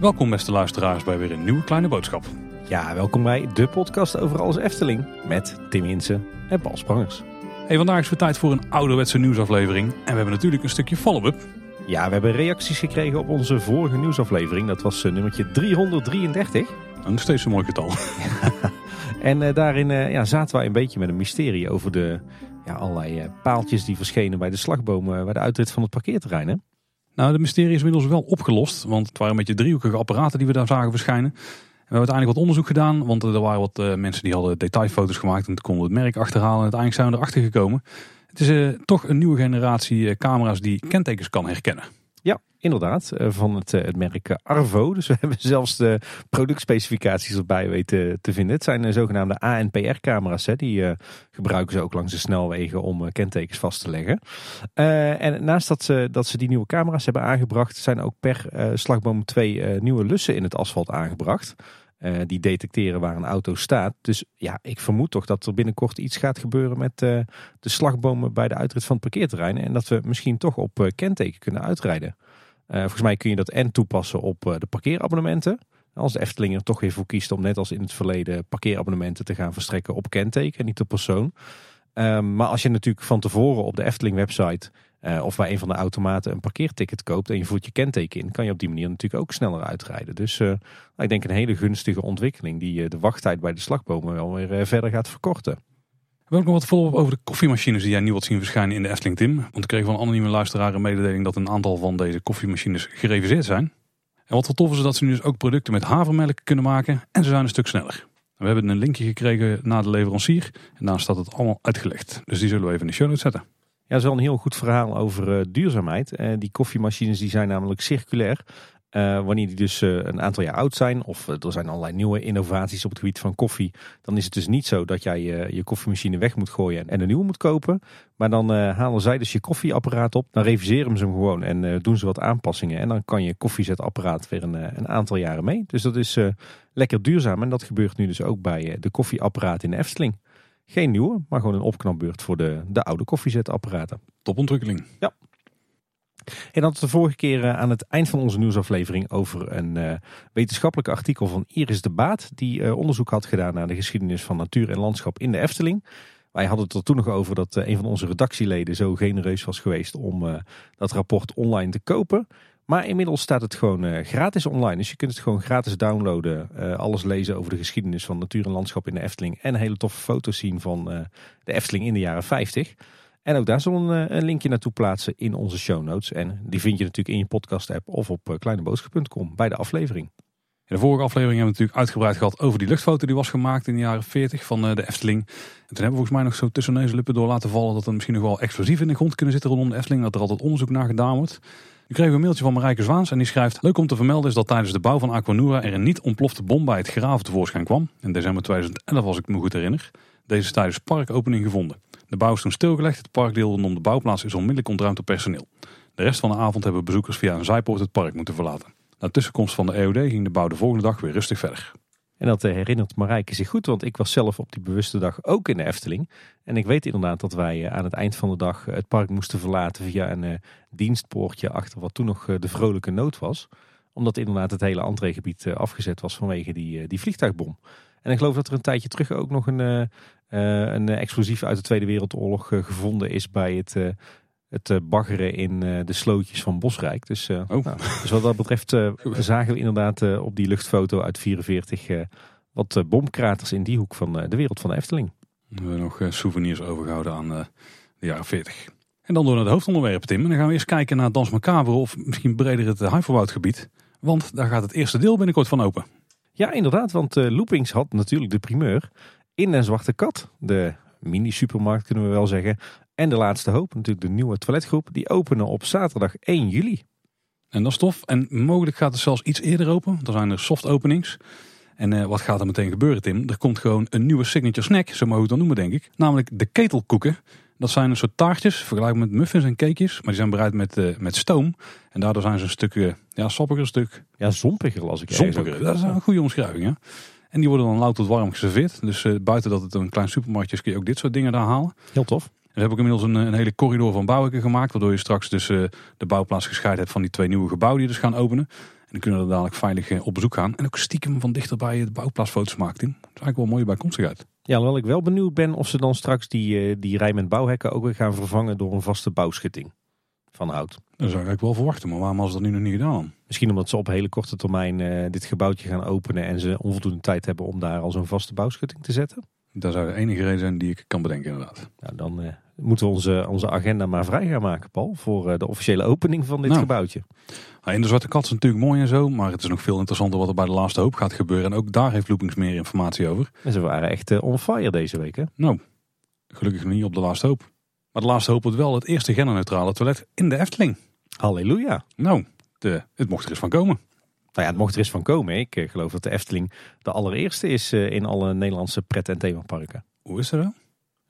Welkom beste luisteraars bij weer een nieuwe kleine boodschap. Ja, welkom bij de podcast over alles Efteling met Tim Hinsen en Paul Sprangers. Hey, vandaag is het tijd voor een ouderwetse nieuwsaflevering en we hebben natuurlijk een stukje follow-up. Ja, we hebben reacties gekregen op onze vorige nieuwsaflevering. Dat was uh, nummertje 333. Nog steeds een mooi getal. en uh, daarin uh, ja, zaten wij een beetje met een mysterie over de ja, allerlei paaltjes die verschenen bij de slagbomen bij de uitrit van het parkeerterrein. Hè? Nou, de mysterie is inmiddels wel opgelost, want het waren een beetje driehoekige apparaten die we daar zagen verschijnen. En we hebben uiteindelijk wat onderzoek gedaan, want er waren wat mensen die hadden detailfoto's gemaakt en konden het merk achterhalen en uiteindelijk zijn we erachter gekomen. Het is toch een nieuwe generatie camera's die kentekens kan herkennen. Inderdaad. Van het, het merk Arvo. Dus we hebben zelfs de productspecificaties erbij weten te vinden. Het zijn zogenaamde ANPR-camera's. Die gebruiken ze ook langs de snelwegen om kentekens vast te leggen. En naast dat ze, dat ze die nieuwe camera's hebben aangebracht, zijn ook per slagboom twee nieuwe lussen in het asfalt aangebracht. Die detecteren waar een auto staat. Dus ja, ik vermoed toch dat er binnenkort iets gaat gebeuren met de slagbomen bij de uitrit van het parkeerterrein. En dat we misschien toch op kenteken kunnen uitrijden. Volgens mij kun je dat en toepassen op de parkeerabonnementen. Als de Efteling er toch weer voor kiest om net als in het verleden parkeerabonnementen te gaan verstrekken op kenteken en niet op persoon. maar als je natuurlijk van tevoren op de Efteling website uh, of bij een van de automaten een parkeerticket koopt en je voert je kenteken in, kan je op die manier natuurlijk ook sneller uitrijden. Dus uh, ik denk een hele gunstige ontwikkeling die de wachttijd bij de slagbomen wel weer verder gaat verkorten. We hebben nog wat volop over de koffiemachines die jij nu wilt zien verschijnen in de Efteling Tim. Want ik kreeg van een anonieme luisteraar een mededeling dat een aantal van deze koffiemachines gereviseerd zijn. En wat wel tof is, dat ze nu dus ook producten met havermelk kunnen maken en ze zijn een stuk sneller. We hebben een linkje gekregen naar de leverancier en daar staat het allemaal uitgelegd. Dus die zullen we even in de show notes zetten. Ja, dat is wel een heel goed verhaal over uh, duurzaamheid. Uh, die koffiemachines die zijn namelijk circulair. Uh, wanneer die dus een aantal jaar oud zijn, of er zijn allerlei nieuwe innovaties op het gebied van koffie, dan is het dus niet zo dat jij je koffiemachine weg moet gooien en een nieuwe moet kopen. Maar dan halen zij dus je koffieapparaat op, dan reviseren ze hem gewoon en doen ze wat aanpassingen. En dan kan je koffiezetapparaat weer een, een aantal jaren mee. Dus dat is lekker duurzaam en dat gebeurt nu dus ook bij de koffieapparaat in de Efteling. Geen nieuwe, maar gewoon een opknapbeurt voor de, de oude koffiezetapparaten. Topontwikkeling. Ja. En dat de vorige keer eh, aan het eind van onze nieuwsaflevering over een uh, wetenschappelijk artikel van Iris de Baat. Die uh, onderzoek had gedaan naar de geschiedenis van natuur en landschap in de Efteling. Wij hadden het er toen nog over dat een van onze redactieleden zo genereus was geweest om dat rapport online te kopen. Maar inmiddels staat het gewoon uh, gratis online. Dus je kunt het gewoon gratis downloaden. Uh, alles lezen over de geschiedenis van natuur en landschap in de Efteling. En hele toffe foto's zien van uh, de Efteling in de jaren 50. En ook daar zullen we een, linkje naartoe plaatsen in onze show notes. En die vind je natuurlijk in je podcast app of op kleineboodschap.com bij de aflevering. In de vorige aflevering hebben we natuurlijk uitgebreid gehad over die luchtfoto die was gemaakt in de jaren 40 van de Efteling. En toen hebben we volgens mij nog zo tussen neus en lippen door laten vallen dat er misschien nog wel explosief in de grond kunnen zitten rondom de Efteling. Dat er altijd onderzoek naar gedaan wordt. Nu kregen we een mailtje van Marijke Zwaans en die schrijft... Leuk om te vermelden is dat tijdens de bouw van Aquanura er een niet ontplofte bom bij het graven tevoorschijn kwam. In december 2011 als ik me goed herinner. Deze is tijdens parkopening gevonden. De bouw is toen stilgelegd. Het parkdeel rondom de bouwplaats is onmiddellijk ontruimd door personeel. De rest van de avond hebben bezoekers via een zijpoort het park moeten verlaten. Na tussenkomst van de EOD ging de bouw de volgende dag weer rustig verder. En dat herinnert Marijke zich goed, want ik was zelf op die bewuste dag ook in de Efteling. En ik weet inderdaad dat wij eh, aan het eind van de dag het park moesten verlaten via een uh, dienstpoortje achter wat toen nog de vrolijke nood was. Omdat inderdaad het hele entreegebied afgezet was vanwege die, die vliegtuigbom. En ik geloof dat er een tijdje terug ook nog een, een explosief uit de Tweede Wereldoorlog gevonden is bij het het baggeren in de slootjes van Bosrijk. Dus, uh, oh. nou, dus wat dat betreft uh, zagen we inderdaad uh, op die luchtfoto uit 44 wat bomkraters in die hoek van de wereld van de Efteling. We hebben nog souvenirs overgehouden aan de jaren 40. En dan door naar de hoofdonderwerp, Tim. En dan gaan we eerst kijken naar Dans Macabre of misschien breder het Huiverwoudgebied. Want daar gaat het eerste deel binnenkort van open. Ja, inderdaad. Want Loopings had natuurlijk de primeur in een Zwarte Kat. De mini-supermarkt kunnen we wel zeggen. En de laatste hoop, natuurlijk de nieuwe toiletgroep, die openen op zaterdag 1 juli. En dat is tof. En mogelijk gaat het zelfs iets eerder open. Dan zijn er soft openings. En uh, wat gaat er meteen gebeuren, Tim? Er komt gewoon een nieuwe signature snack, zo mogen we het dan noemen, denk ik. Namelijk de ketelkoeken. Dat zijn een soort taartjes, vergelijkbaar met muffins en cakejes. Maar die zijn bereid met, uh, met stoom. En daardoor zijn ze een stuk, uh, ja, sappiger stuk. Ja, zompiger als ik Zompiger, dat is een goede omschrijving, hè? En die worden dan lauw tot warm geserveerd. Dus buiten dat het een klein supermarktje is, kun je ook dit soort dingen daar halen. Heel tof. Er heb ik inmiddels een, een hele corridor van bouwen gemaakt. Waardoor je straks dus uh, de bouwplaats gescheiden hebt van die twee nieuwe gebouwen die dus gaan openen. En dan kunnen we er dadelijk veilig uh, op bezoek gaan. En ook stiekem van dichterbij de bouwplaatsfoto's maken. Dat is eigenlijk wel een mooie bijkomstigheid. Ja, alhoewel ik wel benieuwd ben of ze dan straks die, uh, die rij met bouwhekken ook weer gaan vervangen door een vaste bouwschutting van hout. Dat zou ik wel verwachten, maar waarom was dat nu nog niet gedaan? Misschien omdat ze op hele korte termijn uh, dit gebouwtje gaan openen en ze onvoldoende tijd hebben om daar al zo'n vaste bouwschutting te zetten. Dat zou de enige reden zijn die ik kan bedenken inderdaad. Nou, dan uh, moeten we onze, onze agenda maar vrij gaan maken, Paul, voor uh, de officiële opening van dit nou, gebouwtje. In de Zwarte Kat is natuurlijk mooi en zo, maar het is nog veel interessanter wat er bij de Laatste Hoop gaat gebeuren. En ook daar heeft Loopings meer informatie over. En ze waren echt on fire deze week, hè? Nou, gelukkig niet op de Laatste Hoop. Maar de Laatste Hoop wordt wel het eerste genderneutrale toilet in de Efteling. Halleluja. Nou, de, het mocht er eens van komen. Nou ja, het mocht er eens van komen. Ik uh, geloof dat de Efteling de allereerste is uh, in alle Nederlandse pret- en themaparken. Hoe is dat dan?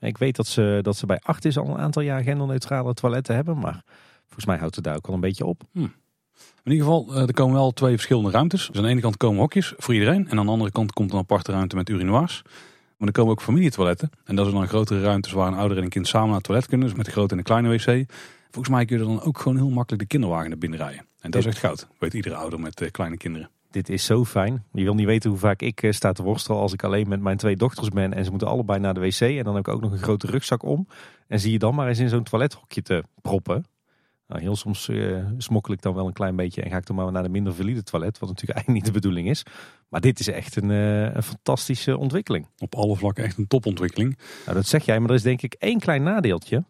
Ik weet dat ze, dat ze bij Artis al een aantal jaar genderneutrale toiletten hebben. Maar volgens mij houdt het daar ook al een beetje op. Hm. In ieder geval, uh, er komen wel twee verschillende ruimtes. Dus aan de ene kant komen hokjes voor iedereen. En aan de andere kant komt een aparte ruimte met urinoirs. Maar er komen ook familietoiletten. En dat is dan grotere ruimtes waar een ouder en een kind samen naar het toilet kunnen. Dus met de grote en de kleine wc. Volgens mij kun je er dan ook gewoon heel makkelijk de kinderwagen naar binnen rijden. En dat is echt goud. Weet iedere ouder met uh, kleine kinderen. Dit is zo fijn. Je wil niet weten hoe vaak ik uh, sta te worstelen als ik alleen met mijn twee dochters ben. En ze moeten allebei naar de wc. En dan heb ik ook nog een grote rugzak om. En zie je dan maar eens in zo'n toilethokje te proppen. Nou, heel soms uh, smokkel ik dan wel een klein beetje en ga ik dan maar naar de minder valide toilet. Wat natuurlijk eigenlijk niet de bedoeling is. Maar dit is echt een, uh, een fantastische ontwikkeling. Op alle vlakken echt een topontwikkeling. Nou, dat zeg jij, maar er is denk ik één klein nadeeltje.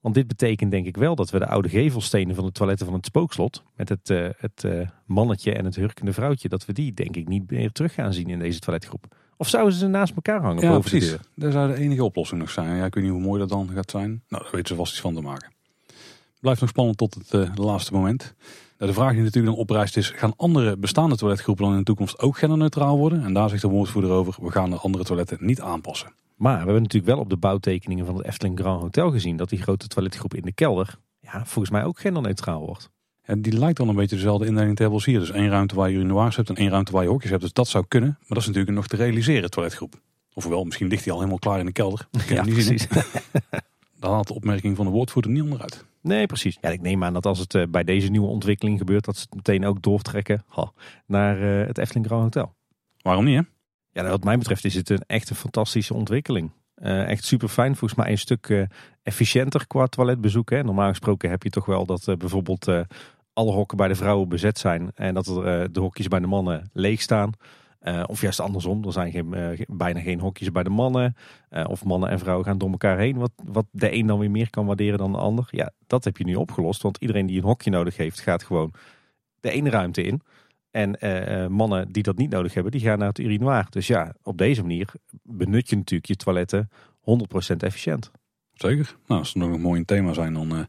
Want dit betekent denk ik wel dat we de oude gevelstenen van de toiletten van het spookslot. Met het, uh, het uh, mannetje en het hurkende vrouwtje. Dat we die denk ik niet meer terug gaan zien in deze toiletgroep. Of zouden ze naast elkaar hangen ja, boven precies. de deur? Dat zou de enige oplossing nog zijn. Ja, ik weet niet hoe mooi dat dan gaat zijn. Nou, daar weten ze vast iets van te maken. Blijft nog spannend tot het uh, laatste moment. De vraag die natuurlijk dan oprijst is, gaan andere bestaande toiletgroepen dan in de toekomst ook genderneutraal worden? En daar zegt de woordvoerder over, we gaan de andere toiletten niet aanpassen. Maar we hebben natuurlijk wel op de bouwtekeningen van het Efteling Grand Hotel gezien dat die grote toiletgroep in de kelder, ja, volgens mij ook genderneutraal wordt. Ja, die lijkt dan een beetje dezelfde indeling te hebben als hier. Dus één ruimte waar je urinoirs hebt en één ruimte waar je hokjes hebt. Dus dat zou kunnen. Maar dat is natuurlijk nog te realiseren toiletgroep. Ofwel, misschien ligt die al helemaal klaar in de kelder. Dat Ja, precies. Daar haalt de opmerking van de woordvoerder niet onderuit. Nee, precies. Ja, ik neem aan dat als het eh, bij deze nieuwe ontwikkeling gebeurt, dat ze het meteen ook doortrekken ha, naar eh, het Efteling Grand Hotel. Waarom niet hè? Ja, wat mij betreft is het een echt een fantastische ontwikkeling. Eh, echt super fijn. Volgens mij een stuk efficiënter qua toiletbezoek. Hè. Normaal gesproken heb je toch wel dat bijvoorbeeld alle hokken bij de vrouwen bezet zijn. En dat er, de hokjes bij de mannen leeg staan. Eh, of juist andersom. Er zijn eh, bijna geen hokjes bij de mannen. Eh, of mannen en vrouwen gaan door elkaar heen. Wat, wat de een dan weer meer kan waarderen dan de ander. Ja, dat heb je nu opgelost. Want iedereen die een hokje nodig heeft, gaat gewoon de ene ruimte in. En mannen die dat niet nodig hebben, die gaan naar het urinoir. Dus ja, op deze manier benut je natuurlijk je toiletten 100% efficiënt. Zeker. Nou, als er nog een mooi thema zijn, dan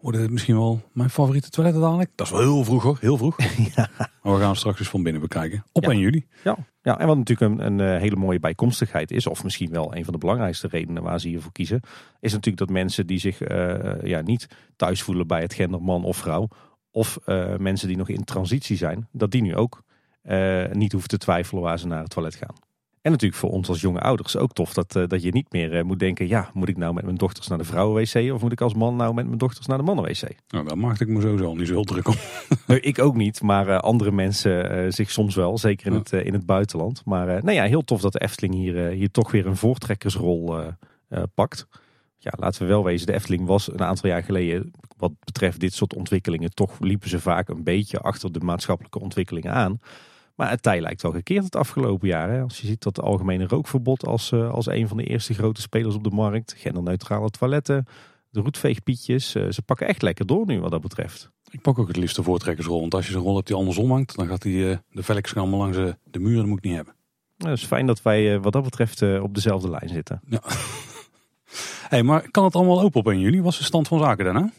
worden het misschien wel mijn favoriete toiletten dadelijk. Dat is wel heel vroeg hoor, heel vroeg. Ja. Maar we gaan straks eens van binnen bekijken. Op Ja. 1 juli. Ja, ja en wat natuurlijk een, een eh, hele mooie bijkomstigheid is, of misschien wel een van de belangrijkste redenen waar ze hiervoor kiezen, is natuurlijk dat mensen die zich eh, ja, niet thuis voelen bij het gender man of vrouw, of eh, mensen die nog in transitie zijn, dat die nu ook eh, niet hoeven te twijfelen waar ze naar het toilet gaan. En natuurlijk voor ons als jonge ouders ook tof dat, eh, dat je niet meer eh, moet denken, ja, moet ik nou met mijn dochters naar de vrouwen-wc of moet ik als man nou met mijn dochters naar de mannen-wc? Nou, daar maakte ik me sowieso al niet zo heel druk om. Nee, ik ook niet, maar eh, andere mensen zich soms wel, zeker in, Ja. het, in het buitenland. Maar nou ja, heel tof dat de Efteling hier, hier toch weer een voortrekkersrol pakt. Ja, laten we wel wezen, de Efteling was een aantal jaar geleden, wat betreft dit soort ontwikkelingen, toch liepen ze vaak een beetje achter de maatschappelijke ontwikkelingen aan. Maar het tij lijkt wel gekeerd het afgelopen jaar. Hè? Als je ziet dat het algemene rookverbod als, eh, als een van de eerste grote spelers op de markt, genderneutrale toiletten, de roetveegpietjes, eh, ze pakken echt lekker door nu wat dat betreft. Ik pak ook het liefst de voortrekkersrol. Want als je zo'n rol hebt die andersom hangt, dan gaat die, eh, de velkjes allemaal langs de, de muur. Dat moet ik niet hebben. Nou, het is fijn dat wij wat dat betreft op dezelfde lijn zitten. hey, maar kan het allemaal open op 1 juli? Was de stand van zaken daarna?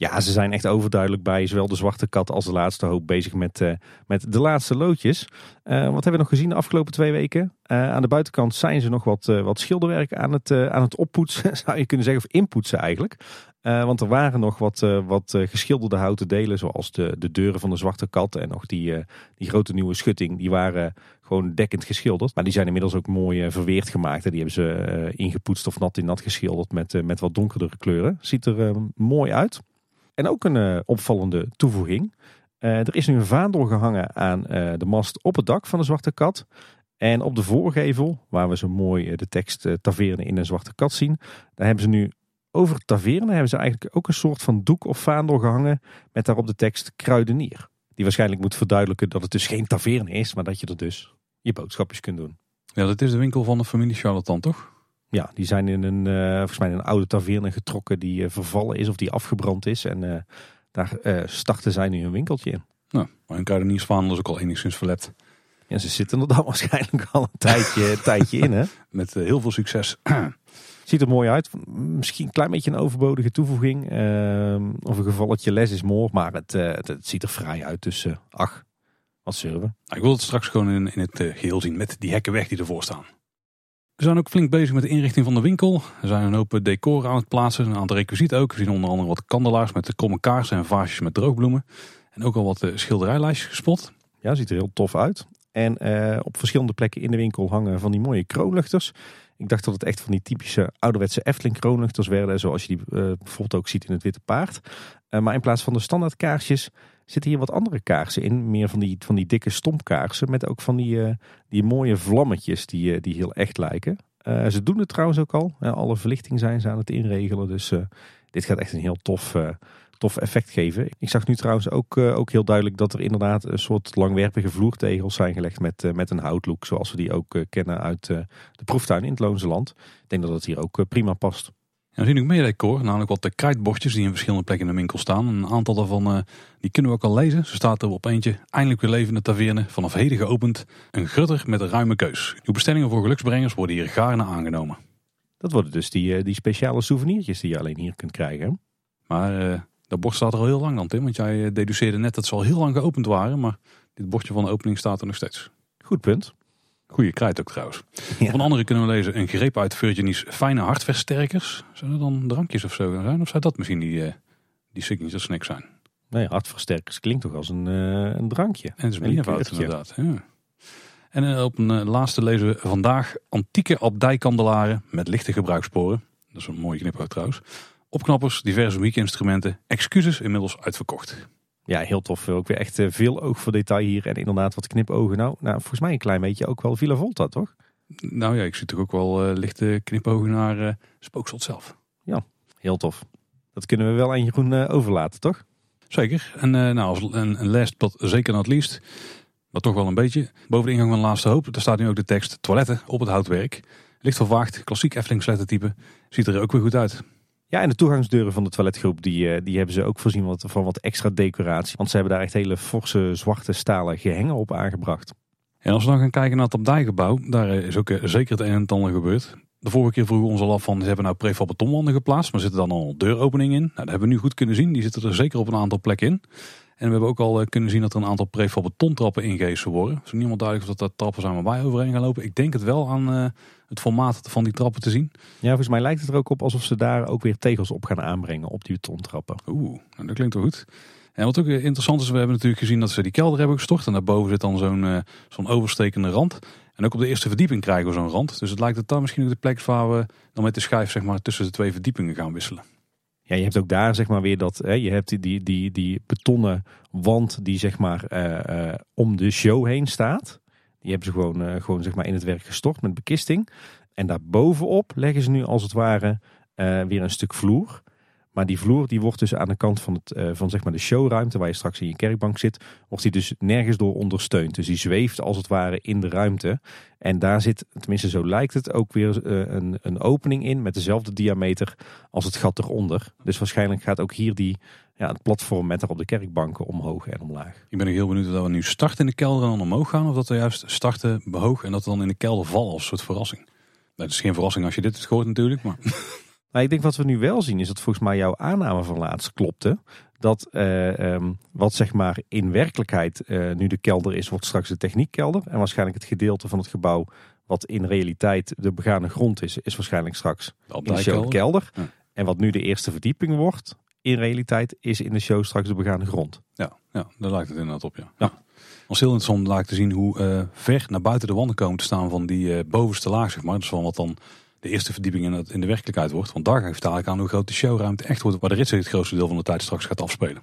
Ja, ze zijn echt overduidelijk bij zowel de Zwarte Kat als de Laatste Hoop bezig met, uh, met de laatste loodjes. Uh, wat hebben we nog gezien de afgelopen twee weken? Uh, aan de buitenkant zijn ze nog wat, wat schilderwerk aan het, aan het oppoetsen, zou je kunnen zeggen, of inpoetsen eigenlijk. want er waren nog wat, wat geschilderde houten delen, zoals de, de deuren van de Zwarte Kat en nog die, die grote nieuwe schutting. Die waren gewoon dekkend geschilderd. Maar die zijn inmiddels ook mooi verweerd gemaakt. En die hebben ze ingepoetst of nat in nat geschilderd met, met wat donkerdere kleuren. Ziet er mooi uit. En ook een uh, opvallende toevoeging. Uh, er is nu een vaandel gehangen aan uh, de mast op het dak van de Zwarte Kat. En op de voorgevel, waar we zo mooi de tekst Taverne in een Zwarte Kat zien. Daar hebben ze nu over Taverne hebben ze eigenlijk ook een soort van doek of vaandel gehangen. Met daarop de tekst Kruidenier. Die waarschijnlijk moet verduidelijken dat het dus geen taverne is, maar dat je er dus je boodschapjes kunt doen. Ja, dat is de winkel van de familie Charlatan, toch? Ja, die zijn in een, uh, volgens mij een oude taverne getrokken die uh, vervallen is of die afgebrand is. En uh, daar starten zij nu een winkeltje in. Nou, maar een kruideniersvaandel is ook al enigszins verlept. Ja, ze zitten er dan waarschijnlijk al een tijdje, tijdje in, hè? Met heel veel succes. Ziet er mooi uit. Misschien een klein beetje een overbodige toevoeging. of een gevalletje les is mooi, maar het, het, het, ziet er vrij uit. Dus ach, wat zullen we? Nou, ik wil het straks gewoon in, in het geheel zien met die hekken weg die ervoor staan. We zijn ook flink bezig met de inrichting van de winkel. Er zijn een hoop decor aan het plaatsen, een aantal requisieten ook. We zien onder andere wat kandelaars met kromme kaarsen en vaasjes met droogbloemen. En ook al wat eh, schilderijlijstjes gespot. Ja, ziet er heel tof uit. En uh, op verschillende plekken in de winkel hangen van die mooie kroonluchters. Ik dacht dat het echt van die typische ouderwetse Efteling kroonluchters werden. Zoals je die uh, bijvoorbeeld ook ziet in het Witte Paard. Maar in plaats van de standaard kaarsjes zitten hier wat andere kaarsen in. Meer van die, van die dikke stompkaarsen met ook van die, uh, die mooie vlammetjes die, uh, die heel echt lijken. Uh, ze doen het trouwens ook al. alle verlichting zijn ze aan het inregelen. Dus dit gaat echt een heel tof, tof effect geven. Ik zag nu trouwens ook, ook heel duidelijk dat er inderdaad een soort langwerpige vloertegels zijn gelegd met, met een houtlook. Zoals we die ook kennen uit de proeftuin in het Loonse Land. Ik denk dat het hier ook prima past. We zien ook meer decor, namelijk wat de krijtbordjes die in verschillende plekken in de winkel staan. Een aantal daarvan uh, die kunnen we ook al lezen. Zo staat er op eentje, eindelijk weer levende taverne, vanaf heden geopend. Een grutter met een ruime keus. Uw bestellingen voor geluksbrengers worden hier gaarne aangenomen. Dat worden dus die, uh, die speciale souvenirtjes die je alleen hier kunt krijgen. Maar uh, dat bord staat er al heel lang dan Tim, want jij deduceerde net dat ze al heel lang geopend waren. Maar dit bordje van de opening staat er nog steeds. Goed punt. Goeie krijt ook trouwens. Ja. Op een andere kunnen we lezen een greep uit Virginie's fijne hartversterkers. Zullen er dan drankjes of zo zijn? Of zou dat misschien die, uh, die signature snack zijn? Nee, hartversterkers klinkt toch als een, uh, een drankje. En het is meervoud inderdaad. Ja. En uh, op een laatste lezen we vandaag antieke abdijkandelaren met lichte gebruikssporen. Dat is een mooie kniphout trouwens. Opknappers, diverse muziekinstrumenten. Excuses inmiddels uitverkocht. Ja, heel tof. Ook weer echt eh, veel oog voor detail hier. En inderdaad wat knipogen. Nou, nou volgens mij een klein beetje ook wel Villa Volta, toch? Nou ja, ik zie toch ook wel uh, lichte knipogen naar uh, Spookslot zelf. Ja, heel tof. Dat kunnen we wel aan Jeroen uh, overlaten, toch? Zeker. En nou, als een, last but zeker not least, maar toch wel een beetje. Boven de ingang van de laatste hoop, daar staat nu ook de tekst toiletten op het houtwerk. Licht vervaagd, klassiek Efteling type. Ziet er ook weer goed uit. Ja, en de toegangsdeuren van de toiletgroep, die, eh, die hebben ze ook voorzien wat, van wat extra decoratie. Want ze hebben daar echt hele forse zwarte stalen gehengen op aangebracht. En als we dan gaan kijken naar het abdijgebouw, daar is ook eh, zeker het een en ander gebeurd. De vorige keer vroegen we ons al af van, ze hebben nou prefab betonwanden geplaatst, maar zitten dan al deuropeningen in? Nou, dat hebben we nu goed kunnen zien, die zitten er zeker op een aantal plekken in. En we hebben ook al eh, kunnen zien dat er een aantal prefab betontrappen ingehezen worden. Het is niemand duidelijk of dat, dat trappen zijn waar wij overheen gaan lopen. Ik denk het wel aan het formaat van die trappen te zien. Ja, volgens mij lijkt het er ook op alsof ze daar ook weer tegels op gaan aanbrengen op die betontrappen. Oeh, nou, dat klinkt wel goed. En wat ook interessant is, we hebben natuurlijk gezien dat ze die kelder hebben gestort. En daarboven zit dan zo'n uh, zo'n overstekende rand. En ook op de eerste verdieping krijgen we zo'n rand. Dus het lijkt dat daar misschien ook de plek waar we dan met de schijf zeg maar, tussen de twee verdiepingen gaan wisselen. Ja, je hebt ook daar zeg maar weer dat, hè, je hebt die, die, die, die betonnen wand die zeg maar uh, uh, om de show heen staat. Die hebben ze gewoon, uh, gewoon zeg maar in het werk gestort met bekisting. En daarbovenop leggen ze nu als het ware weer een stuk vloer. Maar die vloer die wordt dus aan de kant van, het, uh, van zeg maar de showruimte waar je straks in je kerkbank zit, wordt die dus nergens door ondersteund. Dus die zweeft als het ware in de ruimte. En daar zit, tenminste zo lijkt het, ook weer een, een opening in met dezelfde diameter als het gat eronder. Dus waarschijnlijk gaat ook hier die, ja, het platform met op de kerkbanken omhoog en omlaag. Ik ben heel benieuwd of we nu starten in de kelder en dan omhoog gaan. Of dat we juist starten behoog en dat we dan in de kelder vallen als soort verrassing. Dat is geen verrassing als je dit het hoort natuurlijk. Maar... Nou, ik denk wat we nu wel zien is dat volgens mij jouw aanname van laatst klopte. Dat eh, ehm, wat zeg maar in werkelijkheid eh, nu de kelder is, wordt straks de techniekkelder. En waarschijnlijk het gedeelte van het gebouw wat in realiteit de begane grond is, is waarschijnlijk straks de de kelder. Ja. En wat nu de eerste verdieping wordt, in realiteit is in de show straks de begane grond. Ja, ja daar lijkt het inderdaad op, ja. ja. Was heel interessant lijkt te zien hoe eh, ver naar buiten de wanden komen te staan van die eh, bovenste laag, zeg maar. Dus van wat dan de eerste verdieping in, het, in de werkelijkheid wordt. Want daar geeft het eigenlijk aan hoe groot de showruimte echt wordt, waar de rit het grootste deel van de tijd straks gaat afspelen.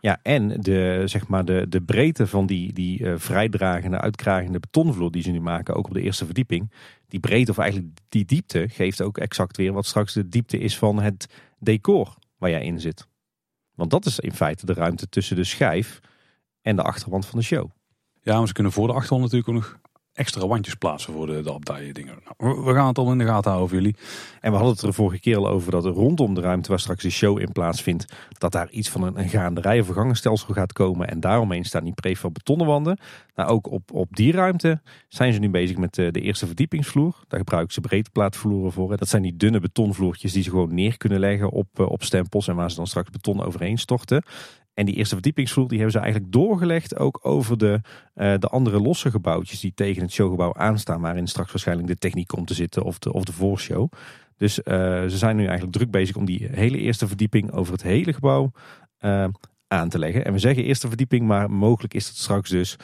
Ja, en de, zeg maar de, de breedte van die, die uh, vrijdragende, uitkragende betonvloer die ze nu maken, ook op de eerste verdieping. Die breedte, of eigenlijk die diepte, geeft ook exact weer wat straks de diepte is van het decor waar jij in zit. Want dat is in feite de ruimte tussen de schijf en de achterwand van de show. Ja, maar ze kunnen voor de achterwand natuurlijk ook nog extra wandjes plaatsen voor de, de dingen. Nou, we gaan het al in de gaten houden jullie. En we hadden het er vorige keer al over dat rondom de ruimte waar straks de show in plaatsvindt, dat daar iets van een, een gaanderij of vergangenstelsel gaat komen. En daaromheen staan die prefab betonnen wanden. Nou, ook op, op die ruimte zijn ze nu bezig met de, de eerste verdiepingsvloer. Daar gebruiken ze breedplaatvloeren voor. Dat zijn die dunne betonvloertjes die ze gewoon neer kunnen leggen op, eh, op stempels en waar ze dan straks beton overheen storten. En die eerste verdiepingsvloer die hebben ze eigenlijk doorgelegd ook over de, uh, de andere losse gebouwtjes die tegen het showgebouw aanstaan. Waarin straks waarschijnlijk de techniek komt te zitten of de, of de voorshow. Dus uh, ze zijn nu eigenlijk druk bezig om die hele eerste verdieping over het hele gebouw uh, aan te leggen. En we zeggen eerste verdieping, maar mogelijk is dat straks dus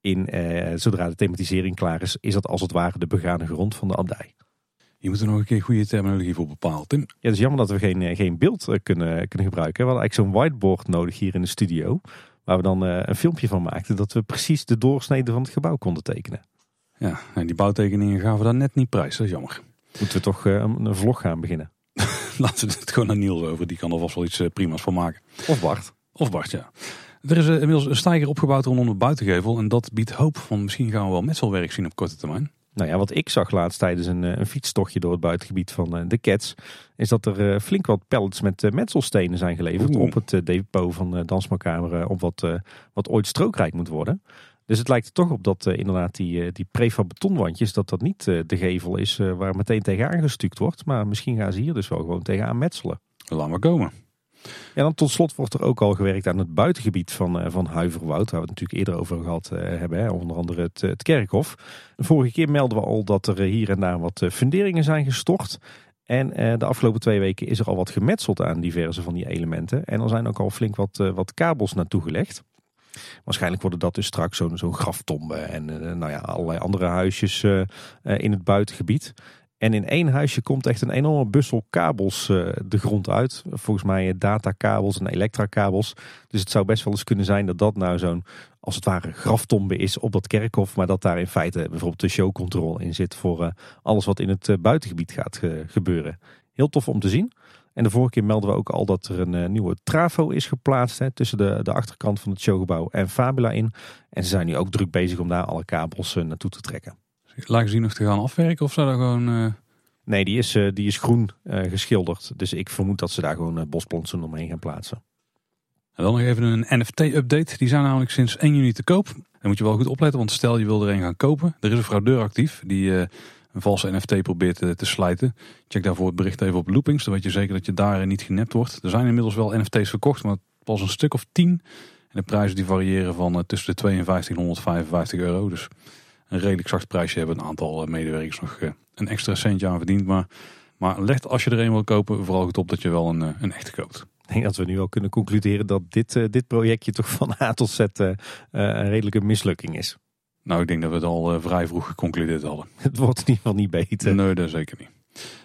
in, zodra de thematisering klaar is, is dat als het ware de begane grond van de abdij. Je moet er nog een keer goede terminologie voor bepalen, Tim. Ja, het is jammer dat we geen, eh, geen beeld eh, kunnen, kunnen gebruiken. We hadden eigenlijk zo'n whiteboard nodig hier in de studio. Waar we dan een filmpje van maakten. Dat we precies de doorsnede van het gebouw konden tekenen. Ja, en die bouwtekeningen gaven daar net niet prijs. Dat is jammer. Moeten we toch een vlog gaan beginnen? Laten we het gewoon aan Niels over. Die kan er vast wel iets prima's van maken. Of Bart. Of Bart, ja. Er is inmiddels een stijger opgebouwd rondom de buitengevel. En dat biedt hoop van misschien gaan we wel metselwerk zien op korte termijn. Nou ja, wat ik zag laatst tijdens een, een fietstochtje door het buitengebied van eh, de Cats, is dat er eh, flink wat pallets met uh, metselstenen zijn geleverd op het depot van uh, Dansmakamer, op wat, wat ooit strookrijk moet worden. Dus het lijkt er toch op dat inderdaad die, die prefab betonwandjes, dat dat niet de gevel is waar meteen tegenaan gestuukt wordt. Maar misschien gaan ze hier dus wel gewoon tegenaan metselen. Laat maar komen. Ja, dan tot slot wordt er ook al gewerkt aan het buitengebied van, uh, van Huiverwoud. Waar we het natuurlijk eerder over gehad uh, hebben. Hè, onder andere het, het kerkhof. Vorige keer melden we al dat er hier en daar wat funderingen zijn gestort. En de afgelopen twee weken is er al wat gemetseld aan diverse van die elementen. En er zijn ook al flink wat, wat kabels naartoe gelegd. Waarschijnlijk worden dat dus straks zo'n zo'n graftombe en nou ja, allerlei andere huisjes in het buitengebied. En in één huisje komt echt een enorme bussel kabels uh, de grond uit. Volgens mij datakabels en elektrakabels. Dus het zou best wel eens kunnen zijn dat dat nou zo'n, als het ware, graftombe is op dat kerkhof. Maar dat daar in feite bijvoorbeeld de showcontrole in zit voor uh, alles wat in het buitengebied gaat gebeuren. Heel tof om te zien. En de vorige keer melden we ook al dat er een nieuwe trafo is geplaatst hè, tussen de, de achterkant van het showgebouw en Fabula in. En ze zijn nu ook druk bezig om daar alle kabels naartoe te trekken. Laten zien of te gaan afwerken of zou dat gewoon... Uh... Nee, die is, uh, die is groen uh, geschilderd. Dus ik vermoed dat ze daar gewoon bosplantsoen omheen gaan plaatsen. En dan nog even een NFT-update. Die zijn namelijk sinds 1 juni te koop. Dan moet je wel goed opletten, want stel je wil er een gaan kopen. Er is een fraudeur actief die een valse NFT probeert te slijten. Check daarvoor het bericht even op Loopings. Dan weet je zeker dat je daar niet genept wordt. Er zijn inmiddels wel NFT's verkocht, maar pas een stuk of 10. En de prijzen die variëren van tussen de 52 en 155 euro. Dus een redelijk zacht prijsje hebben. Een aantal eh, medewerkers nog eh, een extra centje aan verdiend. Maar, maar let als je er een wil kopen vooral goed op dat je wel een, eh, een echte koopt. Ik denk dat we nu al kunnen concluderen dat dit, dit projectje toch van A tot Z een redelijke mislukking is. Nou, ik denk dat we het al vrij vroeg geconcludeerd hadden. Het wordt in ieder geval niet beter. Nee, dat zeker niet.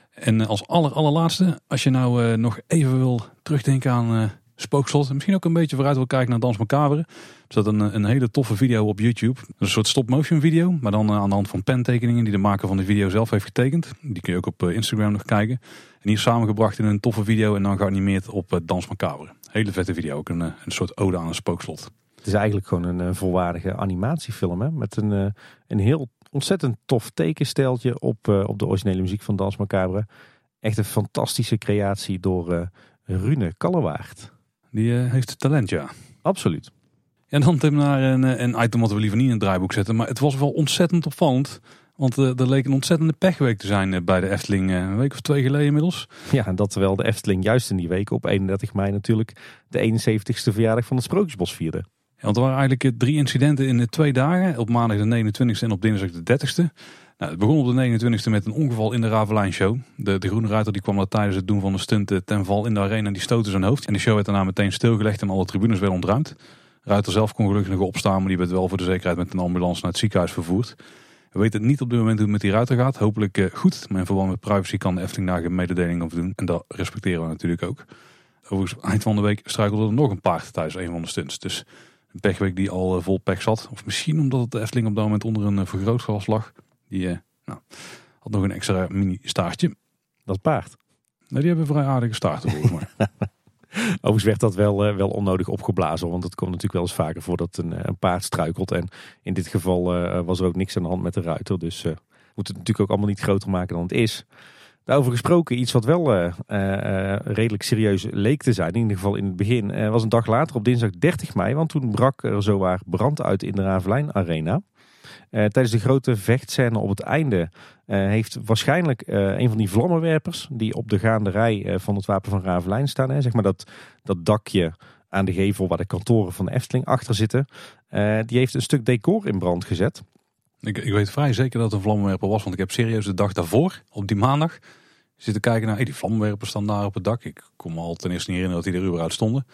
En als aller, allerlaatste, als je nou nog even wil terugdenken aan spookslot. Misschien ook een beetje vooruit wil kijken naar Dans Macabre. Er staat een, een hele toffe video op YouTube. Een soort stop-motion video. Maar dan eh, aan de hand van pentekeningen die de maker van de video zelf heeft getekend. Die kun je ook op eh, Instagram nog kijken. En hier samengebracht in een toffe video en dan geanimeerd op eh, Dans Macabre. Hele vette video. Ook een, een soort ode aan een spookslot. Het is eigenlijk gewoon een volwaardige animatiefilm. Hè? Met een, een heel ontzettend tof tekensteltje op, op de originele muziek van Dans Macabre. Echt een fantastische creatie door Rune Kallewaard. Die uh, heeft talent, ja. Absoluut. En dan Tim naar een, eh, een item wat we liever niet in het draaiboek zetten. Maar het was wel ontzettend opvallend Want uh, er leek een ontzettende pechweek te zijn bij de Efteling. een week of twee geleden inmiddels. Ja, en dat terwijl de Efteling juist in die week op 31 mei natuurlijk de 71ste verjaardag van het Sprookjesbos vierde. Ja, want er waren eigenlijk drie incidenten in de twee dagen. Op maandag de 29ste en op dinsdag de 30ste. Nou, het begon op de 29e met een ongeval in de Ravelijn Show. De, de groene ruiter die kwam er tijdens het doen van de stunt ten val in de arena en die stootte zijn hoofd. En de show werd daarna meteen stilgelegd en alle tribunes werden ontruimd. Ruiter zelf kon gelukkig nog opstaan, maar die werd wel voor de zekerheid met een ambulance naar het ziekenhuis vervoerd. We weten niet op dit moment hoe het met die ruiter gaat. Hopelijk eh, goed, maar in verband met privacy kan de Efteling daar geen mededeling over doen. En dat respecteren we natuurlijk ook. Overigens, eind van de week struikelde er nog een paard tijdens een van de stunts. Dus een pechweek die al eh, vol pech zat. Of misschien omdat het de Efteling op dat moment onder een eh, vergrootglas lag. Die nou, had nog een extra mini staartje. Dat paard? Nee, die hebben vrij aardige staarten volgens mij. Overigens werd dat wel, uh, wel onnodig opgeblazen. Want het komt natuurlijk wel eens vaker voor dat een, eh, een paard struikelt. En in dit geval uh, was er ook niks aan de hand met de ruiter. Dus uh, moet het natuurlijk ook allemaal niet groter maken dan het is. Daarover gesproken, iets wat wel redelijk serieus leek te zijn. In ieder geval in het begin. was een dag later op dinsdag 30 mei. Want toen brak er zowaar brand uit in de Ravelijn Arena. Eh, tijdens de grote vechtscène op het einde uh, heeft waarschijnlijk uh, een van die vlammenwerpers die op de gaanderij van het Wapen van Ravelijn staan, hè, zeg maar dat, dat dakje aan de gevel waar de kantoren van de Efteling achter zitten, die heeft een stuk decor in brand gezet. Ik, ik weet vrij zeker dat het een vlammenwerper was, want ik heb serieus de dag daarvoor, op die maandag, zitten kijken naar hey, die vlammenwerpers staan daar op het dak. Ik kon me al ten eerste niet herinneren dat die er überhaupt stonden.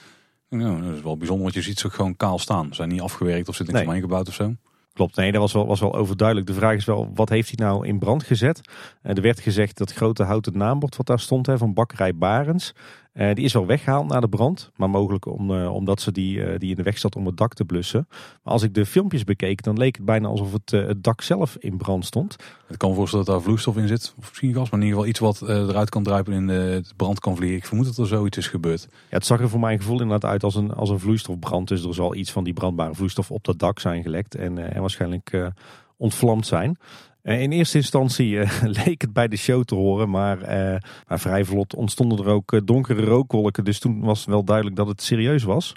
Nou, dat is wel bijzonder, want je ziet ze gewoon kaal staan. Ze zijn niet afgewerkt of zit niks nee. omheen gebouwd of zo. Klopt, nee, dat was wel, was wel overduidelijk. De vraag is wel, wat heeft hij nou in brand gezet? Uh, er werd gezegd dat grote houten naambord wat daar stond hè, van bakkerij Barens. Uh, die is wel weggehaald na de brand. Maar mogelijk om, uh, omdat ze die, die in de weg zat om het dak te blussen. Maar als ik de filmpjes bekeek, dan leek het bijna alsof het, het dak zelf in brand stond. Het kan me voorstellen dat daar vloeistof in zit. Of misschien gas, maar in ieder geval iets wat eruit kan druipen in de brand kan vliegen. Ik vermoed dat er zoiets is gebeurd. Ja, het zag er voor mijn gevoel inderdaad uit als een, als een vloeistofbrand. Dus er zal iets van die brandbare vloeistof op dat dak zijn gelekt. En, en waarschijnlijk ontvlamd zijn. Eh, in eerste instantie uh, leek het bij de show te horen, maar, uh, maar vrij vlot ontstonden er ook donkere rookwolken. Dus toen was wel duidelijk dat het serieus was.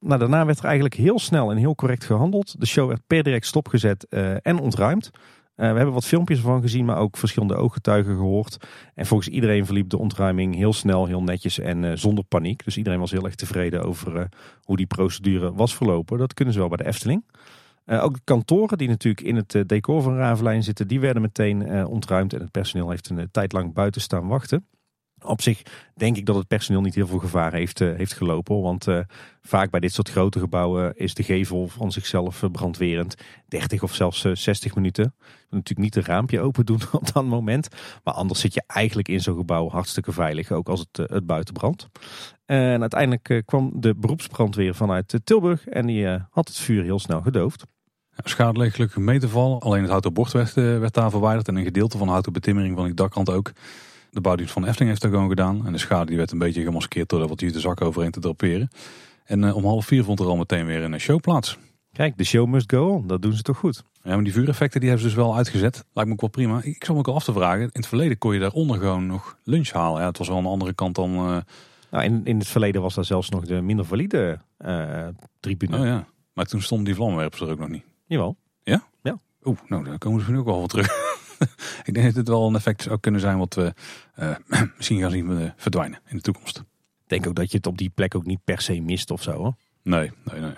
Nou, daarna werd er eigenlijk heel snel en heel correct gehandeld. De show werd per direct stopgezet en ontruimd. we hebben wat filmpjes ervan gezien, maar ook verschillende ooggetuigen gehoord. En volgens iedereen verliep de ontruiming heel snel, heel netjes en zonder paniek. Dus iedereen was heel erg tevreden over hoe die procedure was verlopen. Dat kunnen ze wel bij de Efteling. Uh, ook de kantoren die natuurlijk in het uh, decor van Ravelijn zitten, die werden meteen uh, ontruimd en het personeel heeft een tijd lang buiten staan wachten. Op zich denk ik dat het personeel niet heel veel gevaar heeft, heeft gelopen. Want vaak bij dit soort grote gebouwen is de gevel van zichzelf brandwerend. 30 of zelfs 60 minuten. natuurlijk niet een raampje open doen op dat moment. Maar anders zit je eigenlijk in zo'n gebouw hartstikke veilig. Ook als het, het buiten brandt. En uiteindelijk kwam de beroepsbrandweer vanuit Tilburg. En die had het vuur heel snel gedoofd. Schade leek gelukkig mee te vallen. Alleen het houten bord werd, eh, werd daar verwijderd. En een gedeelte van de houten betimmering van die dakkant ook. De bouwdienst van Efteling heeft dat gewoon gedaan. En de schade die werd een beetje gemaskeerd door wat hier de zak overheen te draperen. En uh, om half vier vond er al meteen weer een show plaats. Kijk, de show must go on. Dat doen ze toch goed. Ja, maar die vuureffecten die hebben ze dus wel uitgezet. Lijkt me ook wel prima. Ik zou me ook al af te vragen. In het verleden kon je daaronder gewoon nog lunch halen. Ja, het was wel aan de andere kant dan... Uh... Nou, in, in het verleden was daar zelfs nog de minder valide uh, tribune. Oh ja, maar toen stonden die vlammenwerpers er ook nog niet. Jawel. Ja? Ja. Oeh, nou daar komen ze nu ook wel wat terug. ik denk dat het wel een effect zou kunnen zijn wat we uh, misschien gaan zien uh, verdwijnen in de toekomst. Ik denk ook dat je het op die plek ook niet per se mist of zo hoor. Nee, nee, nee.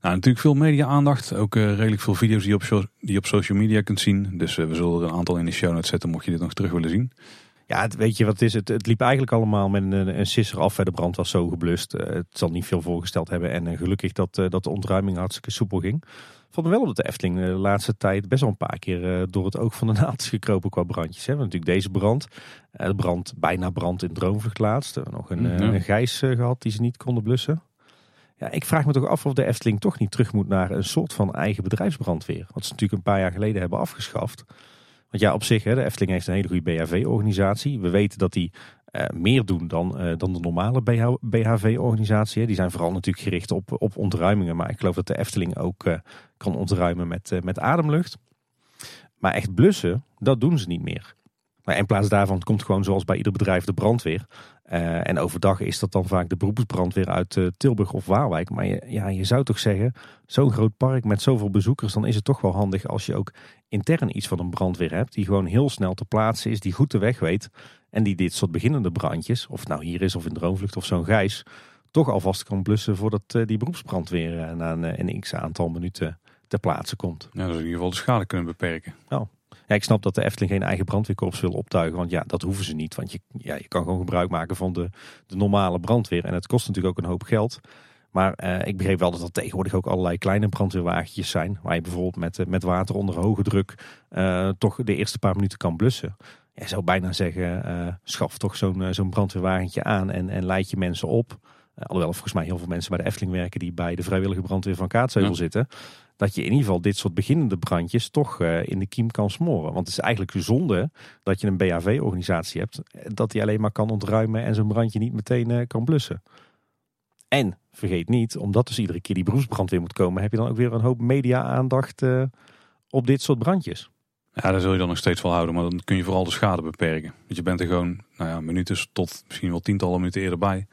Nou, natuurlijk veel media-aandacht. Ook uh, redelijk veel video's die je op, die je op social media kunt zien. Dus we zullen er een aantal in de show notes zetten mocht je dit nog terug willen zien. Ja, het, weet je wat het is? Het, het liep eigenlijk allemaal met een, een sisser af. De brand was zo geblust. het zal niet veel voorgesteld hebben. En gelukkig dat, dat de ontruiming hartstikke soepel ging vond wel dat de Efteling de laatste tijd best wel een paar keer eh, door het oog van de naald is gekropen qua brandjes. Hè. natuurlijk deze brand, eh, de brand, bijna brand in Droomvlucht laatst. Nog een, mm, een gijs gehad die ze niet konden blussen. Ja, ik vraag me toch af of de Efteling toch niet terug moet naar een soort van eigen bedrijfsbrandweer. Wat ze natuurlijk een paar jaar geleden hebben afgeschaft. Want ja, op zich, hè, de Efteling heeft een hele goede BHV-organisatie. We weten dat die uh, meer doen dan, uh, dan de normale BHV-organisatie. Die zijn vooral natuurlijk gericht op, op ontruimingen. Maar ik geloof dat de Efteling ook uh, kan ontruimen met, met ademlucht. Maar echt blussen, dat doen ze niet meer. Maar in plaats daarvan komt gewoon zoals bij ieder bedrijf de brandweer. en overdag is dat dan vaak de beroepsbrandweer uit Tilburg of Waalwijk. Maar je, ja, je zou toch zeggen, zo'n groot park met zoveel bezoekers, dan is het toch wel handig als je ook intern iets van een brandweer hebt. Die gewoon heel snel te plaatsen is, die goed de weg weet. En die dit soort beginnende brandjes, of nou hier is of in Droomvlucht of zo'n gijs, toch alvast kan blussen voordat eh, die beroepsbrandweer eh, na een, eh, een x aantal minuten ter plaatse komt. Ja, dus in ieder geval de schade kunnen beperken. Ja, ik snap dat de Efteling geen eigen brandweerkorps wil optuigen. Want ja, dat hoeven ze niet. Want je, ja, je kan gewoon gebruik maken van de, de normale brandweer. En het kost natuurlijk ook een hoop geld. Maar eh, ik begreep wel dat er tegenwoordig ook allerlei kleine brandweerwagentjes zijn. Waar je bijvoorbeeld met, met water onder hoge druk uh, toch de eerste paar minuten kan blussen. Je zou bijna zeggen, uh, schaf toch zo'n zo'n brandweerwagentje aan en, en leid je mensen op. alhoewel volgens mij heel veel mensen bij de Efteling werken die bij de vrijwillige brandweer van Kaatsheuvel ja. zitten dat je in ieder geval dit soort beginnende brandjes toch uh, in de kiem kan smoren. Want het is eigenlijk zonde dat je een BHV-organisatie hebt, dat die alleen maar kan ontruimen en zo'n brandje niet meteen uh, kan blussen. En vergeet niet, omdat dus iedere keer die beroepsbrandweer moet komen, heb je dan ook weer een hoop media-aandacht op dit soort brandjes. Ja, daar zul je dan nog steeds wel houden, maar dan kun je vooral de schade beperken. Want je bent er gewoon, nou ja, minuten tot misschien wel tientallen minuten eerder bij.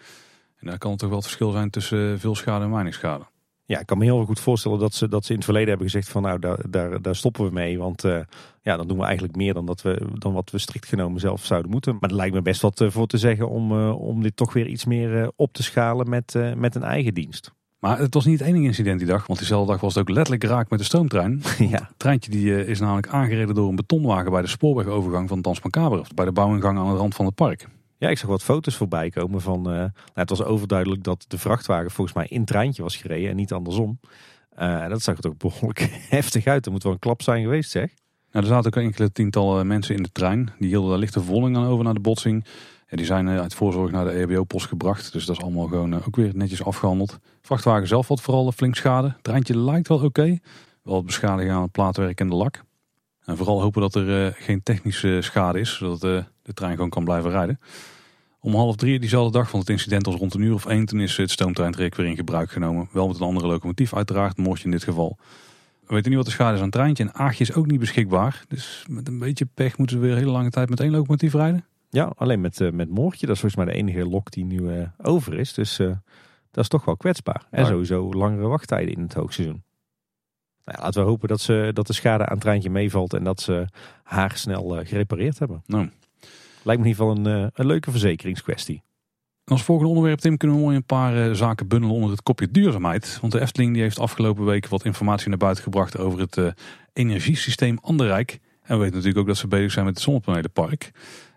En daar kan het toch wel het verschil zijn tussen veel schade en weinig schade. Ja, ik kan me heel goed voorstellen dat ze, dat ze in het verleden hebben gezegd van nou daar, daar, daar stoppen we mee. Want uh, ja, dan doen we eigenlijk meer dan, dat we, dan wat we strikt genomen zelf zouden moeten. Maar er lijkt me best wat uh, voor te zeggen om, uh, om dit toch weer iets meer op te schalen met, met een eigen dienst. Maar het was niet het enige incident die dag, want diezelfde dag was het ook letterlijk raak met de stoomtrein. ja. Het treintje die, is namelijk aangereden door een betonwagen bij de spoorwegovergang van Dans Macabre. Bij de bouwingang aan de rand van het park. Ja, ik zag wat foto's voorbij komen van. Uh, nou, het was overduidelijk dat de vrachtwagen volgens mij in treintje was gereden en niet andersom. Uh, en dat zag er toch behoorlijk heftig uit. Er moet wel een klap zijn geweest, zeg. Nou, er zaten ook enkele tientallen mensen in de trein. Die hielden daar lichte verwonding aan over naar de botsing. En die zijn uit voorzorg naar de EHBO-post gebracht. Dus dat is allemaal gewoon ook weer netjes afgehandeld. Vrachtwagen zelf had vooral flink schade. Het treintje lijkt wel oké. Wel het beschadigen aan het plaatwerk en de lak. En vooral hopen dat er geen technische schade is. Zodat de trein gewoon kan blijven rijden. Om half drie diezelfde dag van het incident als rond een uur of één, toen is het stoomtreintraject weer in gebruik genomen. Wel met een andere locomotief uiteraard, Moortje in dit geval. We weten niet wat de schade is aan het treintje en Aagje is ook niet beschikbaar. Dus met een beetje pech moeten ze weer een hele lange tijd met één locomotief rijden. Ja, alleen met, uh, met Moortje. Dat is volgens mij de enige lok die nu uh, over is. Dus uh, dat is toch wel kwetsbaar. En sowieso langere wachttijden in het hoogseizoen. Nou laten we hopen dat, ze, dat de schade aan het treintje meevalt en dat ze haar snel gerepareerd hebben. Nou, Lijkt me in ieder geval een, uh, een leuke verzekeringskwestie. Als volgende onderwerp, Tim, kunnen we mooi een paar uh, zaken bundelen onder het kopje duurzaamheid. Want de Efteling die heeft afgelopen weken wat informatie naar buiten gebracht over het uh, energiesysteem Anderrijk. En we weten natuurlijk ook dat ze bezig zijn met het zonnepanelenpark.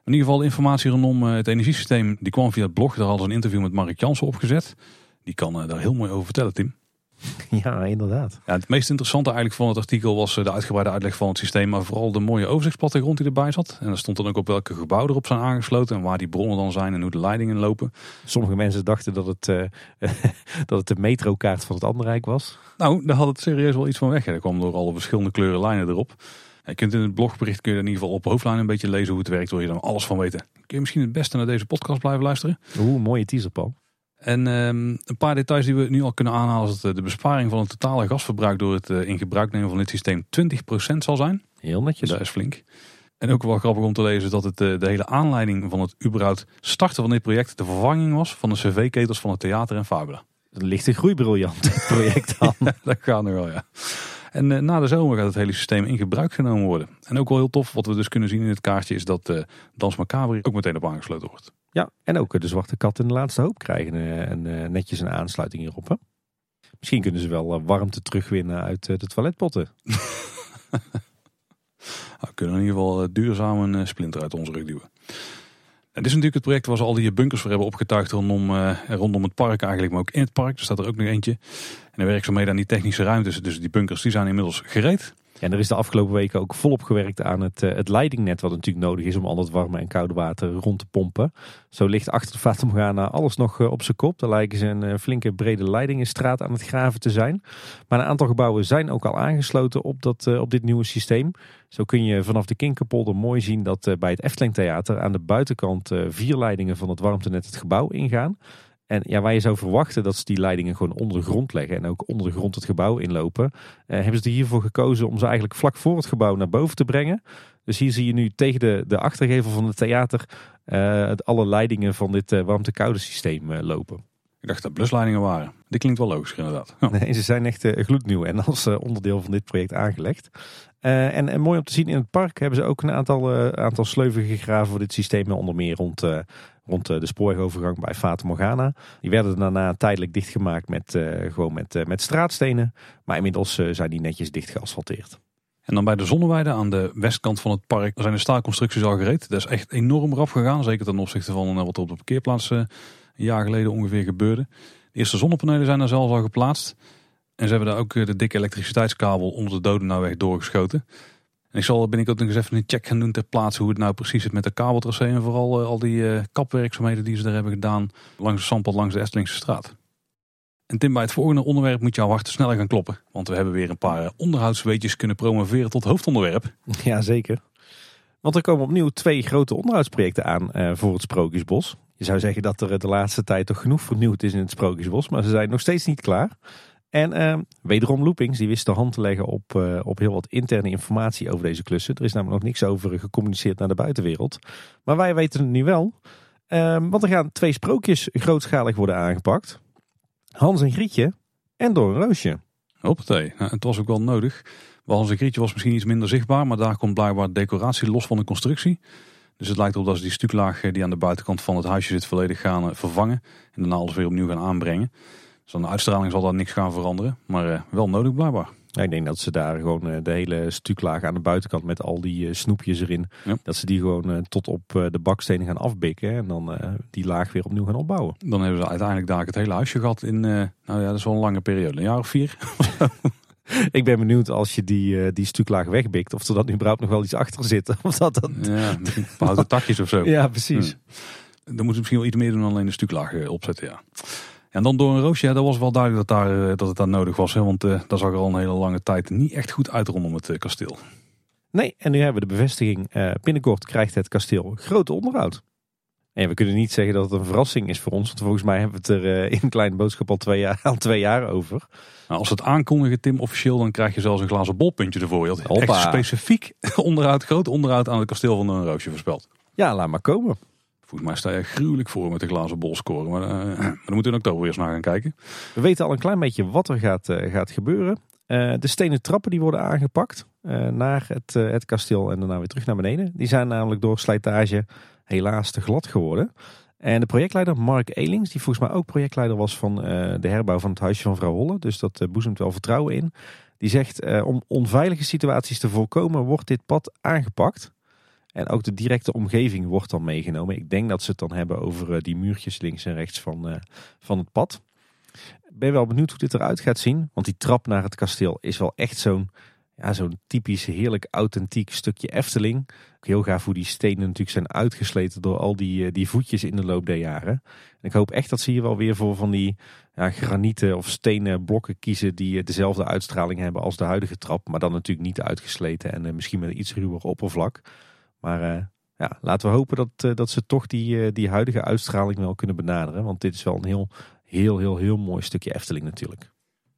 In ieder geval de informatie rondom het energiesysteem, die kwam via het blog. Daar hadden ze een interview met Mark Jansen opgezet. Die kan daar heel mooi over vertellen, Tim. Ja, inderdaad. Ja, het meest interessante eigenlijk van het artikel was eh, de uitgebreide uitleg van het systeem, maar vooral de mooie overzichtsplattegrond die erbij zat. En daar stond dan ook op welke gebouwen erop zijn aangesloten en waar die bronnen dan zijn en hoe de leidingen lopen. Sommige mensen dachten dat het, uh, dat het de metrokaart van het Anderrijk was. Nou, daar had het serieus wel iets van weg. Er kwam door alle verschillende kleuren lijnen erop. Je kunt in het blogbericht kun je in ieder geval op hoofdlijn een beetje lezen hoe het werkt, wil je dan alles van weten. Kun je misschien het beste naar deze podcast blijven luisteren. Oeh, mooie teaser, Paul. En um, een paar details die we nu al kunnen aanhalen is dat de besparing van het totale gasverbruik door het uh, in gebruik nemen van dit systeem 20% zal zijn. Heel netjes. Dat is flink. En ook wel grappig om te lezen dat het uh, de hele aanleiding van het überhaupt starten van dit project de vervanging was van de cv-ketels van het theater en Fabula. Een lichte groeibriljant project dan. ja, dat gaat nu wel, ja. En uh, na de zomer gaat het hele systeem in gebruik genomen worden. En ook wel heel tof, wat we dus kunnen zien in het kaartje, is dat uh, Dans Macabre ook meteen op aangesloten wordt. Ja, en ook de zwarte kat in de laatste hoop krijgen en, netjes een aansluiting hierop. Hè? Misschien kunnen ze wel warmte terugwinnen uit de toiletpotten. we kunnen in ieder geval duurzaam een splinter uit onze rug duwen. Dit is natuurlijk het project waar ze al die bunkers voor hebben opgetuigd rondom, uh, rondom het park eigenlijk, maar ook in het park. Er staat er ook nog eentje. En zo mee aan die technische ruimtes. Dus die bunkers die zijn inmiddels gereed. En er is de afgelopen weken ook volop gewerkt aan het, uh, het leidingnet, wat natuurlijk nodig is om al het warme en koude water rond te pompen. Zo ligt achter de Fata alles nog uh, op zijn kop. Daar lijken ze een uh, flinke brede leidingenstraat aan het graven te zijn. Maar een aantal gebouwen zijn ook al aangesloten op, dat, op dit nieuwe systeem. Zo kun je vanaf de Kinkerpolder mooi zien dat bij het Efteling Theater aan de buitenkant vier leidingen van het warmtenet het gebouw ingaan. En ja, waar je zou verwachten dat ze die leidingen gewoon onder de grond leggen en ook onder de grond het gebouw inlopen, eh, hebben ze er hiervoor gekozen om ze eigenlijk vlak voor het gebouw naar boven te brengen. Dus hier zie je nu tegen de, de achtergevel van het theater uh, alle leidingen van dit uh, warmte-koude systeem uh, lopen. Ik dacht dat blusleidingen waren. Dit klinkt wel logisch inderdaad. Ja. Nee, ze zijn echt uh, gloednieuw en als uh, onderdeel van dit project aangelegd. Uh, en, en, mooi om te zien in het park hebben ze ook een aantal, aantal sleuven gegraven voor dit systeem. Onder meer rond, rond de spoorwegovergang bij Fata Morgana. Die werden daarna tijdelijk dichtgemaakt met, gewoon met, met straatstenen. Maar inmiddels zijn die netjes dicht geasfalteerd. En dan bij de Zonneweide aan de westkant van het park zijn de staalconstructies al gereed. Dat is echt enorm rap gegaan. Zeker ten opzichte van wat er op de parkeerplaats een jaar geleden ongeveer gebeurde. De eerste zonnepanelen zijn daar zelfs al geplaatst. En ze hebben daar ook de dikke elektriciteitskabel onder de Dodenauweg doorgeschoten. En ik zal ben ik nog eens even een check gaan doen ter plaatse hoe het nou precies zit met de kabeltracé. En vooral al die kapwerkzaamheden die ze daar hebben gedaan langs de Sampad, langs de Estelingse straat. En Tim, bij het volgende onderwerp moet jouw hart sneller gaan kloppen. Want we hebben weer een paar onderhoudsweetjes kunnen promoveren tot hoofdonderwerp. Ja, zeker. Want er komen opnieuw twee grote onderhoudsprojecten aan uh, voor het Sprookjesbos. Je zou zeggen dat er de laatste tijd toch genoeg vernieuwd is in het Sprookjesbos. Maar ze zijn nog steeds niet klaar. En uh, wederom Loopings, die wist de hand te leggen op, uh, op heel wat interne informatie over deze klussen. Er is namelijk nog niks over gecommuniceerd naar de buitenwereld. Maar wij weten het nu wel. want er gaan twee sprookjes grootschalig worden aangepakt. Hans en Grietje en Door een Roosje. Hoppatee, nou, het was ook wel nodig. Hans en Grietje was misschien iets minder zichtbaar, maar daar komt blijkbaar decoratie los van de constructie. Dus het lijkt erop dat ze die stuklaag die aan de buitenkant van het huisje zit volledig gaan eh, vervangen. En daarna alles weer opnieuw gaan aanbrengen. Dus aan de uitstraling zal daar niks gaan veranderen, maar uh, wel nodig blijkbaar. Ja, ik denk dat ze daar gewoon eh, de hele stuklaag aan de buitenkant met al die snoepjes erin, dat ze die gewoon tot op de bakstenen gaan afbikken en dan die laag weer opnieuw gaan opbouwen. Dan hebben ze uiteindelijk daar het hele huisje gehad in, nou ja, dat is wel een lange periode, een jaar of vier. ik ben benieuwd als je die, die stuklaag wegbikt, of er dan überhaupt nog wel iets achter zit. Of dat dat... Ja, misschien houten takjes of zo. Ja, precies. Dan moeten ze misschien wel iets meer doen dan alleen de stuklaag opzetten, ja. En dan door een roosje, ja, dat was wel duidelijk dat, daar, dat het daar nodig was. Hè, want uh, dat zag er al een hele lange tijd niet echt goed uit rondom het uh, kasteel. Nee, en nu hebben we de bevestiging. Uh, binnenkort krijgt het kasteel grote onderhoud. En we kunnen niet zeggen dat het een verrassing is voor ons. Want volgens mij hebben we het er in een kleine boodschap al twee jaar, al twee jaar over. Nou, als het aankondigen, Tim, officieel, dan krijg je zelfs een glazen bolpuntje ervoor. Je had echt specifiek onderhoud, groot onderhoud aan het kasteel van een roosje voorspeld. Ja, laat maar komen. Volgens mij sta je gruwelijk voor met de glazen bol scoren. Maar, uh, maar dan moeten we in oktober eerst naar gaan kijken. We weten al een klein beetje wat er gaat, uh, gaat gebeuren. Uh, de stenen trappen die worden aangepakt naar het, het kasteel en daarna weer terug naar beneden. Die zijn namelijk door slijtage helaas te glad geworden. En de projectleider Mark Elings, die volgens mij ook projectleider was van de herbouw van het huisje van vrouw Holle. Dus dat boezemt wel vertrouwen in. Die zegt om onveilige situaties te voorkomen wordt dit pad aangepakt. En ook de directe omgeving wordt dan meegenomen. Ik denk dat ze het dan hebben over eh, die muurtjes links en rechts van, uh, van het pad. Ben wel benieuwd hoe dit eruit gaat zien. Want die trap naar het kasteel is wel echt zo'n ja, zo'n typisch heerlijk authentiek stukje Efteling. Ook heel gaaf hoe die stenen natuurlijk zijn uitgesleten door al die, eh, die voetjes in de loop der jaren. En ik hoop echt dat ze hier wel weer voor van die ja, granieten of stenen blokken kiezen die dezelfde uitstraling hebben als de huidige trap. Maar dan natuurlijk niet uitgesleten en misschien met een iets ruwer oppervlak. Maar uh, ja, laten we hopen dat, uh, dat ze toch die, uh, die huidige uitstraling wel kunnen benaderen. Want dit is wel een heel, heel, heel, heel mooi stukje Efteling natuurlijk.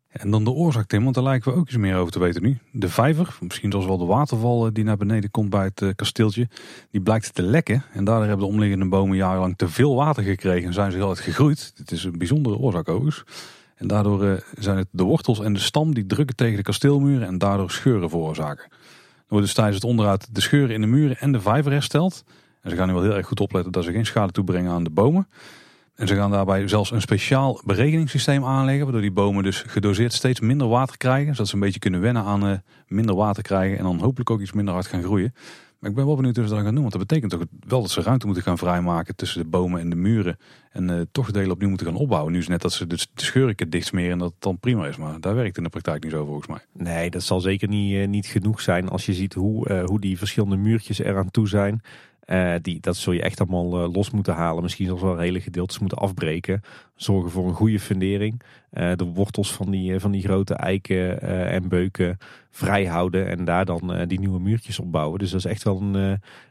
En dan de oorzaak, Tim, want daar lijken we ook iets meer over te weten nu. De vijver, misschien zoals wel de waterval die naar beneden komt bij het kasteeltje, die blijkt te lekken. En daardoor hebben de omliggende bomen jarenlang te veel water gekregen en zijn ze heel erg gegroeid. Dit is een bijzondere oorzaak overigens. En daardoor zijn het de wortels en de stam die drukken tegen de kasteelmuren en daardoor scheuren veroorzaken worden dus tijdens het onderhoud de scheuren in de muren en de vijver hersteld. En ze gaan nu wel heel erg goed opletten dat ze geen schade toebrengen aan de bomen. En ze gaan daarbij zelfs een speciaal berekeningssysteem aanleggen, waardoor die bomen dus gedoseerd steeds minder water krijgen. Zodat ze een beetje kunnen wennen aan uh, minder water krijgen en dan hopelijk ook iets minder hard gaan groeien. Maar ik ben wel benieuwd hoe ze dat gaan doen, want dat betekent toch wel dat ze ruimte moeten gaan vrijmaken tussen de bomen en de muren. En uh, toch delen opnieuw moeten gaan opbouwen. Nu is net dat ze de, de scheuren dicht smeren en dat het dan prima is. Maar daar werkt in de praktijk niet zo volgens mij. Nee, dat zal zeker niet, uh, niet genoeg zijn als je ziet hoe, uh, hoe die verschillende muurtjes eraan toe zijn. Uh, die, dat zul je echt allemaal uh, los moeten halen. Misschien zelfs wel hele gedeeltes moeten afbreken. Zorgen voor een goede fundering. Uh, de wortels van die, van die grote eiken en beuken vrij houden. En daar dan die nieuwe muurtjes opbouwen. Dus dat is echt wel een,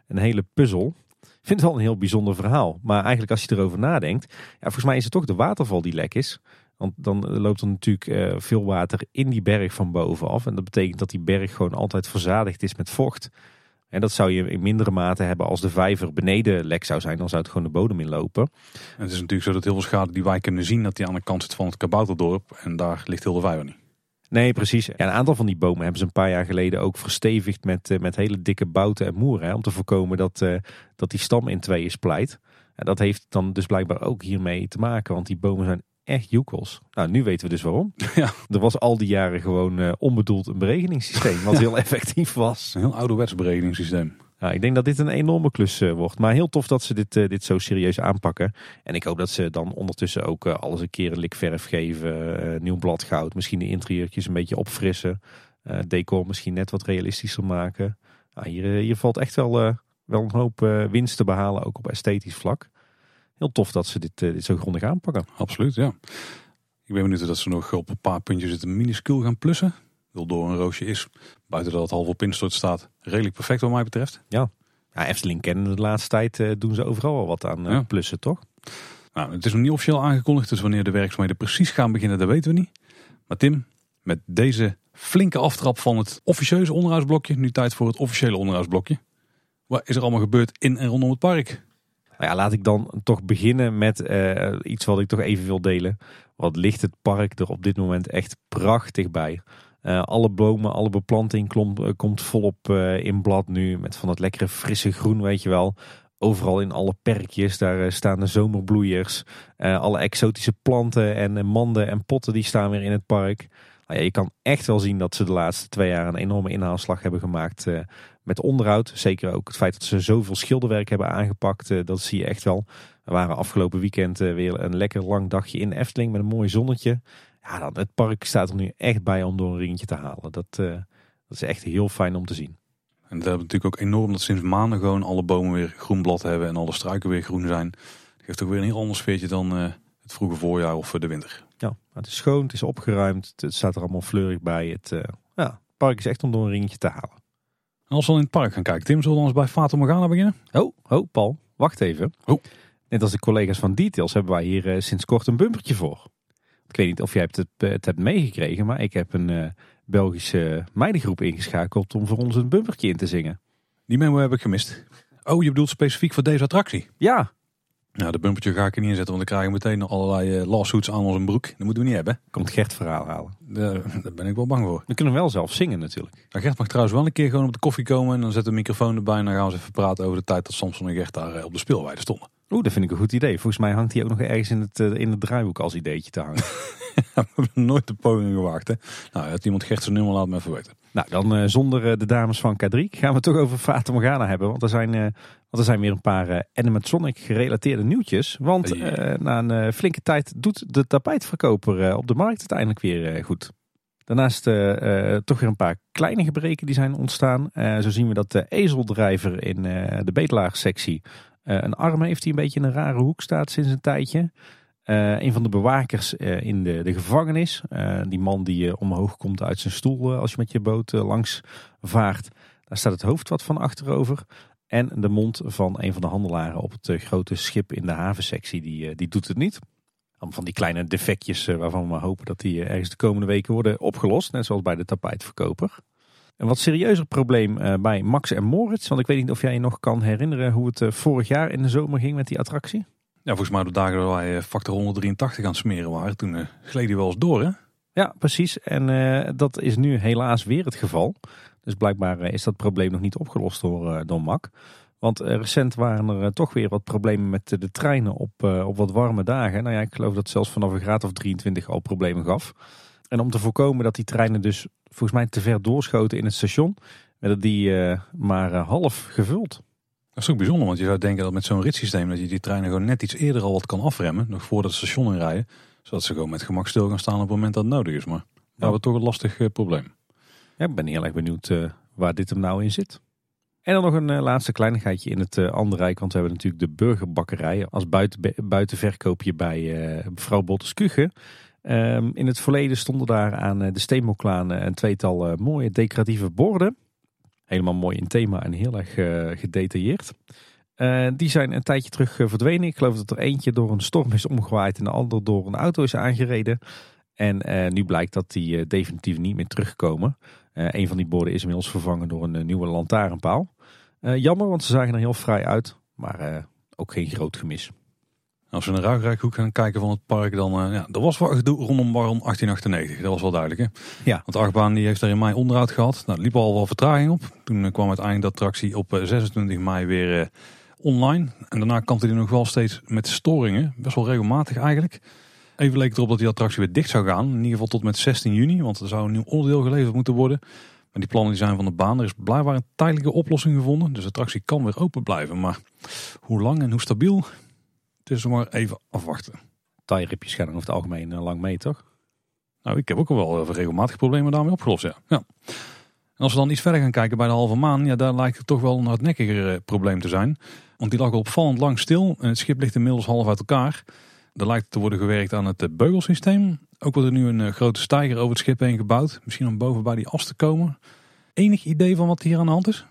een hele puzzel. Ik vind het wel een heel bijzonder verhaal. Maar eigenlijk als je erover nadenkt. Ja, volgens mij is het toch de waterval die lek is. Want dan loopt er natuurlijk veel water in die berg van bovenaf. En dat betekent dat die berg gewoon altijd verzadigd is met vocht. En dat zou je in mindere mate hebben als de vijver beneden lek zou zijn. Dan zou het gewoon de bodem inlopen. En het is natuurlijk zo dat heel veel schade die wij kunnen zien, dat die aan de kant zit van het kabouterdorp. En daar ligt heel de vijver niet. Nee, precies. Ja, een aantal van die bomen hebben ze een paar jaar geleden ook verstevigd met, uh, met hele dikke bouten en moeren. Hè, om te voorkomen dat, uh, dat die stam in tweeën splijt. En dat heeft dan dus blijkbaar ook hiermee te maken. Want die bomen zijn echt joekels. Nou, nu weten we dus waarom. Ja. Er was al die jaren gewoon uh, onbedoeld een beregeningssysteem. Wat heel effectief was. Een heel ouderwets beregeningssysteem. Nou, ik denk dat dit een enorme klus uh, wordt. Maar heel tof dat ze dit, uh, dit zo serieus aanpakken. En ik hoop dat ze dan ondertussen ook alles een keer een lik verf geven. nieuw bladgoud. Misschien de interieurtjes een beetje opfrissen. decor misschien net wat realistischer maken. Nou, hier, hier valt echt wel, wel een hoop winst te behalen. Ook op esthetisch vlak. Heel tof dat ze dit, dit zo grondig aanpakken. Absoluut, ja. Ik ben benieuwd dat ze nog op een paar puntjes het minuscuul gaan plussen wil door een roosje is. Buiten dat het half op instort staat. Redelijk perfect wat mij betreft. Ja, ja Efteling kennen de laatste tijd uh, doen ze overal wel wat aan ja. plussen, toch? Nou, het is nog niet officieel aangekondigd. Dus wanneer de werkzaamheden precies gaan beginnen, dat weten we niet. Maar Tim, met deze flinke aftrap van het officieuze onderhoudsblokje. Nu tijd voor het officiële onderhoudsblokje. Wat is er allemaal gebeurd in en rondom het park? Nou ja, laat ik dan toch beginnen met uh, iets wat ik toch even wil delen. Wat ligt het park er op dit moment echt prachtig bij. Uh, alle bomen, alle beplanting uh, komt volop in blad nu. Met van het lekkere frisse groen, weet je wel. Overal in alle perkjes, daar staan de zomerbloeiers. alle exotische planten en manden en potten die staan weer in het park. Nou ja, je kan echt wel zien dat ze de laatste twee jaar een enorme inhaalslag hebben gemaakt met onderhoud. Zeker ook het feit dat ze zoveel schilderwerk hebben aangepakt, dat zie je echt wel. We waren afgelopen weekend weer een lekker lang dagje in Efteling met een mooi zonnetje. Ja, dan, het park staat er nu echt bij om door een ringetje te halen. Dat, dat is echt heel fijn om te zien. En dat hebben natuurlijk ook enorm dat sinds maanden gewoon alle bomen weer groen blad hebben en alle struiken weer groen zijn. Geeft ook weer een heel ander sfeertje dan het vroege voorjaar of de winter. Ja, het is schoon, het is opgeruimd, het staat er allemaal fleurig bij. Het, uh, ja, het park is echt om door een ringetje te halen. En als we dan in het park gaan kijken, Tim, zullen we ons bij Fata Morgana beginnen? Oh, oh, Paul, wacht even. Oh. Net als de collega's van Details hebben wij hier sinds kort een bumpertje voor. Ik weet niet of jij het, het hebt meegekregen, maar ik heb een uh, Belgische meidengroep ingeschakeld om voor ons een bumpertje in te zingen. Die memo heb ik gemist. Oh, je bedoelt specifiek voor deze attractie? Ja. Nou, de bumpertje ga ik er niet inzetten, want dan krijgen we meteen allerlei uh, lawsuits aan onze broek. Dat moeten we niet hebben. Komt Gert verhaal halen. Daar, daar ben ik wel bang voor. We kunnen wel zelf zingen natuurlijk. Nou, Gert mag trouwens wel een keer gewoon op de koffie komen en dan we de microfoon erbij en dan gaan we eens even praten over de tijd dat Samson en Gert daar uh, op de speelweide stonden. Oeh, dat vind ik een goed idee. Volgens mij hangt hij ook nog ergens in het, uh, in het draaiboek als ideetje te hangen. we hebben nooit de poging gewaagd. Hè? Nou, had iemand Gert zijn nummer, laat me even weten. Nou, dan uh, zonder uh, de dames van K3 gaan we het toch over Fata Morgana hebben. Want er zijn, uh, want er zijn weer een paar Animatronic gerelateerde nieuwtjes. Want na een flinke tijd doet de tapijtverkoper op de markt uiteindelijk weer goed. Daarnaast toch weer een paar kleine gebreken die zijn ontstaan. zo zien we dat de ezeldrijver in de betelaarsectie een arm heeft die een beetje in een rare hoek staat sinds een tijdje. Uh, een van de bewakers uh, in de, de gevangenis. Uh, die man die omhoog komt uit zijn stoel als je met je boot langs vaart. Daar staat het hoofd wat van achterover. En de mond van een van de handelaren op het grote schip in de havensectie. Die, die doet het niet. Van die kleine defectjes waarvan we hopen dat die ergens de komende weken worden opgelost. Net zoals bij de tapijtverkoper. Een wat serieuzer probleem bij Max en Moritz. Want ik weet niet of jij je nog kan herinneren hoe het vorig jaar in de zomer ging met die attractie. Ja, volgens mij de dagen dat wij eh, factor 183 aan het smeren waren, toen uh, gleed hij wel eens door hè? Ja, precies. En uh, dat is nu helaas weer het geval. Dus blijkbaar is dat probleem nog niet opgelost door, MAC. Want recent waren er toch weer wat problemen met de treinen op, op wat warme dagen. Nou ja, ik geloof dat zelfs vanaf een graad of 23 al problemen gaf. En om te voorkomen dat die treinen dus volgens mij te ver doorschoten in het station, werden die maar half gevuld. Dat is ook bijzonder, want je zou denken dat met zo'n ritssysteem dat je die treinen gewoon net iets eerder al wat kan afremmen, nog voordat het station inrijden, zodat ze gewoon met gemak stil gaan staan op het moment dat het nodig is. Maar we hebben toch een lastig uh, probleem. Ja, ik ben heel erg benieuwd uh, waar dit hem nou in zit. En dan nog een uh, laatste kleinigheidje in het andere rijk, want we hebben natuurlijk de burgerbakkerij als buiten, buitenverkoopje bij mevrouw Bottes Kuchen. Um, in het verleden stonden daar aan de Steenmoklaan een tweetal mooie decoratieve borden. Helemaal mooi in thema en heel erg uh, gedetailleerd. Uh, die zijn een tijdje terug uh, verdwenen. Ik geloof dat er eentje door een storm is omgewaaid en de ander door een auto is aangereden. En nu blijkt dat die definitief niet meer terugkomen. een van die borden is inmiddels vervangen door een nieuwe lantaarnpaal. jammer, want ze zagen er heel vrij uit. Maar ook geen groot gemis. Als we naar Ruigrijkhoek gaan kijken van het park, dan uh, ja, er was wel gedoe rondom Baron 1898. Dat was wel duidelijk. Hè? Ja. Want de achtbaan die heeft er in mei onderhoud gehad. Nou, liep al wel vertraging op. Toen uh, kwam uiteindelijk de attractie op 26 eh, mei weer online. En daarna kampte hij nog wel steeds met storingen. Best wel regelmatig eigenlijk. Even leek het erop dat die attractie weer dicht zou gaan. In ieder geval tot met 16 juni, want er zou een nieuw onderdeel geleverd moeten worden. Maar die plannen die zijn van de baan. Er is blijkbaar een tijdelijke oplossing gevonden. Dus de attractie kan weer open blijven. Maar hoe lang en hoe stabiel, dus maar even afwachten. Taairipjes gaan er over het algemeen eh, lang mee, toch? Nou, ik heb ook al wel regelmatig problemen daarmee opgelost, ja. ja. En als we dan iets verder gaan kijken bij de halve maan, ja, daar lijkt het toch wel een hardnekkiger eh, probleem te zijn. Want die lag opvallend lang stil en het schip ligt inmiddels half uit elkaar. Er lijkt te worden gewerkt aan het eh, beugelsysteem. Ook wordt er nu een grote steiger over het schip heen gebouwd. Misschien om boven bij die as te komen. Enig idee van wat hier aan de hand is?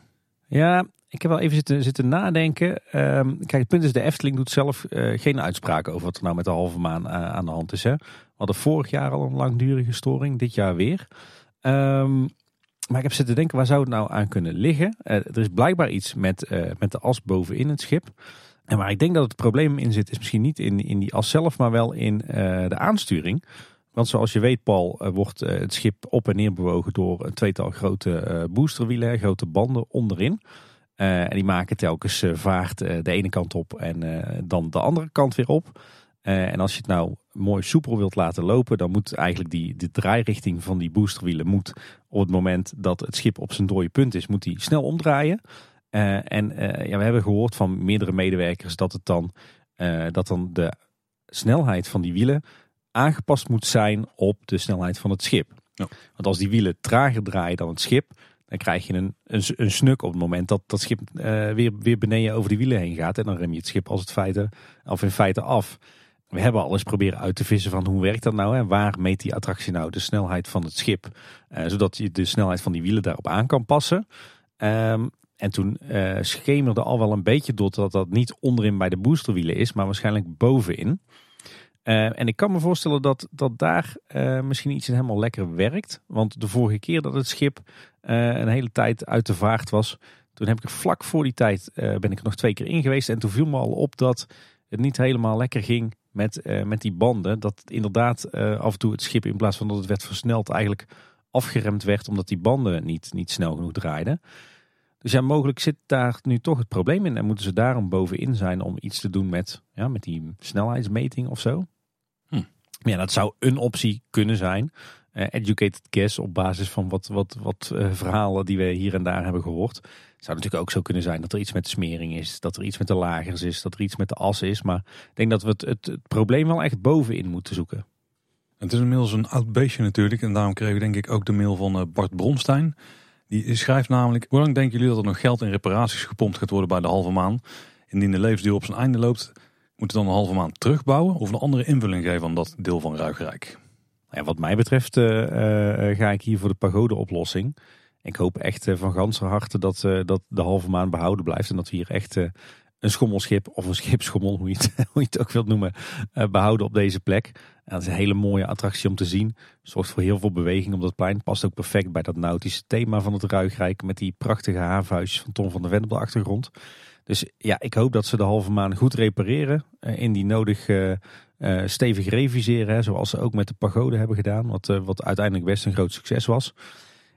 Ja, ik heb wel even zitten, zitten nadenken. Um, kijk, het punt is, de Efteling doet zelf uh, geen uitspraken over wat er nou met de halve maan uh, aan de hand is. Hè. We hadden vorig jaar al een langdurige storing, dit jaar weer. Um, maar ik heb zitten denken, waar zou het nou aan kunnen liggen? Uh, er is blijkbaar iets met, met de as bovenin het schip. En waar ik denk dat het probleem in zit, is misschien niet in, in die as zelf, maar wel in de aansturing. Want zoals je weet, Paul, wordt het schip op en neer bewogen door een tweetal grote boosterwielen, grote banden onderin. En die maken telkens vaart de ene kant op en dan de andere kant weer op. en als je het nou mooi soepel wilt laten lopen, dan moet eigenlijk die, de draairichting van die boosterwielen moet op het moment dat het schip op zijn dode punt is, moet die snel omdraaien. en ja, we hebben gehoord van meerdere medewerkers dat, het dan, dat dan de snelheid van die wielen aangepast moet zijn op de snelheid van het schip. Ja. Want als die wielen trager draaien dan het schip, dan krijg je een, een, een snuk op het moment dat dat schip uh, weer, weer beneden over die wielen heen gaat. En dan rem je het schip als het feite, of in feite af. We hebben alles proberen uit te vissen van hoe werkt dat nou? En waar meet die attractie nou de snelheid van het schip? Uh, zodat je de snelheid van die wielen daarop aan kan passen. Um, en toen uh, schemerde al wel een beetje door dat dat niet onderin bij de boosterwielen is, maar waarschijnlijk bovenin. Uh, en ik kan me voorstellen dat, dat daar uh, misschien iets helemaal lekker werkt. Want de vorige keer dat het schip uh, een hele tijd uit de vaart was, toen heb ik vlak voor die tijd ben ik er nog twee keer in geweest. En toen viel me al op dat het niet helemaal lekker ging met, met die banden. Dat inderdaad af en toe het schip in plaats van dat het werd versneld eigenlijk afgeremd werd omdat die banden niet, niet snel genoeg draaiden. Dus ja, mogelijk zit daar nu toch het probleem in. En moeten ze daarom bovenin zijn om iets te doen met, ja, met die snelheidsmeting of zo. Ja, dat zou een optie kunnen zijn. Uh, educated guess op basis van wat, wat, wat uh, verhalen die we hier en daar hebben gehoord. Het zou natuurlijk ook zo kunnen zijn dat er iets met de smering is. Dat er iets met de lagers is. Dat er iets met de as is. Maar ik denk dat we het, het, probleem wel echt bovenin moeten zoeken. Het is inmiddels een oud beestje natuurlijk. En daarom kregen we denk ik ook de mail van uh, Bart Bronstein. Die schrijft namelijk, hoe lang denken jullie dat er nog geld in reparaties gepompt gaat worden bij de halve maan? Indien de levensduur op zijn einde loopt, moet dan een halve maan terugbouwen of een andere invulling geven aan dat deel van Ruigrijk? Ja, wat mij betreft uh, uh, ga ik hier voor de pagode oplossing. Ik hoop echt van ganse harte dat, dat de halve maan behouden blijft. En dat we hier echt een schommelschip of een schipschommel, hoe je het, ook wilt noemen, behouden op deze plek. Dat is een hele mooie attractie om te zien. Zorgt voor heel veel beweging op dat plein. Past ook perfect bij dat nautische thema van het Ruigrijk. Met die prachtige havenhuisjes van Tom van der Ven op de achtergrond. Dus ja, ik hoop dat ze de halve maan goed repareren. in die nodig uh, stevig reviseren. Hè, zoals ze ook met de pagode hebben gedaan. Wat, uh, wat uiteindelijk best een groot succes was.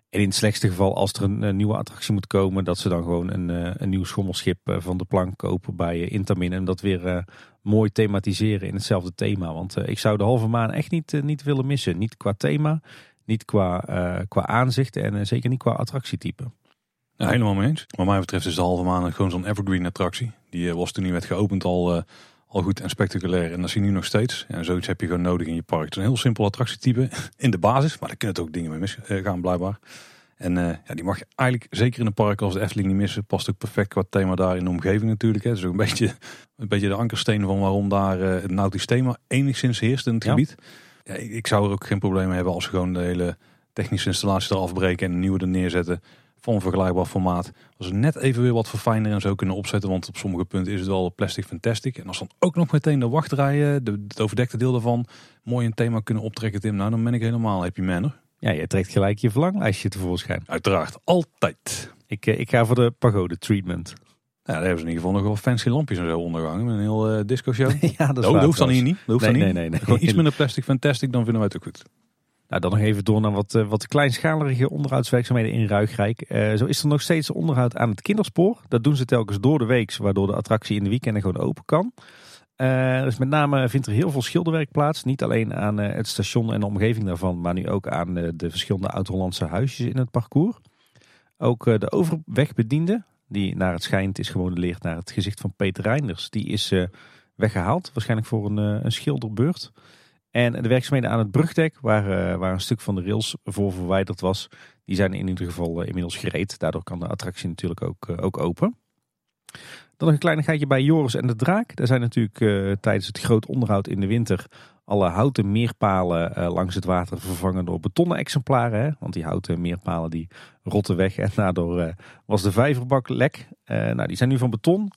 En in het slechtste geval, als er een, nieuwe attractie moet komen, dat ze dan gewoon een, uh, een nieuw schommelschip van de plank kopen bij Intamin. En dat weer mooi thematiseren in hetzelfde thema. Want ik zou de halve maan echt niet, niet willen missen. Niet qua thema, niet qua, qua aanzicht en zeker niet qua attractietype. Ja, helemaal mee eens. Wat mij betreft is de halve maan gewoon zo'n evergreen attractie. Die was toen niet werd geopend al al goed en spectaculair. En dat zie je nu nog steeds. En zoiets heb je gewoon nodig in je park. Het is een heel simpel attractietype in de basis. Maar daar kunnen het ook dingen mee misgaan eh, blijkbaar. En uh, ja, die mag je eigenlijk zeker in een park als de Efteling niet missen. Past ook perfect qua thema daar in de omgeving natuurlijk. Hè. Het is ook een beetje, een beetje de ankersteen van waarom daar uh, het nautisch thema enigszins heerst in het gebied. Ja, ik zou er ook geen probleem mee hebben als we gewoon de hele technische installatie eraf breken en een nieuwe er neerzetten. Van een vergelijkbaar formaat. Als ze net even weer wat verfijner en zo kunnen opzetten. Want op sommige punten is het al plastic fantastic. En als dan ook nog meteen de wachtrijen, de, het overdekte deel daarvan, mooi een thema kunnen optrekken, Tim. Nou, dan ben ik helemaal happy man. Ja, je trekt gelijk je verlanglijstje tevoorschijn. Uiteraard, altijd. Ik, ik ga voor de pagode treatment. Ja, daar hebben ze in ieder geval nog wel fancy lampjes en zo ondergangen. Met een heel uh, disco show. ja, dat, is dat, hoeft dan hier niet. Dat hoeft nee, dan nee, nee, nee, Gewoon iets minder plastic fantastic, dan vinden wij het ook goed. Nou, dan nog even door naar wat, uh, wat kleinschalige onderhoudswerkzaamheden in Ruigrijk. Uh, zo is er nog steeds onderhoud aan het kinderspoor. Dat doen ze telkens door de week, waardoor de attractie in de weekenden gewoon open kan. dus met name vindt er heel veel schilderwerk plaats. Niet alleen aan het station en de omgeving daarvan, maar nu ook aan de verschillende oud-Hollandse huisjes in het parcours. Ook de overwegbediende, die naar het schijnt is gewoon leert naar het gezicht van Peter Reinders. Die is weggehaald, waarschijnlijk voor een, een schilderbeurt. En de werkzaamheden aan het brugdek, waar, uh, waar een stuk van de rails voor verwijderd was, die zijn in ieder geval inmiddels gereed. Daardoor kan de attractie natuurlijk ook, ook open. Dan nog een kleinigheidje bij Joris en de Draak. Daar zijn natuurlijk tijdens het groot onderhoud in de winter alle houten meerpalen uh, langs het water vervangen door betonnen exemplaren. Hè? Want die houten meerpalen die rotten weg en daardoor uh, was de vijverbak lek. Nou, die zijn nu van beton,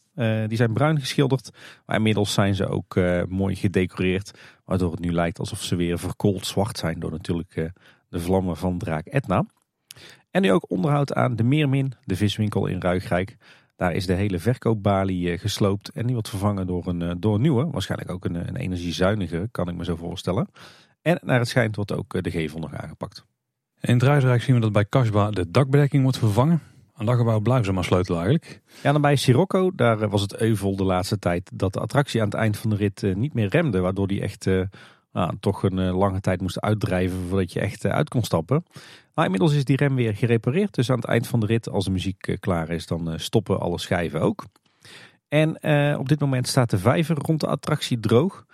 die zijn bruin geschilderd. Maar inmiddels zijn ze ook mooi gedecoreerd. Waardoor het nu lijkt alsof ze weer verkoold zwart zijn door natuurlijk de vlammen van draak Etna. En nu ook onderhoud aan de Meermin, de viswinkel in Ruigrijk. Daar is de hele verkoopbalie eh, gesloopt en die wordt vervangen door een, eh, door een nieuwe. Waarschijnlijk ook een, een energiezuinige, kan ik me zo voorstellen. En naar het schijnt wordt ook eh, de gevel nog aangepakt. In het Ruisrijk zien we dat bij Kasba de dakbedekking wordt vervangen. Aan dat gebouw blijven ze maar sleutelen eigenlijk. Ja, dan bij Sirocco, daar was het euvel de laatste tijd dat de attractie aan het eind van de rit niet meer remde. Waardoor die echt nou, toch een lange tijd moest uitdrijven voordat je echt uit kon stappen. Maar inmiddels is die rem weer gerepareerd. Dus aan het eind van de rit, als de muziek eh, klaar is, dan eh, stoppen alle schijven ook. En uh, op dit moment staat de vijver rond de attractie droog.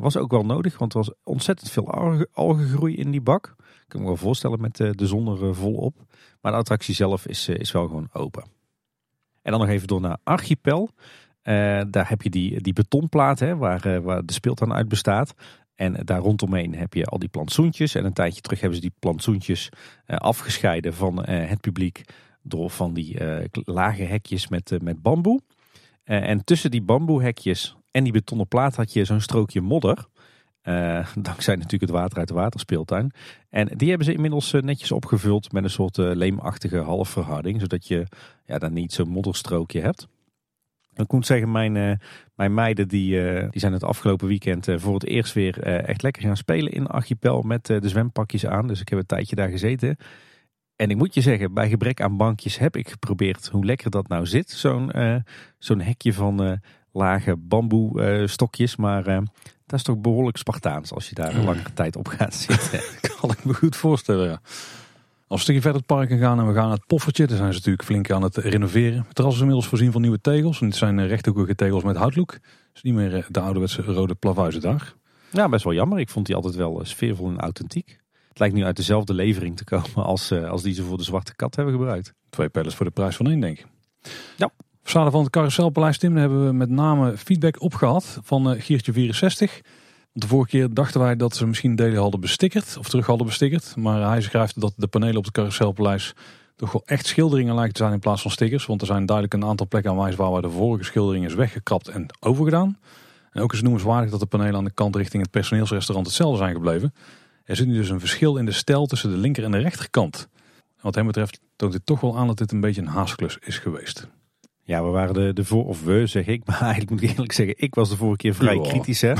Was ook wel nodig, want er was ontzettend veel algengroei in die bak. Ik kan me wel voorstellen met de, zon er volop. Maar de attractie zelf is, is wel gewoon open. En dan nog even door naar Archipel. Daar heb je die, die betonplaat hè, waar, waar de speeltuin uit bestaat. En daar rondomheen heb je al die plantsoentjes. En een tijdje terug hebben ze die plantsoentjes uh, afgescheiden van uh, het publiek. Door van die uh, lage hekjes met, met bamboe. en tussen die bamboehekjes en die betonnen plaat had je zo'n strookje modder. dankzij natuurlijk het water uit de waterspeeltuin. En die hebben ze inmiddels netjes opgevuld met een soort leemachtige halfverharding. Zodat je ja, dan niet zo'n modderstrookje hebt. Ik moet zeggen, mijn, uh, mijn meiden die, uh, die zijn het afgelopen weekend uh, voor het eerst weer echt lekker gaan spelen in Archipel met de zwempakjes aan. Dus ik heb een tijdje daar gezeten. En ik moet je zeggen, bij gebrek aan bankjes heb ik geprobeerd hoe lekker dat nou zit. Zo'n zo'n hekje van lage bamboe stokjes. Maar dat is toch behoorlijk Spartaans als je daar een lange tijd op gaat zitten. kan ik me goed voorstellen, ja. Als we een stukje verder het park gaan en we gaan naar het poffertje, dan zijn ze natuurlijk flink aan het renoveren. Het terras is inmiddels voorzien van nieuwe tegels. En dit zijn eh, rechthoekige tegels met houtlook. Dus niet meer eh, de ouderwetse rode plavuizen daar. Ja, best wel jammer. Ik vond die altijd wel eh, sfeervol en authentiek. Het lijkt nu uit dezelfde levering te komen als, als die ze voor de Zwarte Kat hebben gebruikt. Twee pellets voor de prijs van één, denk ik. Ja. Van het Carouselpaleis, Tim, daar hebben we met name feedback opgehad van Giertje64. De vorige keer dachten wij dat ze misschien delen hadden bestickerd, of terug hadden bestickerd. Maar hij schrijft dat de panelen op het carouselpaleis toch wel echt schilderingen lijken te zijn in plaats van stickers. Want er zijn duidelijk een aantal plekken aanwijsbaar waar de vorige schildering is weggekrapt en overgedaan. En ook is noemenswaardig dat de panelen aan de kant richting het personeelsrestaurant hetzelfde zijn gebleven. Er zit nu dus een verschil in de stijl tussen de linker en de rechterkant. En wat hem betreft toont dit toch wel aan dat dit een beetje een haasklus is geweest. Ja, we waren de, de voor, of we zeg ik, maar eigenlijk moet ik eerlijk zeggen, ik was de vorige keer vrij kritisch. Hè?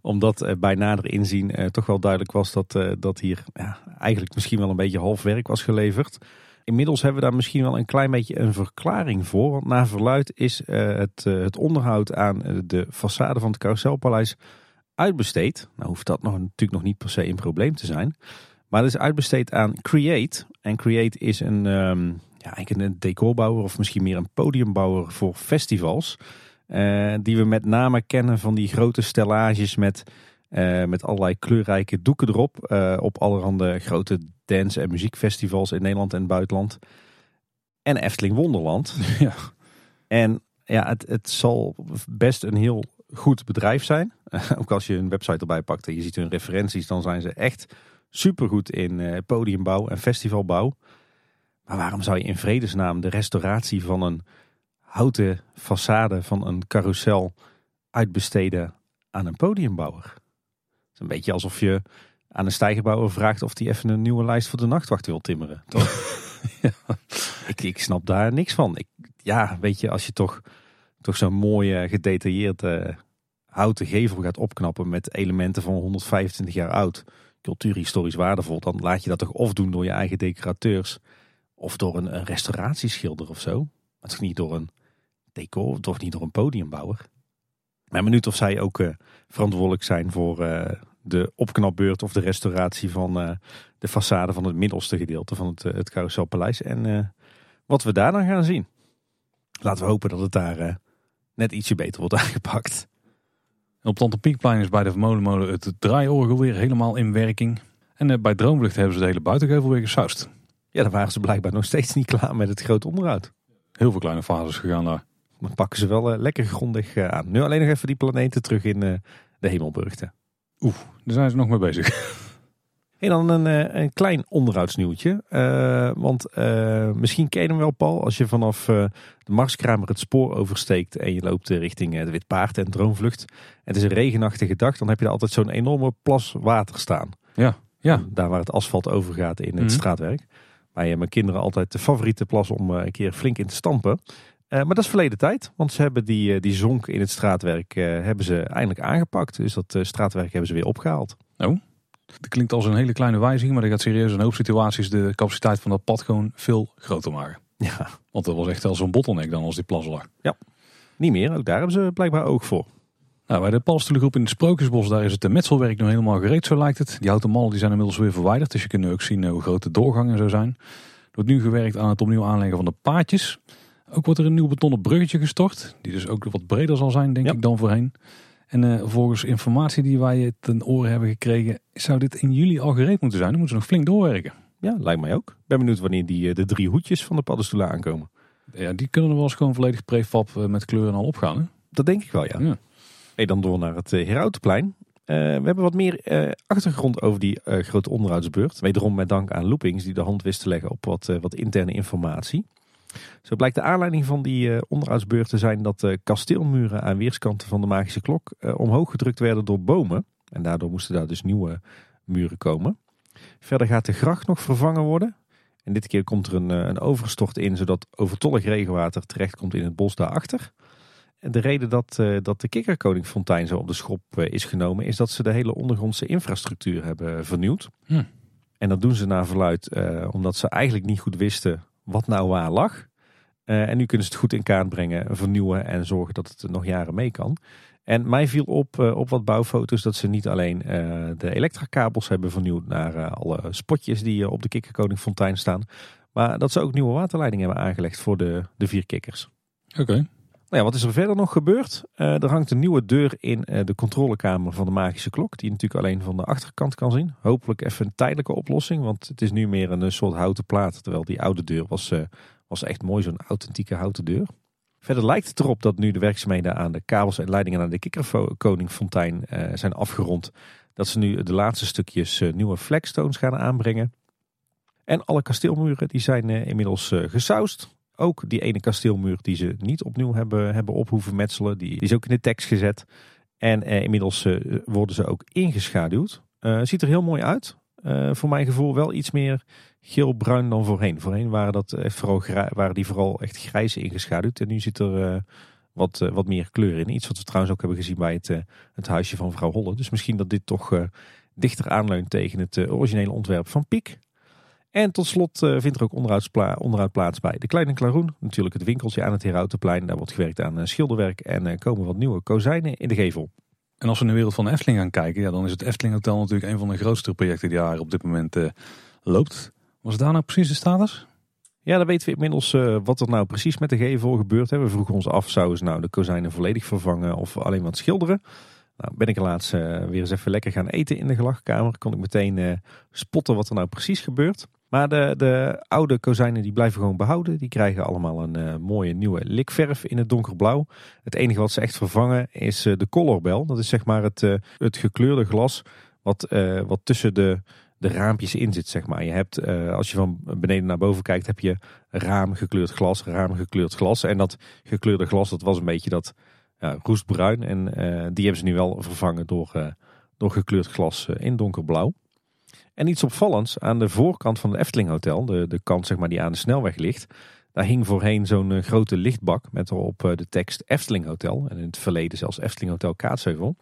Omdat uh, bij nader inzien uh, toch wel duidelijk was dat, uh, dat hier ja, eigenlijk misschien wel een beetje half werk was geleverd. Inmiddels hebben we daar misschien wel een klein beetje een verklaring voor. Want naar verluid is het, het onderhoud aan de façade van het Carouselpaleis uitbesteed. Nou hoeft dat nog, natuurlijk nog niet per se een probleem te zijn. Maar het is uitbesteed aan Create. En Create is een, um, ja, eigenlijk een decorbouwer of misschien meer een podiumbouwer voor festivals. Uh, die we met name kennen van die grote stellages met, uh, met allerlei kleurrijke doeken erop. Uh, op allerhande grote dance- en muziekfestivals in Nederland en buitenland. En Efteling Wonderland. Ja. En ja, het, het zal best een heel goed bedrijf zijn. Ook als je een website erbij pakt en je ziet hun referenties, dan zijn ze echt supergoed in podiumbouw en festivalbouw. Maar waarom zou je in vredesnaam de restauratie van een houten façade van een carousel uitbesteden aan een podiumbouwer? Het is een beetje alsof je aan een stijgerbouwer vraagt of hij even een nieuwe lijst voor de nachtwacht wil timmeren. Toch? ja. ik, ik snap daar niks van. Ik, ja, weet je, als je toch, toch zo'n mooie, gedetailleerde houten gevel gaat opknappen met elementen van 125 jaar oud, cultuurhistorisch waardevol, dan laat je dat toch of doen door je eigen decorateurs of door een, een restauratieschilder of zo. Maar toch niet door een decor, toch niet door een podiumbouwer. Maar benieuwd of zij ook uh, verantwoordelijk zijn voor uh, de opknapbeurt of de restauratie van uh, de façade van het middelste gedeelte van het, het Carouselpaleis. En wat we daar dan gaan zien. Laten we hopen dat het daar net ietsje beter wordt aangepakt. Op Plantenpiekplein is bij de Vermolenmolen het draaiorgel weer helemaal in werking. En bij Droomvlucht hebben ze de hele buitengevel weer gesausd. Ja, dan waren ze blijkbaar nog steeds niet klaar met het grote onderhoud. Heel veel kleine fases gegaan daar. Dan pakken ze wel uh, lekker grondig uh, aan. Nu alleen nog even die planeten terug in uh, de hemelburgten. Oeh, daar zijn ze nog mee bezig. En dan een, een klein onderhoudsnieuwtje. want misschien ken je hem wel, Paul. Als je vanaf de Marskramer het spoor oversteekt en je loopt richting de Witpaard en Droomvlucht. En het is een regenachtige dag, dan heb je altijd zo'n enorme plas water staan. Ja, ja. Daar waar het asfalt overgaat in het mm -hmm. straatwerk. Waar mijn kinderen altijd de favoriete plas om een keer flink in te stampen. Uh, maar dat is verleden tijd, want ze hebben die, die zonk in het straatwerk hebben ze eindelijk aangepakt. Dus dat straatwerk hebben ze weer opgehaald. Oh, dat klinkt als een hele kleine wijziging, maar dat gaat serieus in een hoop situaties de capaciteit van dat pad gewoon veel groter maken. Ja. Want dat was echt wel zo'n bottleneck dan als die plas lag. Ja, niet meer. Ook daar hebben ze blijkbaar oog voor. Nou, bij de paddenstoelengroep in het Sprookjesbos, daar is het metselwerk nog helemaal gereed, zo lijkt het. Die houten mallen die zijn inmiddels weer verwijderd, dus je kunt nu ook zien hoe groot de doorgangen zo zijn. Er wordt nu gewerkt aan het opnieuw aanleggen van de paadjes. Ook wordt er een nieuw betonnen bruggetje gestort. Die dus ook wat breder zal zijn, denk ja. ik, dan voorheen. En uh, volgens informatie die wij ten oren hebben gekregen, zou dit in juli al gereed moeten zijn. Dan moeten ze nog flink doorwerken. Ja, lijkt mij ook. Ik ben benieuwd wanneer die, de drie hoedjes van de paddenstoelen aankomen. Ja, die kunnen er wel eens gewoon volledig prefab met kleuren al opgaan. Hè? Dat denk ik wel, ja. ja. Dan door naar het Herautenplein. Uh, we hebben wat meer uh, achtergrond over die grote onderhoudsbeurt. Wederom met dank aan Loopings die de hand wist te leggen op wat, wat interne informatie. Zo blijkt de aanleiding van die onderhoudsbeurt te zijn dat kasteelmuren aan weerskanten van de magische klok omhoog gedrukt werden door bomen. En daardoor moesten daar dus nieuwe muren komen. Verder gaat de gracht nog vervangen worden. En dit keer komt er een, een overstort in, zodat overtollig regenwater terechtkomt in het bos daarachter. De reden dat, uh, dat de Kikkerkoningfontein zo op de schop is genomen, is dat ze de hele ondergrondse infrastructuur hebben vernieuwd. Hm. En dat doen ze naar verluid omdat ze eigenlijk niet goed wisten wat nou waar lag. En nu kunnen ze het goed in kaart brengen, vernieuwen en zorgen dat het nog jaren mee kan. En mij viel op, op wat bouwfoto's dat ze niet alleen de elektrakabels hebben vernieuwd naar alle spotjes die op de Kikkerkoningfontein staan. Maar dat ze ook nieuwe waterleidingen hebben aangelegd voor de, de vier kikkers. Oké. Okay. Nou ja, wat is er verder nog gebeurd? er hangt een nieuwe deur in de controlekamer van de magische klok. Die je natuurlijk alleen van de achterkant kan zien. Hopelijk even een tijdelijke oplossing. Want het is nu meer een soort houten plaat. Terwijl die oude deur was was echt mooi, zo'n authentieke houten deur. Verder lijkt het erop dat nu de werkzaamheden aan de kabels en leidingen naar de Kikkerkoningfontein uh, zijn afgerond. Dat ze nu de laatste stukjes uh, nieuwe flagstones gaan aanbrengen. En alle kasteelmuren die zijn uh, inmiddels gesausd. Ook die ene kasteelmuur die ze niet opnieuw hebben, hebben op hoeven metselen, die, is ook in de tekst gezet. En inmiddels worden ze ook ingeschaduwd. ziet er heel mooi uit. voor mijn gevoel wel iets meer geel-bruin dan voorheen. Voorheen waren, dat vooral waren die vooral echt grijs ingeschaduwd. En nu zit er wat, wat meer kleur in. Iets wat we trouwens ook hebben gezien bij het, het huisje van vrouw Holle. Dus misschien dat dit toch dichter aanleunt tegen het originele ontwerp van Piek. En tot slot vindt er ook onderhoud plaats bij de Kleine Klaroen. Natuurlijk het winkeltje aan het Herautenplein. Daar wordt gewerkt aan schilderwerk en komen wat nieuwe kozijnen in de gevel. En als we in de wereld van Efteling gaan kijken, ja, dan is het Efteling Hotel natuurlijk een van de grootste projecten die daar op dit moment loopt. Was daar nou precies de status? Ja, dan weten we inmiddels uh, wat er nou precies met de gevel gebeurt. We vroegen ons af, zouden ze nou de kozijnen volledig vervangen of alleen wat schilderen? Nou, ben ik laatst uh, weer eens even lekker gaan eten in de gelachkamer. Kon ik meteen uh, spotten wat er nou precies gebeurt. Maar de, de oude kozijnen die blijven gewoon behouden. Die krijgen allemaal een mooie nieuwe likverf in het donkerblauw. Het enige wat ze echt vervangen is de colorbel. Dat is zeg maar het, het gekleurde glas wat, wat tussen de de raampjes in zit, zeg maar. Je hebt, eh, als je van beneden naar boven kijkt, heb je raam gekleurd glas, raam gekleurd glas. En dat gekleurde glas, dat was een beetje dat roestbruin. En die hebben ze nu wel vervangen door, door gekleurd glas in donkerblauw. En iets opvallends, aan de voorkant van het Efteling Hotel, de, de kant zeg maar, die aan de snelweg ligt, daar hing voorheen zo'n eh, grote lichtbak met erop eh, de tekst Efteling Hotel. En in het verleden zelfs Efteling Hotel Kaatsheuvel.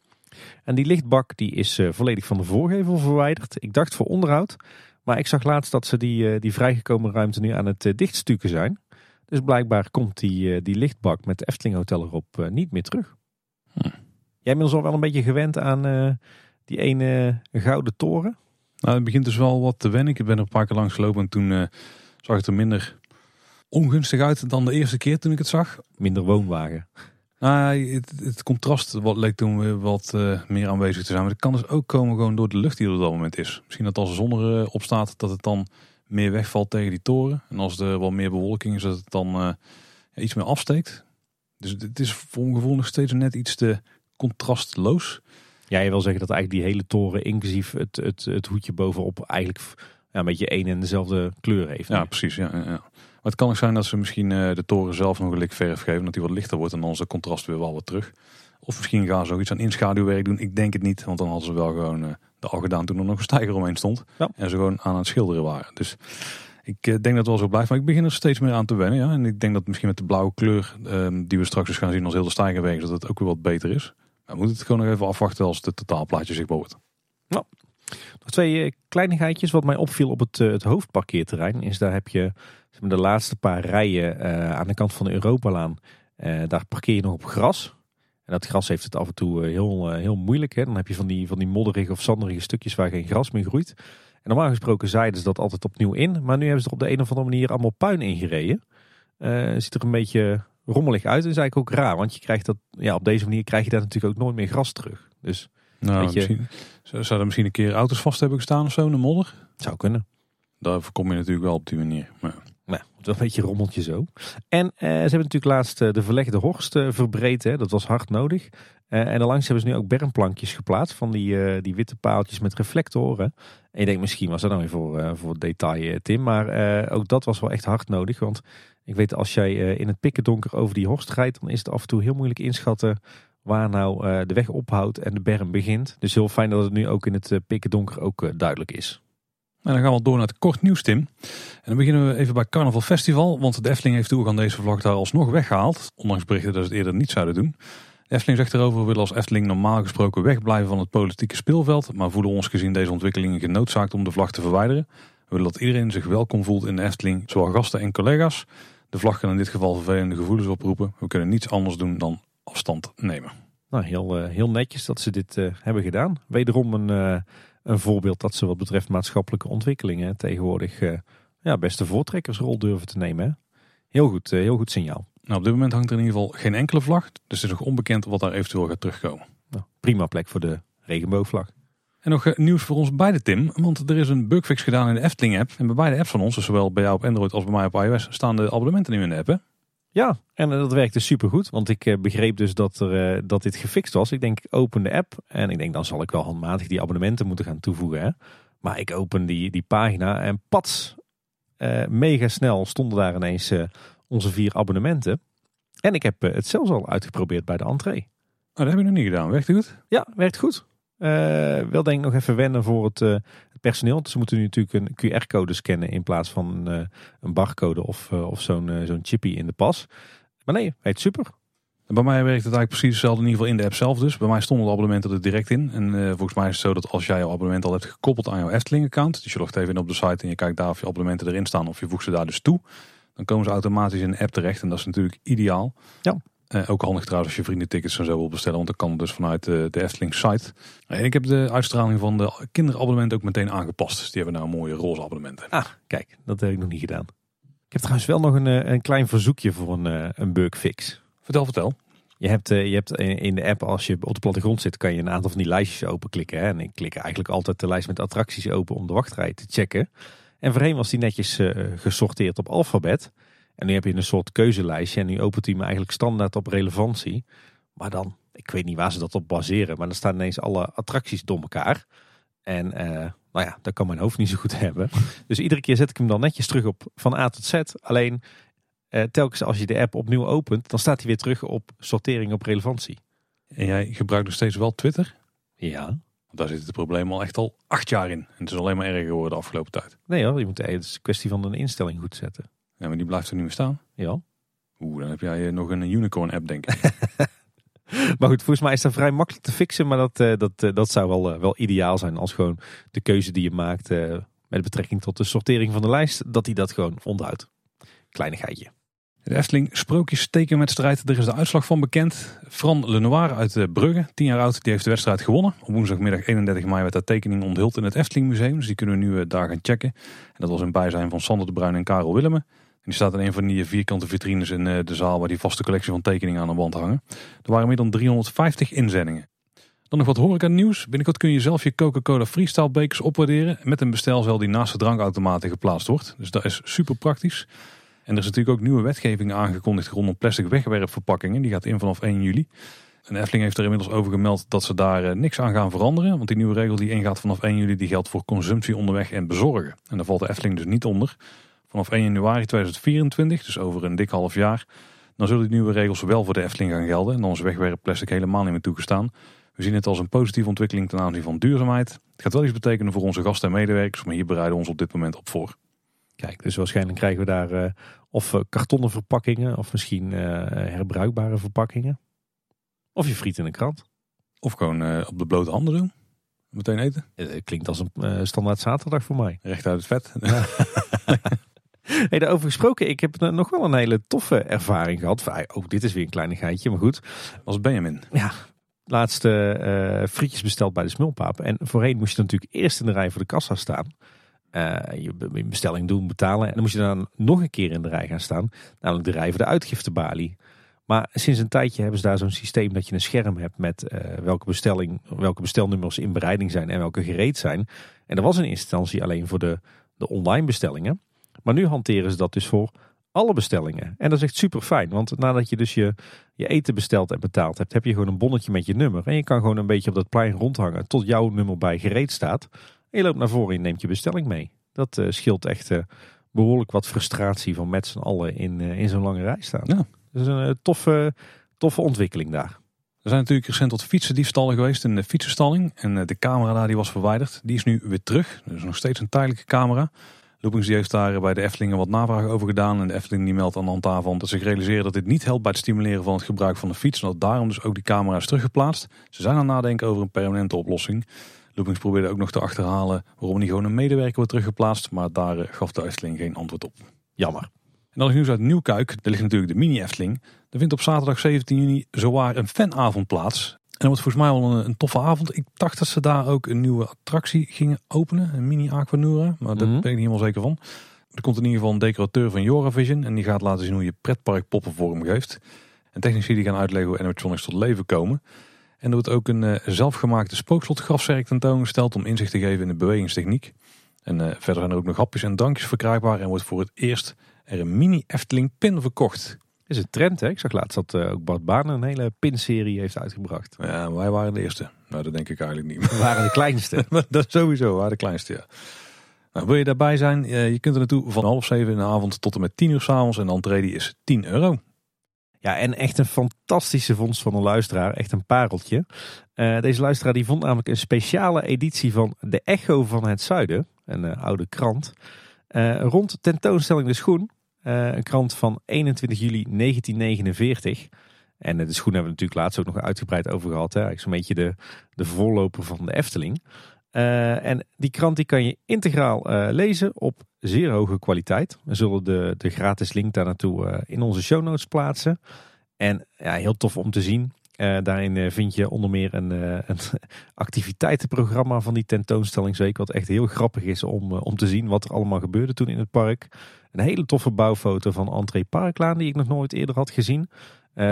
En die lichtbak die is eh, volledig van de voorgevel verwijderd. Ik dacht voor onderhoud. Maar ik zag laatst dat ze die, die vrijgekomen ruimte nu aan het dichtstukken zijn. Dus blijkbaar komt die, die lichtbak met Efteling Hotel erop niet meer terug. Hm. Jij bent al wel een beetje gewend aan die ene gouden toren? Nou, het begint dus wel wat te wennen. Ik ben er een paar keer langs gelopen en toen zag het er minder ongunstig uit dan de eerste keer toen ik het zag. Minder woonwagen. Nou, het, het contrast wat, leek toen weer wat uh, meer aanwezig te zijn. Maar dat kan dus ook komen gewoon door de lucht die er op dat moment is. Misschien dat als de zon erop uh, staat, dat het dan meer wegvalt tegen die toren. En als er wat meer bewolking is, dat het dan iets meer afsteekt. Dus het is voor mijn gevoel nog steeds net iets te contrastloos. Ja, je wil zeggen dat eigenlijk die hele toren, inclusief het, het, het hoedje bovenop, eigenlijk ja, een beetje één en dezelfde kleur heeft. Ja, precies. Ja, ja. Maar het kan ook zijn dat ze misschien eh, de toren zelf nog een lik verf geven. Dat die wat lichter wordt en dan is het contrast weer wel wat terug. Of misschien gaan ze ook iets aan inschaduwwerk doen. Ik denk het niet, want dan hadden ze wel gewoon uh, de al gedaan toen er nog een stijger omheen stond. En ze gewoon aan het schilderen waren. Dus ik eh, denk dat het wel zo blijft. Maar ik begin er steeds meer aan te wennen. Ja? En ik denk dat misschien met de blauwe kleur ehm, die we straks dus gaan zien als heel de stijgerweg. Dat het ook weer wat beter is. We moeten het gewoon nog even afwachten als het totaalplaatje zichtbaar wordt. Nou, nog twee kleinigheidjes. Wat mij opviel op het, het hoofdparkeerterrein is daar heb je de laatste paar rijen uh, aan de kant van de Europalaan, uh, daar parkeer je nog op gras. En dat gras heeft het af en toe eh, heel, heel moeilijk. Hè? Dan heb je van die, van die modderige of zanderige stukjes waar geen gras meer groeit. En normaal gesproken zeiden ze dat altijd opnieuw in. Maar nu hebben ze er op de een of andere manier allemaal puin in gereden. ziet er een beetje rommelig uit. Dat is eigenlijk ook raar. Want je krijgt dat, ja, op deze manier krijg je daar natuurlijk ook nooit meer gras terug. Dus, nou, je, misschien, zou er misschien een keer auto's vast hebben gestaan of zo in de modder? Zou kunnen. Daar voorkom je natuurlijk wel op die manier. Maar... Nou, wel een beetje rommeltje zo. En eh, ze hebben natuurlijk laatst eh, de verlegde horst uh, verbreed. Hè. Dat was hard nodig. en langs hebben ze nu ook bermplankjes geplaatst. Van die, die witte paaltjes met reflectoren. En je denkt misschien was dat nou weer voor, voor detail Tim. Maar ook dat was wel echt hard nodig. Want ik weet als jij in het pikken donker over die horst rijdt. Dan is het af en toe heel moeilijk inschatten waar nou de weg ophoudt en de berm begint. Dus heel fijn dat het nu ook in het pikken donker ook duidelijk is. En dan gaan we door naar het kort nieuws, Tim. En dan beginnen we even bij Carnaval Festival. Want de Efteling heeft toegang deze vlog daar alsnog weggehaald. Ondanks berichten dat ze het eerder niet zouden doen. De Efteling zegt erover, we willen als Efteling normaal gesproken wegblijven van het politieke speelveld. Maar voelen ons gezien deze ontwikkelingen genoodzaakt om de vlag te verwijderen. We willen dat iedereen zich welkom voelt in de Efteling, zowel gasten en collega's. De vlag kan in dit geval vervelende gevoelens oproepen. We kunnen niets anders doen dan afstand nemen. Nou, heel, eh, heel netjes dat ze dit uh, hebben gedaan. Wederom een... Uh, een voorbeeld dat ze wat betreft maatschappelijke ontwikkelingen tegenwoordig uh, ja, best voortrekkersrol durven te nemen. Hè? Heel goed, heel goed signaal. Nou, op dit moment hangt er in ieder geval geen enkele vlag. Dus het is nog onbekend wat daar eventueel gaat terugkomen. Nou, prima plek voor de regenboogvlag. En nog uh, nieuws voor ons beide, Tim. Want er is een bugfix gedaan in de Efteling-app. En bij beide apps van ons, dus zowel bij jou op Android als bij mij op iOS, staan de abonnementen nu in de app. Hè? Ja, en dat werkte supergoed. Want ik eh, begreep dus dat, er, eh, dat dit gefixt was. Ik denk, ik open de app en ik denk, dan zal ik wel handmatig die abonnementen moeten gaan toevoegen. Hè? Maar ik open die, die pagina en pats, uh, mega snel stonden daar ineens onze vier abonnementen. En ik heb het zelfs al uitgeprobeerd bij de entree. Oh, dat heb ik nog niet gedaan. Werkt het goed? Ja, werkt goed. Wel denk ik nog even wennen voor het, het personeel. Ze moeten nu natuurlijk een QR-code scannen in plaats van een barcode of, of zo'n zo'n chippy in de pas. Maar nee, heet super. Bij mij werkt het eigenlijk precies hetzelfde, in ieder geval in de app zelf dus. Bij mij stonden de abonnementen er direct in. En uh, volgens mij is het zo dat als jij jouw abonnement al hebt gekoppeld aan jouw Efteling-account, dus je logt even in op de site en je kijkt daar of je abonnementen erin staan of je voegt ze daar dus toe, dan komen ze automatisch in de app terecht en dat is natuurlijk ideaal. Ja. Uh, ook handig trouwens als je vriendentickets en zo wil bestellen, want dat kan dus vanuit de, de Efteling site. En ik heb de uitstraling van de kinderabonnementen ook meteen aangepast. Dus die hebben nou mooie roze abonnementen. Ah, kijk, dat heb ik nog niet gedaan. Ik heb trouwens wel nog een, eh, een klein verzoekje voor een, eh, een bugfix. Vertel, vertel. Je hebt, eh, je hebt in de app, als je op de plattegrond zit, kan je een aantal van die lijstjes openklikken. Hè? En ik klik eigenlijk altijd de lijst met attracties open om de wachtrij te checken. En voorheen was die netjes gesorteerd op alfabet. En nu heb je een soort keuzelijstje en nu opent hij me eigenlijk standaard op relevantie. Maar dan, ik weet niet waar ze dat op baseren, maar dan staan ineens alle attracties door elkaar. En Nou ja, dat kan mijn hoofd niet zo goed hebben. Dus iedere keer zet ik hem dan netjes terug op van A tot Z. Alleen eh, telkens als je de app opnieuw opent, dan staat hij weer terug op sortering op relevantie. En jij gebruikt nog steeds wel Twitter? Ja. Daar zit het probleem al echt al acht jaar in. En het is alleen maar erger geworden de afgelopen tijd. Nee hoor, je moet, het is een kwestie van een instelling goed zetten. Ja, maar die blijft er nu meer staan. Ja. Oeh, dan heb jij eh, nog een unicorn app, denk ik. Maar goed, volgens mij is dat vrij makkelijk te fixen. Maar dat, eh, dat, eh, dat zou wel, wel ideaal zijn als gewoon de keuze die je maakt met betrekking tot de sortering van de lijst, dat hij dat gewoon onderhoudt. Kleinigheidje. De Efteling sprookjes tekenwedstrijd. Er is de uitslag van bekend. Fran Lenoir uit Brugge, 10 jaar oud, die heeft de wedstrijd gewonnen. Op woensdagmiddag 31 mei werd haar tekening onthuld in het Efteling Museum. Dus die kunnen we nu daar gaan checken. En dat was in bijzijn van Sander de Bruin en Karel Willemen. En die staat in een van die vierkante vitrines in eh, de zaal waar die vaste collectie van tekeningen aan de wand hangen. Er waren meer dan 350 inzendingen. Dan nog wat horeca nieuws. Binnenkort kun je zelf je Coca-Cola Freestyle bekers opwaarderen met een bestelcel die naast de drankautomaten geplaatst wordt. Dus dat is super praktisch. En er is natuurlijk ook nieuwe wetgeving aangekondigd rondom plastic wegwerpverpakkingen. Die gaat in vanaf 1 juli. En Efteling heeft er inmiddels over gemeld dat ze daar eh, niks aan gaan veranderen. Want die nieuwe regel die ingaat vanaf 1 juli die geldt voor consumptie onderweg en bezorgen. En daar valt de Efteling dus niet onder. Vanaf 1 januari 2024, dus over een dik half jaar, dan zullen die nieuwe regels wel voor de Efteling gaan gelden. En dan is wegwerpplastic helemaal niet meer toegestaan. We zien het als een positieve ontwikkeling ten aanzien van duurzaamheid. Het gaat wel iets betekenen voor onze gasten en medewerkers, maar hier bereiden we ons op dit moment op voor. Kijk, dus waarschijnlijk krijgen we daar eh, of eh, kartonnen verpakkingen of misschien eh, herbruikbare verpakkingen. Of je friet in de krant. Of gewoon op de blote handen doen. Meteen eten. Klinkt als een standaard zaterdag voor mij. Recht uit het vet. Hey, daarover gesproken, ik heb nog wel een hele toffe ervaring gehad. Van, Ook dit is weer een kleinigheidje, maar goed. Als Benjamin. Ja, laatste eh, frietjes besteld bij de Smulpaap. En voorheen moest je natuurlijk eerst in de rij voor de kassa staan. Eh, je be- je bestelling doen, betalen. En dan moest je dan nog een keer in de rij gaan staan. Namelijk de rij voor de uitgiftebalie. Maar sinds een tijdje hebben ze daar zo'n systeem dat je een scherm hebt met eh, welke, bestelling, welke bestelnummers in bereiding zijn en welke gereed zijn. En dat was in eerste instantie alleen voor de, de online bestellingen. Maar nu hanteren ze dat dus voor alle bestellingen. En dat is echt super fijn. Want nadat je dus je, je eten besteld en betaald hebt, heb je gewoon een bonnetje met je nummer. En je kan gewoon een beetje op dat plein rondhangen tot jouw nummer bij gereed staat. En je loopt naar voren en neemt je bestelling mee. Dat eh, scheelt echt eh, behoorlijk wat frustratie van met z'n allen in, eh, in zo'n lange rij staan. Ja. Dat is een toffe, toffe ontwikkeling daar. Er zijn natuurlijk recent wat fietsendiefstallen geweest in de fietsenstalling. En de camera daar die was verwijderd. Die is nu weer terug. Er is nog steeds een tijdelijke camera. Loopings heeft daar bij de Eftelingen wat navraag over gedaan. En de Efteling die meldt aan de hand daarvan dat ze realiseren dat dit niet helpt bij het stimuleren van het gebruik van de fiets. En dat daarom dus ook die camera is teruggeplaatst. Ze zijn aan het nadenken over een permanente oplossing. Loopings probeerde ook nog te achterhalen waarom niet gewoon een medewerker wordt teruggeplaatst. Maar daar eh, gaf de Efteling geen antwoord op. Jammer. En dan is nieuws uit Nieuwkuik. Daar ligt natuurlijk de mini Efteling. Er vindt op zaterdag 17 juni zowaar een fanavond plaats. En dat wordt volgens mij wel een, een toffe avond. Ik dacht dat ze daar ook een nieuwe attractie gingen openen. Een mini Aquanura. Maar daar Mhm. ben ik niet helemaal zeker van. Er komt in ieder geval een decorateur van Joravision. En die gaat laten zien hoe je pretparkpoppen vorm geeft. En technici die gaan uitleggen hoe animatronics tot leven komen. En er wordt ook een eh, zelfgemaakte spookslotgrafzerk tentoongesteld om inzicht te geven in de bewegingstechniek. En eh, verder zijn er ook nog hapjes en drankjes verkrijgbaar. En wordt voor het eerst er een mini Efteling pin verkocht. Is een trend hè. Ik zag laatst dat eh, ook Bart Baan een hele pinserie heeft uitgebracht. Ja, wij waren de eerste. Nou, dat denk ik eigenlijk niet. We waren de kleinste. Dat sowieso, we waren de kleinste, ja. Nou, wil je daarbij zijn? Je kunt er naartoe van half zeven in de avond tot en met tien uur s'avonds. En de entree die is 10 euro. Ja, en echt een fantastische vondst van een luisteraar. Echt een pareltje. Eh, deze luisteraar die vond namelijk een speciale editie van De Echo van het Zuiden. Een eh, oude krant. eh, rond tentoonstelling De Schoen. Eh, een krant van 21 juli 1949. En eh, de schoen hebben we natuurlijk laatst ook nog uitgebreid over gehad. Hè? Zo'n beetje de, de voorloper van de Efteling. Eh, en die krant die kan je integraal lezen op zeer hoge kwaliteit. We zullen de, de gratis link daar naartoe in onze show notes plaatsen. En ja, heel tof om te zien. Eh, daarin eh, vind je onder meer een, eh, een activiteitenprogramma van die tentoonstellingsweek. Wat echt heel grappig is om, om te zien wat er allemaal gebeurde toen in het park. Een hele toffe bouwfoto van Entree Parklaan die ik nog nooit eerder had gezien.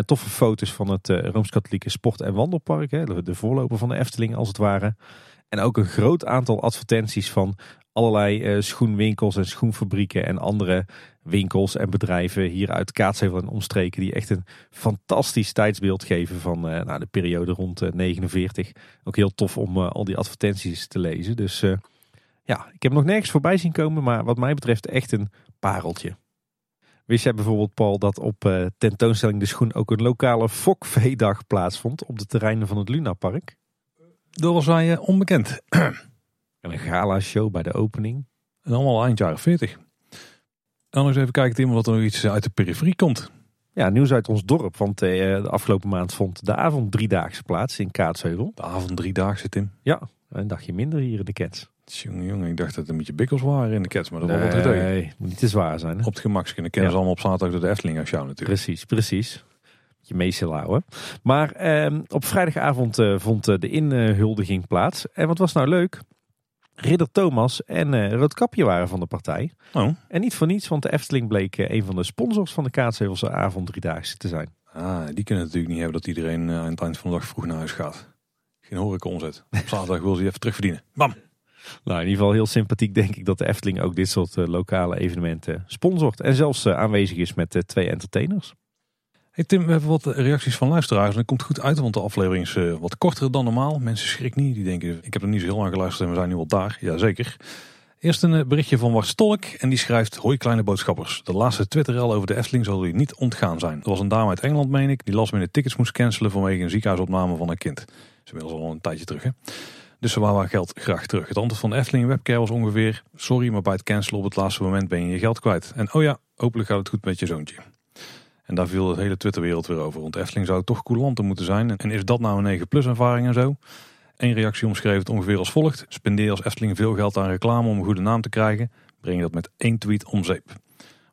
Toffe foto's van het Rooms-Katholieke Sport- en Wandelpark. Hè, de, voorloper van de Efteling als het ware. En ook een groot aantal advertenties van allerlei schoenwinkels en schoenfabrieken en andere winkels en bedrijven hier uit Kaatsheuvel en omstreken. Die echt een fantastisch tijdsbeeld geven van eh, nou, de periode rond eh, 49. Ook heel tof om eh, al die advertenties te lezen. Dus Ja, ik heb nog nergens voorbij zien komen, maar wat mij betreft echt een pareltje. Wist jij bijvoorbeeld, Paul, dat op uh, tentoonstelling De Schoen ook een lokale fokveedag plaatsvond op de terreinen van het Lunapark? Dat was mij uh, onbekend. en een gala-show bij de opening. En allemaal eind jaren 40. Dan eens even kijken, Tim, wat er nog iets uit de periferie komt. Ja, nieuws uit ons dorp, want uh, de afgelopen maand vond de avond driedaagse plaats in Kaatsheuvel. De avond driedaagse, Tim? Ja, een dagje minder hier in de Cats. Jongen, jongen, ik dacht dat het een beetje bikkels waren in de Cats, maar dat nee, wat Nee, moet niet te zwaar zijn. Hè? Op het gemak kunnen kennen ja. ze allemaal op zaterdag door de Efteling als jou natuurlijk. Precies, precies. Je meestal houden. Maar eh, op vrijdagavond uh, vond de inhuldiging plaats. En wat was nou leuk? Ridder Thomas en uh, Roodkapje waren van de partij. Oh. En niet voor niets, want de Efteling bleek een van de sponsors van de Kaatshevelse avond driedaagse te zijn. Ah, die kunnen natuurlijk niet hebben dat iedereen aan het eind van de dag vroeg naar huis gaat. Geen horeca omzet. Op zaterdag wil ze even terugverdienen. Bam! Nou, in ieder geval heel sympathiek denk ik dat de Efteling ook dit soort uh, lokale evenementen sponsort. En zelfs uh, aanwezig is met uh, twee entertainers. Hey Tim, we hebben wat reacties van luisteraars. En dat komt goed uit, want de aflevering is wat korter dan normaal. Mensen schrik niet. Die denken, ik heb er niet zo heel lang geluisterd en we zijn nu al daar. Jazeker. Eerst een berichtje van Wart Stolk. En die schrijft, hoi kleine boodschappers. De laatste Twitterrel over de Efteling zal u niet ontgaan zijn. Er was een dame uit Engeland, meen ik, die last minute tickets moest cancelen vanwege een ziekenhuisopname van haar kind. Dat is inmiddels al een tijdje terug, hè. Dus ze waren geld graag terug. Het antwoord van de Efteling Webcare was ongeveer... Sorry, maar bij het cancelen op het laatste moment ben je je geld kwijt. En oh ja, hopelijk gaat het goed met je zoontje. En daar viel de hele Twitterwereld weer over. Want Efteling zou toch coulanter moeten zijn. En is dat nou een 9 plus ervaring en zo? Eén reactie omschreven het ongeveer als volgt. Spendeer als Efteling veel geld aan reclame om een goede naam te krijgen. Breng je dat met één tweet om zeep.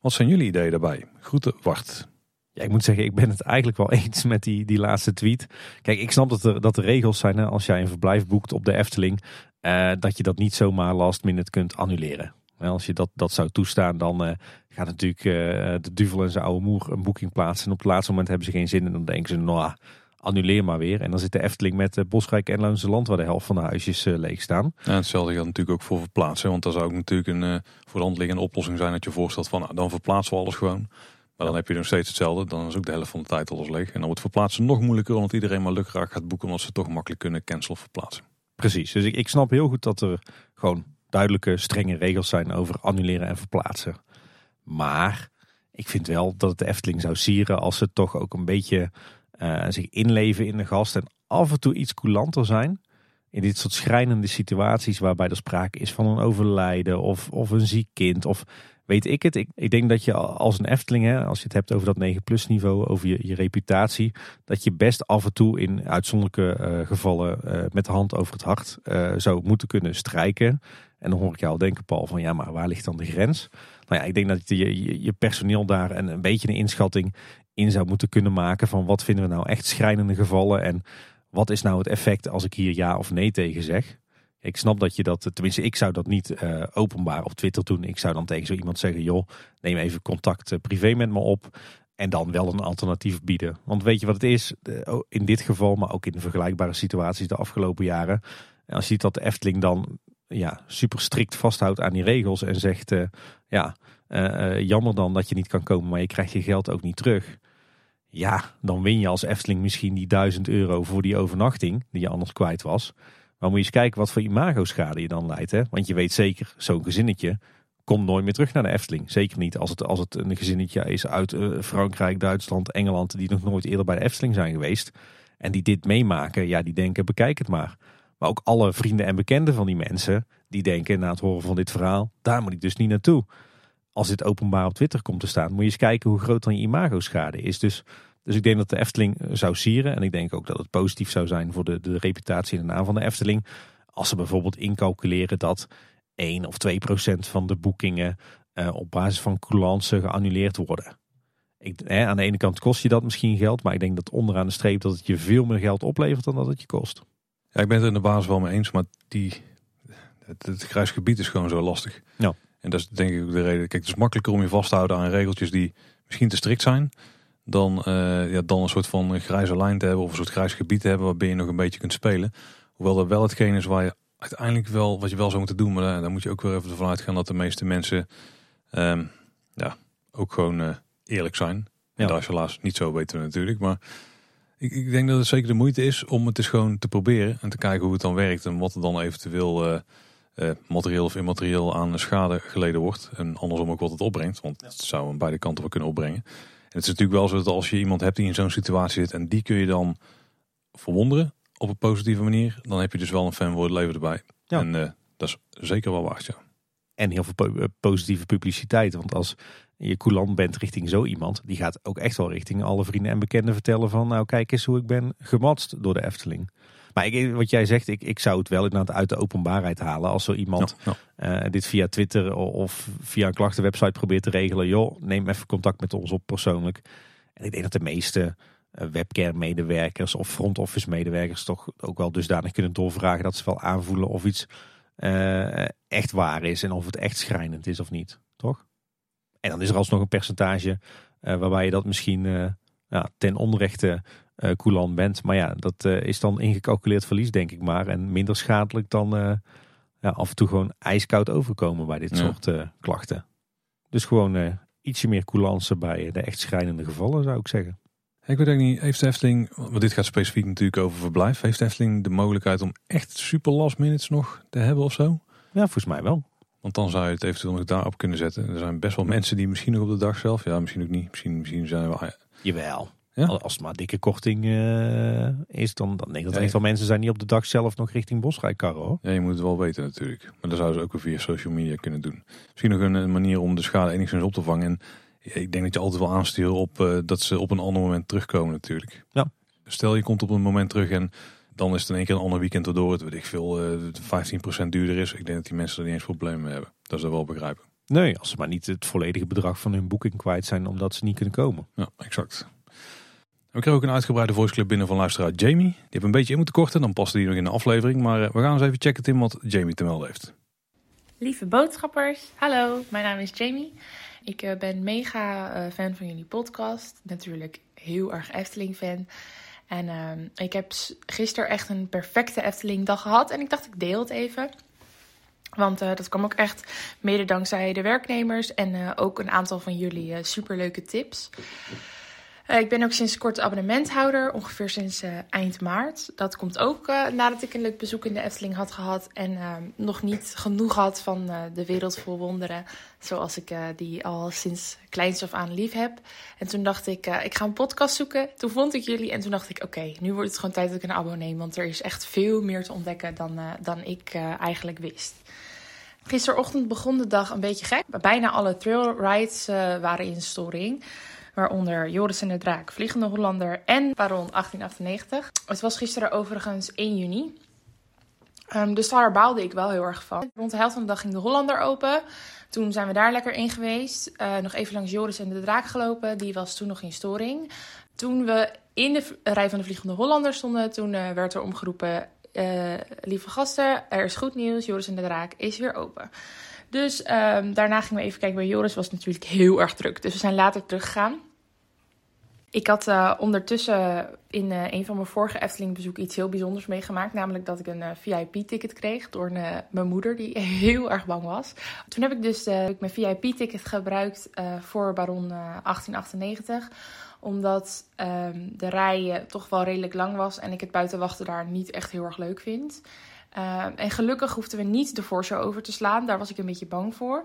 Wat zijn jullie ideeën daarbij? Groeten, Wart. Ja, ik moet zeggen, ik ben het eigenlijk wel eens met die, die laatste tweet. Kijk, ik snap dat er, dat er regels zijn hè, als jij een verblijf boekt op de Efteling. Uh, dat je dat niet zomaar last minute kunt annuleren. als je dat, dat zou toestaan, dan uh, gaat natuurlijk uh, de duvel en zijn oude moer een boeking plaatsen. En op het laatste moment hebben ze geen zin en dan denken ze, nou, annuleer maar weer. En dan zit de Efteling met Bosrijk en Loonse Land, waar de helft van de huisjes leeg staan. Ja, hetzelfde geldt natuurlijk ook voor verplaatsen. Want daar zou ook natuurlijk een voor de hand liggende oplossing zijn dat je voorstelt van, nou, dan verplaatsen we alles gewoon. Maar dan heb je nog steeds hetzelfde. Dan is ook de helft van de tijd alles leeg. En dan wordt verplaatsen nog moeilijker omdat iedereen maar lukraak gaat boeken. Omdat ze toch makkelijk kunnen cancelen of verplaatsen. Precies. Dus ik, ik snap heel goed dat er gewoon duidelijke, strenge regels zijn over annuleren en verplaatsen. Maar ik vind wel dat het de Efteling zou sieren als ze toch ook een beetje uh, zich inleven in de gast. En af en toe iets coulanter zijn. In dit soort schrijnende situaties waarbij er sprake is van een overlijden of, of een ziek kind. Of weet ik het. Ik, ik denk dat je als een Efteling, hè, als je het hebt over dat 9 plus niveau, over je, je reputatie, dat je best af en toe in uitzonderlijke uh, gevallen uh, met de hand over het hart zou moeten kunnen strijken. En dan hoor ik jou al denken, Paul, van ja, maar waar ligt dan de grens? Nou ja, ik denk dat je, je, personeel daar een, een beetje een inschatting in zou moeten kunnen maken van wat vinden we nou echt schrijnende gevallen en wat is nou het effect als ik hier ja of nee tegen zeg. Ik snap dat je dat, tenminste ik zou dat niet uh, openbaar op Twitter doen. Ik zou dan tegen zo iemand zeggen, joh, neem even contact uh, privé met me op. En dan wel een alternatief bieden. Want weet je wat het is? In dit geval, maar ook in vergelijkbare situaties de afgelopen jaren. Als je ziet dat de Efteling dan ja, super strikt vasthoudt aan die regels. En zegt, uh, ja, jammer dan dat je niet kan komen, maar je krijgt je geld ook niet terug. Ja, dan win je als Efteling misschien die 1000 euro voor die overnachting die je anders kwijt was. Maar moet je eens kijken wat voor imago-schade je dan leidt. Hè? Want je weet zeker, zo'n gezinnetje komt nooit meer terug naar de Efteling. Zeker niet als het, als het een gezinnetje is uit Frankrijk, Duitsland, Engeland... die nog nooit eerder bij de Efteling zijn geweest. En die dit meemaken, ja, die denken, bekijk het maar. Maar ook alle vrienden en bekenden van die mensen... die denken na het horen van dit verhaal, daar moet ik dus niet naartoe. Als dit openbaar op Twitter komt te staan... moet je eens kijken hoe groot dan je imago-schade is. Dus dus ik denk dat de Efteling eh, zou sieren. En ik denk ook dat het positief zou zijn voor de, de reputatie en de naam van de Efteling. Als ze bijvoorbeeld incalculeren dat 1 of 2 procent van de boekingen uh, op basis van coulance geannuleerd worden. Ik, aan de ene kant kost je dat misschien geld, maar ik denk dat onderaan de streep dat het je veel meer geld oplevert dan dat het je kost. Ja, ik ben het in de basis wel mee eens, maar die, het, het grijs gebied is gewoon zo lastig. Ja. En dat is denk ik ook de reden. Kijk, het is makkelijker om je vast te houden aan regeltjes die misschien te strikt zijn dan, uh, ja, dan een soort van grijze lijn te hebben of een soort grijs gebied te hebben waarbij je nog een beetje kunt spelen. Hoewel dat wel hetgeen is waar je uiteindelijk wel, wat je wel zou moeten doen, maar daar, moet je ook weer even ervan uitgaan dat de meeste mensen um, ja, ook gewoon uh, eerlijk zijn. Ja. En dat is helaas niet zo weten we natuurlijk, maar ik, ik, denk dat het zeker de moeite is om het eens gewoon te proberen en te kijken hoe het dan werkt en wat er dan eventueel uh, uh, materieel of immaterieel aan schade geleden wordt. En andersom ook wat het opbrengt, want het zou aan beide kanten wel kunnen opbrengen. En het is natuurlijk wel zo dat als je iemand hebt die in zo'n situatie zit en die kun je dan verwonderen op een positieve manier, dan heb je dus wel een fan voor het leven erbij. Ja. En uh, dat is zeker wel waard, ja. En heel veel positieve publiciteit, want als je coulant bent richting zo iemand, die gaat ook echt wel richting alle vrienden en bekenden vertellen van nou kijk eens hoe ik ben gematst door de Efteling. Maar ik, wat jij zegt, ik, ik zou het wel inderdaad uit de openbaarheid halen. Als zo iemand eh, dit via Twitter of via een klachtenwebsite probeert te regelen. Joh, neem even contact met ons op persoonlijk. En ik denk dat de meeste uh, webcam-medewerkers of front office medewerkers toch ook wel dusdanig kunnen doorvragen dat ze wel aanvoelen of iets uh, echt waar is en of het echt schrijnend is of niet. Toch? En dan is er alsnog een percentage waarbij je dat misschien ja, ten onrechte uh, coulant bent. Maar ja, dat uh, is dan ingecalculeerd verlies, denk ik maar. En minder schadelijk dan uh, ja, af en toe gewoon ijskoud overkomen bij dit soort klachten. Dus gewoon ietsje meer coulance bij de echt schrijnende gevallen, zou ik zeggen. Ik weet ook niet, heeft de Efteling, want dit gaat specifiek natuurlijk over verblijf, heeft de Efteling de mogelijkheid om echt super last minutes nog te hebben of zo? Ja, volgens mij wel. Want dan zou je het eventueel nog daarop kunnen zetten. Er zijn best wel mensen die misschien nog op de dag zelf, ja misschien ook niet, misschien, misschien zijn we... Jawel. Ja? Als het maar dikke korting uh, is, dan, dan denk ik dat er echt wel mensen zijn die op de dag zelf nog richting Bosrijk karren hoor. Ja, je moet het wel weten natuurlijk. Maar dat zouden ze ook weer via social media kunnen doen. Misschien nog een, manier om de schade enigszins op te vangen. En ik denk dat je altijd wel aansturen op uh, dat ze op een ander moment terugkomen natuurlijk. Ja. Stel je komt op een moment terug en dan is het in één keer een ander weekend waardoor het weet ik veel uh, 15% duurder is. Ik denk dat die mensen er niet eens problemen mee hebben. Dat is dat wel begrijpen. Nee, als ze maar niet het volledige bedrag van hun boeking kwijt zijn omdat ze niet kunnen komen. Ja, exact. We kregen ook een uitgebreide voiceclip binnen van luisteraar Jamie. Die heeft een beetje in moeten korten, dan paste die nog in de aflevering. Maar eh, we gaan eens even checken Tim wat Jamie te melden heeft. Lieve boodschappers, hallo, mijn naam is Jamie. Ik eh, ben mega eh, fan van jullie podcast. Natuurlijk heel erg Efteling fan. En ehm, ik heb gisteren echt een perfecte Efteling dag gehad. En ik dacht ik deel het even. Want dat kwam ook echt mede dankzij de werknemers en ook een aantal van jullie superleuke tips. Uh, ik ben ook sinds kort abonnementhouder, ongeveer sinds uh, eind maart. Dat komt ook uh, nadat ik een leuk bezoek in de Efteling had gehad en nog niet genoeg had van de wereld vol wonderen, zoals ik die al sinds kleins af aan lief heb. En toen dacht ik, ik ga een podcast zoeken. Toen vond ik jullie en toen dacht ik, oké, nu wordt het gewoon tijd dat ik een abo neem, want er is echt veel meer te ontdekken dan, dan ik eigenlijk wist. Gisterochtend begon de dag een beetje gek. Bijna alle trailrides waren in storing waaronder Joris en de Draak, Vliegende Hollander en Baron 1898. Het was gisteren overigens 1 juni. Um, dus daar baalde ik wel heel erg van. Rond de helft van de dag ging de Hollander open. Toen zijn we daar lekker in geweest. Uh, nog even langs Joris en de Draak gelopen. Die was toen nog in storing. Toen we in de rij van de Vliegende Hollander stonden, toen uh, werd er omgeroepen... Uh, lieve gasten, er is goed nieuws. Joris en de Draak is weer open. Dus um, daarna gingen we even kijken bij Joris. Was natuurlijk heel erg druk. Dus we zijn later teruggegaan. Ik had uh, ondertussen in uh, een van mijn vorige Efteling bezoeken iets heel bijzonders meegemaakt. Namelijk dat ik een uh, VIP-ticket kreeg door mijn moeder, die heel erg bang was. Toen heb ik dus mijn VIP-ticket gebruikt voor Baron 1898. Omdat um, de rij toch wel redelijk lang was en ik het buitenwachten daar niet echt heel erg leuk vind. Ehm, en gelukkig hoefden we niet de voorshow over te slaan. Daar was ik een beetje bang voor.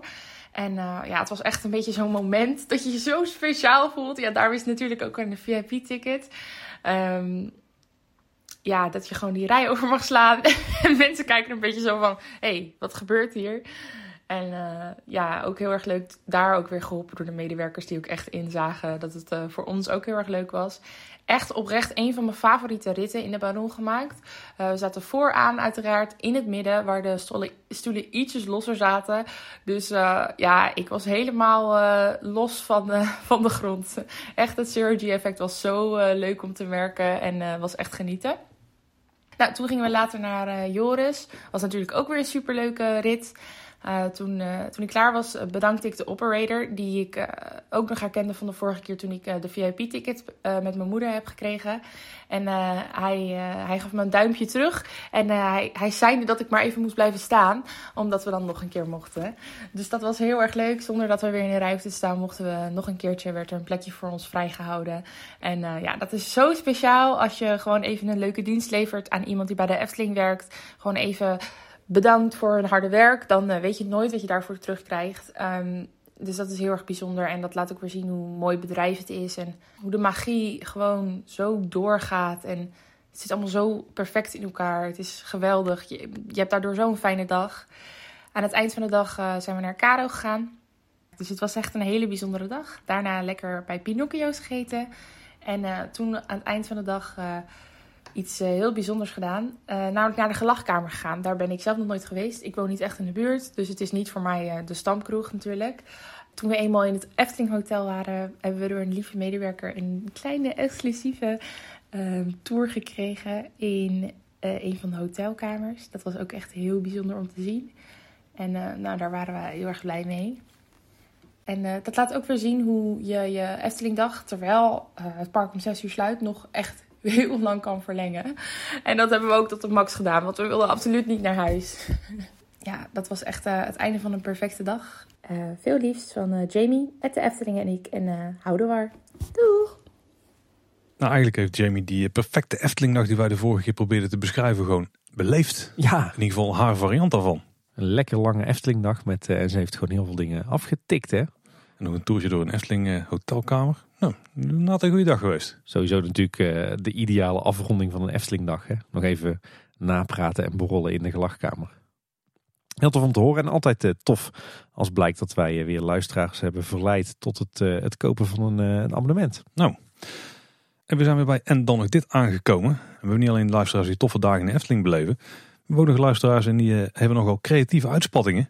En uh, ja, het was echt een beetje zo'n moment dat je je zo speciaal voelt. Ja, daar is natuurlijk ook een VIP-ticket. Ehm, ja, dat je gewoon die rij over mag slaan. en mensen kijken een beetje zo van: hey, wat gebeurt hier? En uh, ja, ook heel erg leuk. Daar ook weer geholpen door de medewerkers die ook echt inzagen dat het uh, voor ons ook heel erg leuk was echt oprecht een van mijn favoriete ritten in de Baron gemaakt. Uh, we zaten vooraan uiteraard in het midden, waar de stoelen, stoelen ietsjes losser zaten. Dus uh, ja, ik was helemaal uh, los van, van de grond. Echt het Synergy effect was zo leuk om te merken en was echt genieten. Nou, toen gingen we later naar Joris. Was natuurlijk ook weer een superleuke rit. Uh, toen, uh, toen ik klaar was, uh, bedankte ik de operator, die ik ook nog herkende van de vorige keer toen ik de VIP-ticket met mijn moeder heb gekregen. En hij, hij gaf me een duimpje terug en hij, hij zei dat ik maar even moest blijven staan, omdat we dan nog een keer mochten. Dus dat was heel erg leuk. Zonder dat we weer in de rij te staan, mochten we nog een keertje, werd er een plekje voor ons vrijgehouden. En ja, dat is zo speciaal als je gewoon even een leuke dienst levert aan iemand die bij de Efteling werkt. Gewoon even bedankt voor hun harde werk, dan eh, weet je nooit wat je daarvoor terugkrijgt. Ehm, dus dat is heel erg bijzonder. En dat laat ook weer zien hoe mooi bedrijf het is. En hoe de magie gewoon zo doorgaat. En het zit allemaal zo perfect in elkaar. Het is geweldig. Je, je hebt daardoor zo'n fijne dag. Aan het eind van de dag eh, zijn we naar Caro gegaan. Dus het was echt een hele bijzondere dag. Daarna lekker bij Pinocchio's gegeten. En uh, toen aan het eind van de dag iets uh, heel bijzonders gedaan. namelijk naar de gelachkamer gegaan. Daar ben ik zelf nog nooit geweest. Ik woon niet echt in de buurt. Dus het is niet voor mij de stamkroeg natuurlijk. Toen we eenmaal in het Efteling Hotel waren, hebben we door een lieve medewerker een kleine exclusieve ehm, tour gekregen in een van de hotelkamers. Dat was ook echt heel bijzonder om te zien. En nou, daar waren we heel erg blij mee. En dat laat ook weer zien hoe je je Eftelingdag, terwijl het park om 6 uur sluit, nog echt heel lang kan verlengen. En dat hebben we ook tot de max gedaan, want we wilden absoluut niet naar huis. ja, dat was echt uh, het einde van een perfecte dag. veel liefst van Jamie, met de Efteling en ik. En houden waar. Doeg! Nou, eigenlijk heeft Jamie die perfecte Eftelingdag die wij de vorige keer probeerden te beschrijven gewoon beleefd. Ja. In ieder geval haar variant daarvan. Een lekker lange Eftelingdag met, en ze heeft gewoon heel veel dingen afgetikt hè. En nog een toertje door een Efteling uh, hotelkamer. Nou, een goede dag geweest. Sowieso natuurlijk uh, de ideale afronding van een Eftelingdag. Hè? Nog even napraten en borrelen in de gelachkamer. Heel tof om te horen en altijd uh, tof als blijkt dat wij weer luisteraars hebben verleid tot het, het kopen van een, een, abonnement. Nou, en we zijn weer bij en dan nog dit aangekomen. We hebben niet alleen luisteraars die toffe dagen in de Efteling beleven. We hebben ook nog luisteraars en die hebben nogal creatieve uitspattingen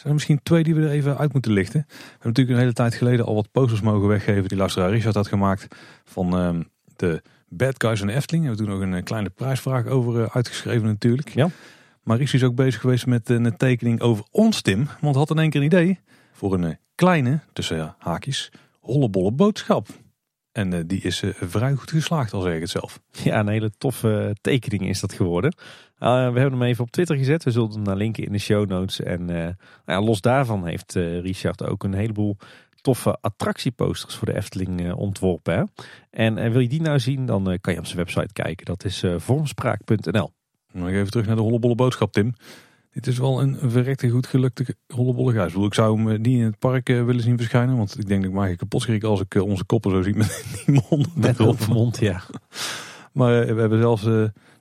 zijn er misschien twee die we er even uit moeten lichten. We hebben natuurlijk een hele tijd geleden al wat posters mogen weggeven die luisteraar Richard had gemaakt van uh, de Bad Guys en Efteling. We hebben toen nog een kleine prijsvraag over uh, uitgeschreven natuurlijk. Ja. Maar Richard is ook bezig geweest met uh, een tekening over ons Tim. Want had in één keer een idee voor een kleine, tussen haakjes, hollebolle boodschap. En uh, die is uh, vrij goed geslaagd, al zeg ik het zelf. Ja, een hele toffe tekening is dat geworden. Uh, we hebben hem even op Twitter gezet. We zullen hem naar linken in de show notes. En nou ja, los daarvan heeft Richard ook een heleboel toffe attractieposters voor de Efteling ontworpen. Hè? En wil je die nou zien, dan kan je op zijn website kijken. Dat is vormspraak.nl. Nog even terug naar de hollebolle boodschap, Tim. Dit is wel een verrekte goed gelukte hollebolle huis. Ik zou hem niet in het park willen zien verschijnen. Want ik denk dat ik mij kapot schrik als ik onze koppen zo zie met die mond met mond, ja. Maar we hebben zelfs...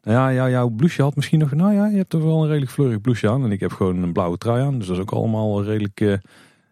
nou ja, ja, jouw blouseje had misschien nog... Nou ja, je hebt toch wel een redelijk fleurig blouseje aan. En ik heb gewoon een blauwe trui aan. Dus dat is ook allemaal redelijk uh,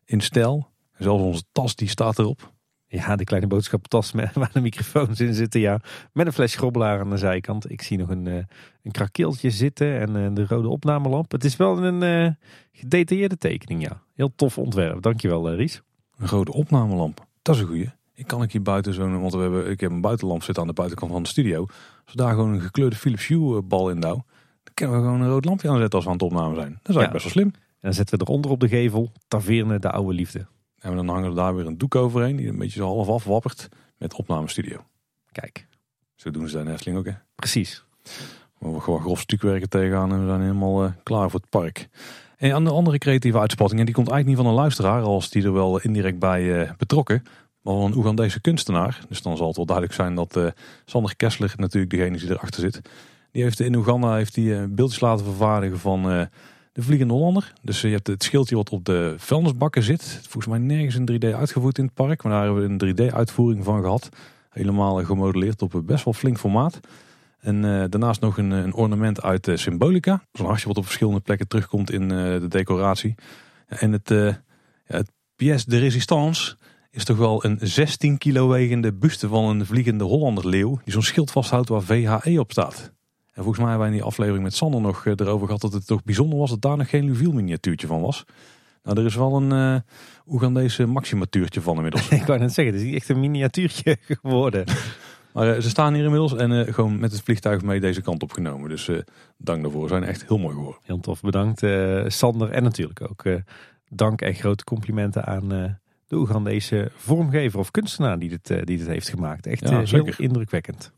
in stijl. En zelfs onze tas die staat erop. Ja, de kleine boodschappentas waar de microfoons in zitten. Ja, met een fles grobbelaar aan de zijkant. Ik zie nog een, uh, een krakeeltje zitten en uh, de rode opnamelamp. Het is wel een uh, gedetailleerde tekening, ja. Heel tof ontwerp. Dankjewel, Ries. Een rode opnamelamp. Dat is een goeie. Ik kan ik hier buiten zo'n, want we hebben, ik heb een buitenlamp zitten aan de buitenkant van de studio. Als we daar gewoon een gekleurde Philips Hue bal in douw, dan kunnen we gewoon een rood lampje aanzetten als we aan het opname zijn. Dat is eigenlijk ja. best wel slim. En dan zetten we eronder op de gevel Taverne de Oude Liefde. En dan hangen we daar weer een doek overheen die een beetje zo half afwappert met opnamestudio. Kijk. Zo doen ze daar in Efteling ook hè. Precies. We gewoon grof stukwerken tegenaan en we zijn helemaal uh, klaar voor het park. En aan de andere creatieve uitspattingen, die komt eigenlijk niet van een luisteraar, als die er wel indirect bij uh, betrokken. Van een Oegandese kunstenaar. Dus dan zal het wel duidelijk zijn dat uh, Sander Kessler natuurlijk degene die erachter zit. Die heeft in Oeganda heeft die, beeldjes laten vervaardigen van de Vliegende Hollander. Dus je hebt het schildje wat op de vuilnisbakken zit. Volgens mij nergens in 3D uitgevoerd in het park. Maar daar hebben we een 3D uitvoering van gehad. Helemaal gemodelleerd op een best wel flink formaat. En daarnaast nog een, een, ornament uit uh, Symbolica. Zo'n hartje wat op verschillende plekken terugkomt in de decoratie. En het, ja, het pièce de résistance is toch wel een 16 kilo wegende buste van een vliegende Hollander leeuw. Die zo'n schild vasthoudt waar VHE op staat. En volgens mij hebben wij in die aflevering met Sander nog erover gehad dat het toch bijzonder was dat daar nog geen Luviel miniatuurtje van was. Nou, er is wel een uh, Oegandese maximatuurtje van inmiddels. Ik wou net zeggen, het is echt een miniatuurtje geworden. Maar uh, ze staan hier inmiddels en uh, gewoon met het vliegtuig mee deze kant opgenomen. Dus dank daarvoor. Ze zijn echt heel mooi geworden. Heel tof. Bedankt Sander. En natuurlijk ook dank en grote complimenten aan de Oegandese vormgever of kunstenaar die dit, die dit heeft gemaakt. Echt ja, heel indrukwekkend.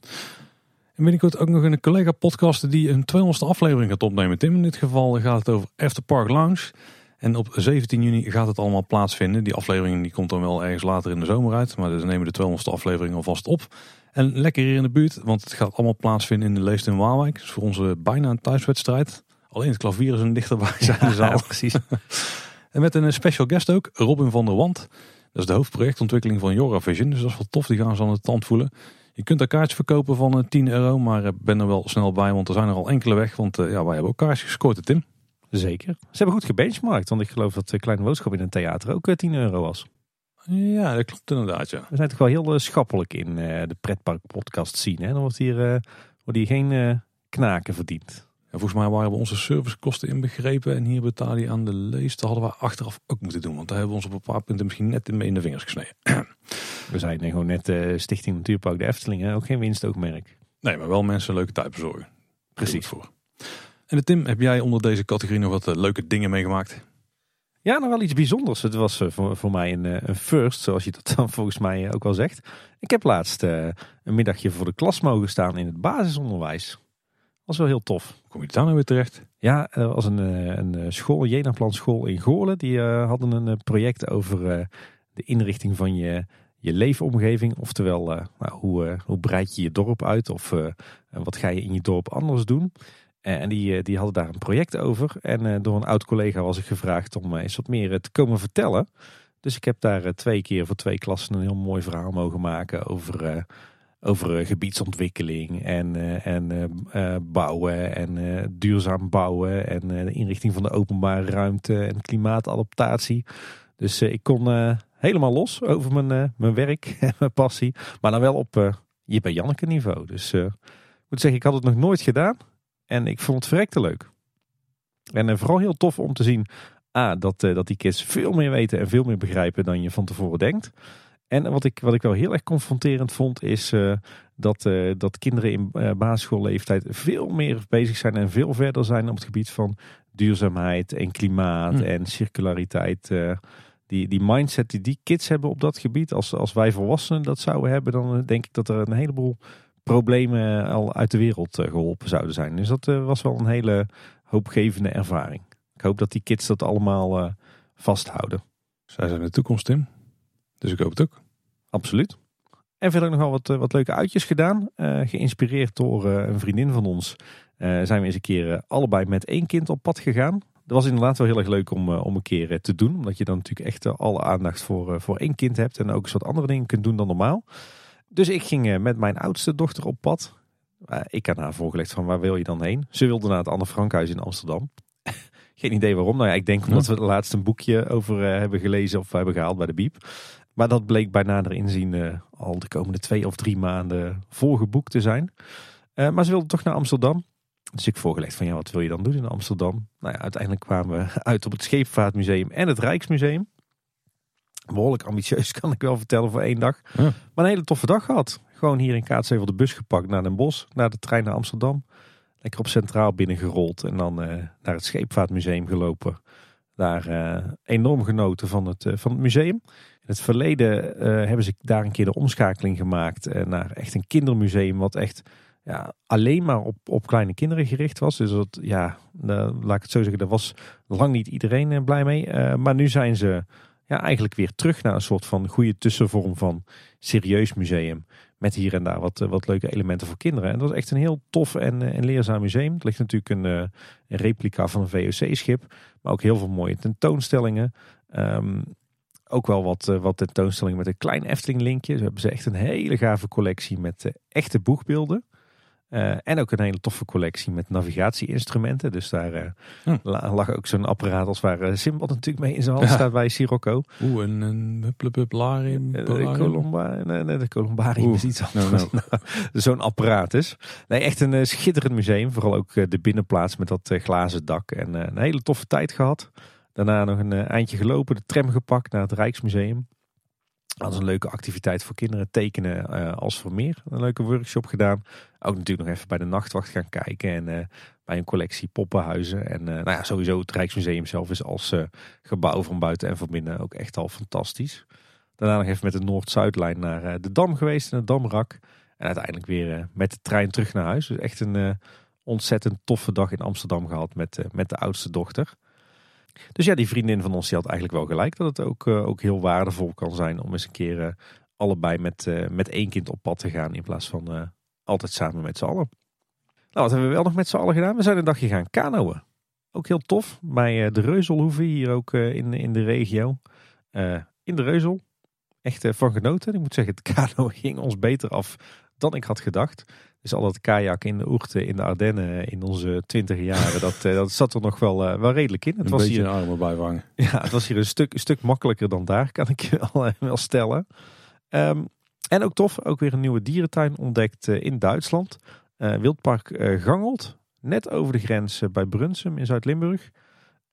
En binnenkort ook nog een collega podcast die een 200ste aflevering gaat opnemen. Tim, in dit geval gaat het over After Park Lounge. En op 17 juni gaat het allemaal plaatsvinden. Die aflevering die komt dan wel ergens later in de zomer uit. Maar we nemen de 200ste aflevering alvast op. En lekker hier in de buurt, want het gaat allemaal plaatsvinden in de Leest in Waalwijk. Dus voor onze bijna een thuiswedstrijd. Alleen het klavier is een dichterbij zijn zaal. Ja, precies. En met een eh, special guest ook, Robin van der Wand. Dat is de hoofdprojectontwikkeling van Jora Vision. Dus dat is wel tof, die gaan ze aan de tand voelen. Je kunt daar kaartjes verkopen van eh, 10 euro, maar eh, ben er wel snel bij, want er zijn er al enkele weg. Want eh, ja, wij hebben ook kaartjes gescoord, Tim. Zeker. Ze hebben goed gebenchmarkt, want ik geloof dat de kleine boodschap in een theater ook eh, 10 euro was. Ja, dat klopt inderdaad, ja. We zijn toch wel heel eh, schappelijk in eh, de pretpark podcast zien. Hè? Dan wordt hier, eh, wordt hier geen eh, knaken verdiend. En volgens mij waren we onze servicekosten inbegrepen. En hier betaal je aan de lees. Dat hadden we achteraf ook moeten doen. Want daar hebben we ons op een paar punten misschien net in de vingers gesneden. We zijn gewoon net eh, Stichting Natuurpark de Efteling, hè? ook geen winstoogmerk. Nee, maar wel mensen een leuke tijd bezorgen. Precies. Voor. En de Tim, heb jij onder deze categorie nog wat eh, leuke dingen meegemaakt? Ja, nou wel iets bijzonders. Het was eh, voor, voor mij een, een first, zoals je dat dan volgens mij ook wel zegt. Ik heb laatst een middagje voor de klas mogen staan in het basisonderwijs. Was wel heel tof. Hoe Kom je daar nou weer terecht? Ja, er was een, eh, een eh, school, een Jenaplan school in Goorlen. Die eh, hadden een project over de inrichting van je, je leefomgeving. Oftewel, nou, hoe, hoe breid je je dorp uit of wat ga je in je dorp anders doen. En die, die hadden daar een project over. En door een oud collega was ik gevraagd om eens wat meer te komen vertellen. Dus ik heb daar twee keer voor twee klassen een heel mooi verhaal mogen maken over, over eh, gebiedsontwikkeling en, eh, en eh, bouwen en duurzaam bouwen en de inrichting van de openbare ruimte en klimaatadaptatie. Dus ik kon helemaal los over mijn, mijn werk en mijn passie. Maar dan wel op Jip en Janneke niveau. Dus ik moet zeggen, ik had het nog nooit gedaan. En ik vond het verrekte leuk. En vooral heel tof om te zien A, dat, dat die kids veel meer weten en veel meer begrijpen dan je van tevoren denkt. En wat ik, wat ik wel heel erg confronterend vond, is eh, dat, eh, dat kinderen in eh, basisschoolleeftijd veel meer bezig zijn en veel verder zijn op het gebied van duurzaamheid en klimaat Hm. en circulariteit. eh. die, die mindset die die kids hebben op dat gebied, als, als wij volwassenen dat zouden hebben, dan denk ik dat er een heleboel problemen al uit de wereld eh, geholpen zouden zijn. Dus dat was wel een hele hoopgevende ervaring. Ik hoop dat die kids dat allemaal eh, vasthouden. Zij zijn de toekomst, Tim. Dus ik hoop het ook. Absoluut. En verder nog wel wat, eh, wat leuke uitjes gedaan. Eh, geïnspireerd door eh, een vriendin van ons zijn we eens een keer allebei met één kind op pad gegaan. Dat was inderdaad wel heel erg leuk om, om een keer te doen. Omdat je dan natuurlijk echt alle aandacht voor, voor één kind hebt. En ook eens wat andere dingen kunt doen dan normaal. Dus ik ging met mijn oudste dochter op pad. Ik aan haar voorgelegd van waar wil je dan heen? Ze wilde naar het Anne Frankhuis in Amsterdam. Geen idee waarom. Nou ja, ik denk omdat we laatst een boekje over hebben gelezen of hebben gehaald bij de Biep. Maar dat bleek bij nader inzien eh, al de komende twee of drie maanden volgeboekt te zijn. Eh, maar ze wilde toch naar Amsterdam. Dus ik voorgelegd van ja, wat wil je dan doen in Amsterdam? Nou ja, uiteindelijk kwamen we uit op het Scheepvaartmuseum en het Rijksmuseum. Behoorlijk ambitieus kan ik wel vertellen voor één dag. Ja. Maar een hele toffe dag gehad. Gewoon hier in Kaatsheuvel de bus gepakt naar Den Bosch, naar de trein naar Amsterdam. Lekker op Centraal binnengerold en dan eh, naar het Scheepvaartmuseum gelopen. Daar enorm genoten van het, van het museum. Het verleden eh, hebben ze daar een keer de omschakeling gemaakt eh, naar echt een kindermuseum. Wat echt ja, alleen maar op, op kleine kinderen gericht was. Dus dat, ja, laat ik het zo zeggen, daar was lang niet iedereen eh, blij mee. Maar nu zijn ze ja, eigenlijk weer terug naar een soort van goede tussenvorm van serieus museum. Met hier en daar wat, wat leuke elementen voor kinderen. En dat is echt een heel tof en, en leerzaam museum. Het ligt natuurlijk een, een replica van een VOC-schip. Maar ook heel veel mooie tentoonstellingen. Ehm, ook wel wat, eh, wat tentoonstellingen met een klein Efteling-linkje. Ze hebben ze echt een hele gave collectie met eh, echte boegbeelden. Eh, en ook een hele toffe collectie met navigatieinstrumenten. Dus daar Hm. la- lag ook zo'n apparaat als waar eh, Simbad natuurlijk mee in zijn hand Ja. staat bij Sirocco. Oeh, een, een hupplepup larium. Eh, De, Columba, nee, nee, de Columbarium Oeh. is iets Nou, anders. nou. Zo'n apparatus. Nee, echt een schitterend museum. Vooral ook de binnenplaats met dat glazen dak. En een hele toffe tijd gehad. Daarna nog een eh, eindje gelopen, de tram gepakt naar het Rijksmuseum. Dat een leuke activiteit voor kinderen. Tekenen eh, als voor meer. Een leuke workshop gedaan. Ook natuurlijk nog even bij de nachtwacht gaan kijken. En eh, bij een collectie poppenhuizen. En nou ja, sowieso het Rijksmuseum zelf is als gebouw van buiten en van binnen ook echt al fantastisch. Daarna nog even met de Noord-Zuidlijn naar de Dam geweest. En het Damrak. En uiteindelijk weer met de trein terug naar huis. Dus echt een ontzettend toffe dag in Amsterdam gehad met, met de oudste dochter. Dus ja, die vriendin van ons die had eigenlijk wel gelijk dat het ook, eh, ook heel waardevol kan zijn om eens een keer eh, allebei met, eh, met één kind op pad te gaan in plaats van altijd samen met z'n allen. Nou, wat hebben we wel nog met z'n allen gedaan? We zijn een dagje gaan kanoën. ook heel tof. Bij de Reuzelhoeve hier ook in, in de regio. in de Reuzel. Echt van genoten. Ik moet zeggen, het kano ging ons beter af dan ik had gedacht. Dus al dat kajak in de Oerte in de Ardennen in onze twintig jaren, dat, dat zat er nog wel, wel redelijk in. Het een was beetje hier, armen bijvangen. Ja, het was hier een stuk, een stuk makkelijker dan daar, kan ik je wel, wel stellen. Um, en ook tof, ook weer een nieuwe dierentuin ontdekt in Duitsland. Uh, Wildpark Gangelt, net over de grens bij Brunsum in Zuid-Limburg.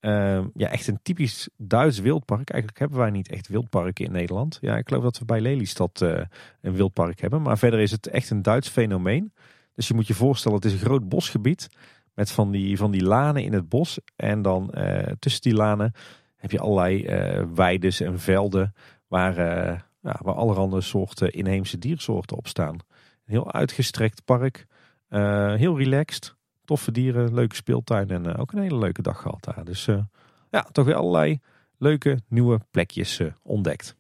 Uh, ja, echt een typisch Duits wildpark. Eigenlijk hebben wij niet echt wildparken in Nederland. Ja, ik geloof dat we bij Lelystad een wildpark hebben. Maar verder is het echt een Duits fenomeen. Dus je moet je voorstellen, het is een groot bosgebied. Met van die, van die lanen in het bos. En dan tussen die lanen heb je allerlei weides en velden. Waar ja, waar allerhande soorten inheemse diersoorten op staan. Een heel uitgestrekt park. Heel relaxed. Toffe dieren, leuke speeltuin en uh, ook een hele leuke dag gehad daar. Dus uh, ja, toch weer allerlei leuke nieuwe plekjes ontdekt.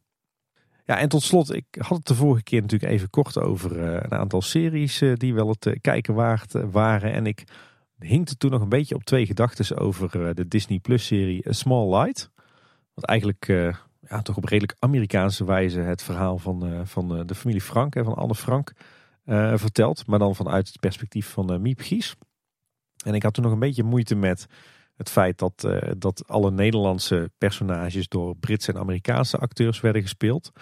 Ja, en tot slot, ik had het de vorige keer natuurlijk even kort over een aantal series die wel het kijken waard waren. En ik hinkte toen nog een beetje op twee gedachten over de Disney Plus serie A Small Light. Wat eigenlijk ja, toch op redelijk Amerikaanse wijze het verhaal van, van de familie Frank en van Anne Frank vertelt. Maar dan vanuit het perspectief van Miep Gies. En ik had toen nog een beetje moeite met het feit dat, dat alle Nederlandse personages door Britse en Amerikaanse acteurs werden gespeeld.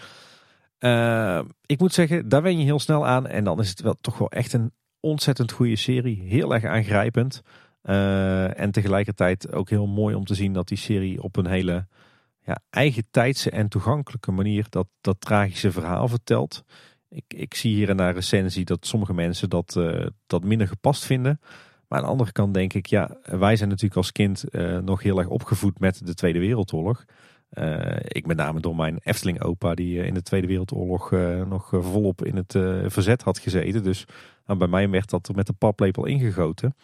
ik moet zeggen, daar wen je heel snel aan. En dan is het wel toch wel echt een ontzettend goede serie. Heel erg aangrijpend. en tegelijkertijd ook heel mooi om te zien dat die serie op een hele ja, eigen tijdse en toegankelijke manier dat, dat tragische verhaal vertelt. Ik, ik zie hier in een recensie dat sommige mensen dat, dat minder gepast vinden. Maar aan de andere kant denk ik, ja, wij zijn natuurlijk als kind uh, nog heel erg opgevoed met de Tweede Wereldoorlog. Uh, ik met name door mijn Efteling opa die in de Tweede Wereldoorlog nog volop in het verzet had gezeten. Dus nou, bij mij werd dat met de paplepel ingegoten.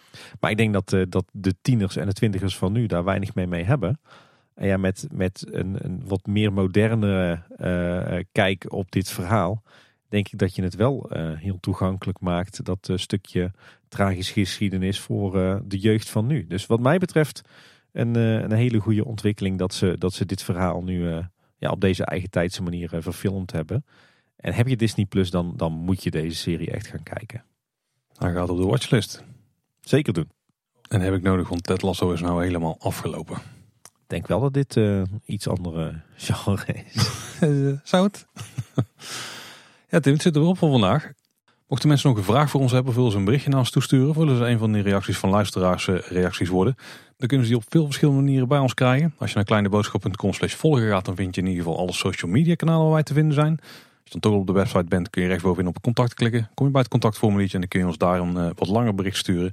Maar ik denk dat, dat de tieners en de twintigers van nu daar weinig mee mee hebben. En ja, met, met een, een wat meer moderne kijk op dit verhaal, denk ik dat je het wel heel toegankelijk maakt. Dat stukje tragische geschiedenis voor de jeugd van nu. Dus wat mij betreft een, een hele goede ontwikkeling dat ze, dat ze dit verhaal nu ja, op deze eigen tijdse manier verfilmd hebben. En heb je Disney Plus, dan, dan moet je deze serie echt gaan kijken. Hij gaat op de watchlist. Zeker doen. En heb ik nodig, want Ted Lasso is nou helemaal afgelopen denk wel dat dit uh, iets andere genre is. Zou het? ja, Tim, het zit erop voor vandaag. Mochten mensen nog een vraag voor ons hebben, willen ze een berichtje naar ons toesturen. Willen ze een van die reacties van luisteraars uh, reacties worden. Dan kunnen ze die op veel verschillende manieren bij ons krijgen. Als je naar kleineboodschap.com slash volgen gaat, dan vind je in ieder geval alle social media kanalen waar wij te vinden zijn. Als je dan toch op de website bent, kun je rechtsbovenin op contact klikken. Kom je bij het contactformuliertje en dan kun je ons daar een uh, wat langer bericht sturen.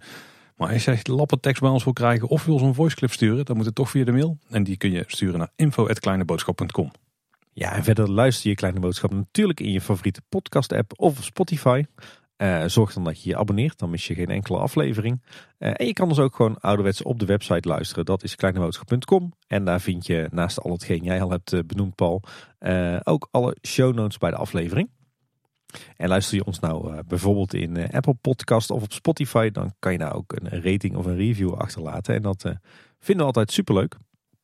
Maar als je lappen tekst bij ons wil krijgen of wil zo'n voiceclip sturen, dan moet het toch via de mail. En die kun je sturen naar info.kleineboodschap.com. Ja, en verder luister je Kleine Boodschap natuurlijk in je favoriete podcast app of Spotify. Uh, zorg dan dat je je abonneert, dan mis je geen enkele aflevering. Uh, en je kan ons ook gewoon ouderwets op de website luisteren. Dat is kleineboodschap.com. En daar vind je naast al hetgeen jij al hebt eh, benoemd, Paul, ook alle show notes bij de aflevering. En luister je ons nou bijvoorbeeld in Apple Podcast of op Spotify, dan kan je nou ook een rating of een review achterlaten. En dat vinden we altijd superleuk.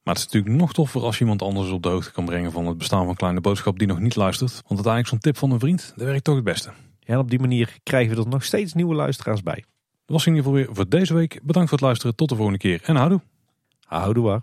Maar het is natuurlijk nog toffer als je iemand anders op de hoogte kan brengen van het bestaan van Kleine Boodschap die nog niet luistert. Want uiteindelijk zo'n tip van een vriend, dat werkt toch het beste. Ja, en op die manier krijgen we er nog steeds nieuwe luisteraars bij. Dat was in ieder geval weer voor deze week. Bedankt voor het luisteren. Tot de volgende keer en houdoe. Houdoe waar.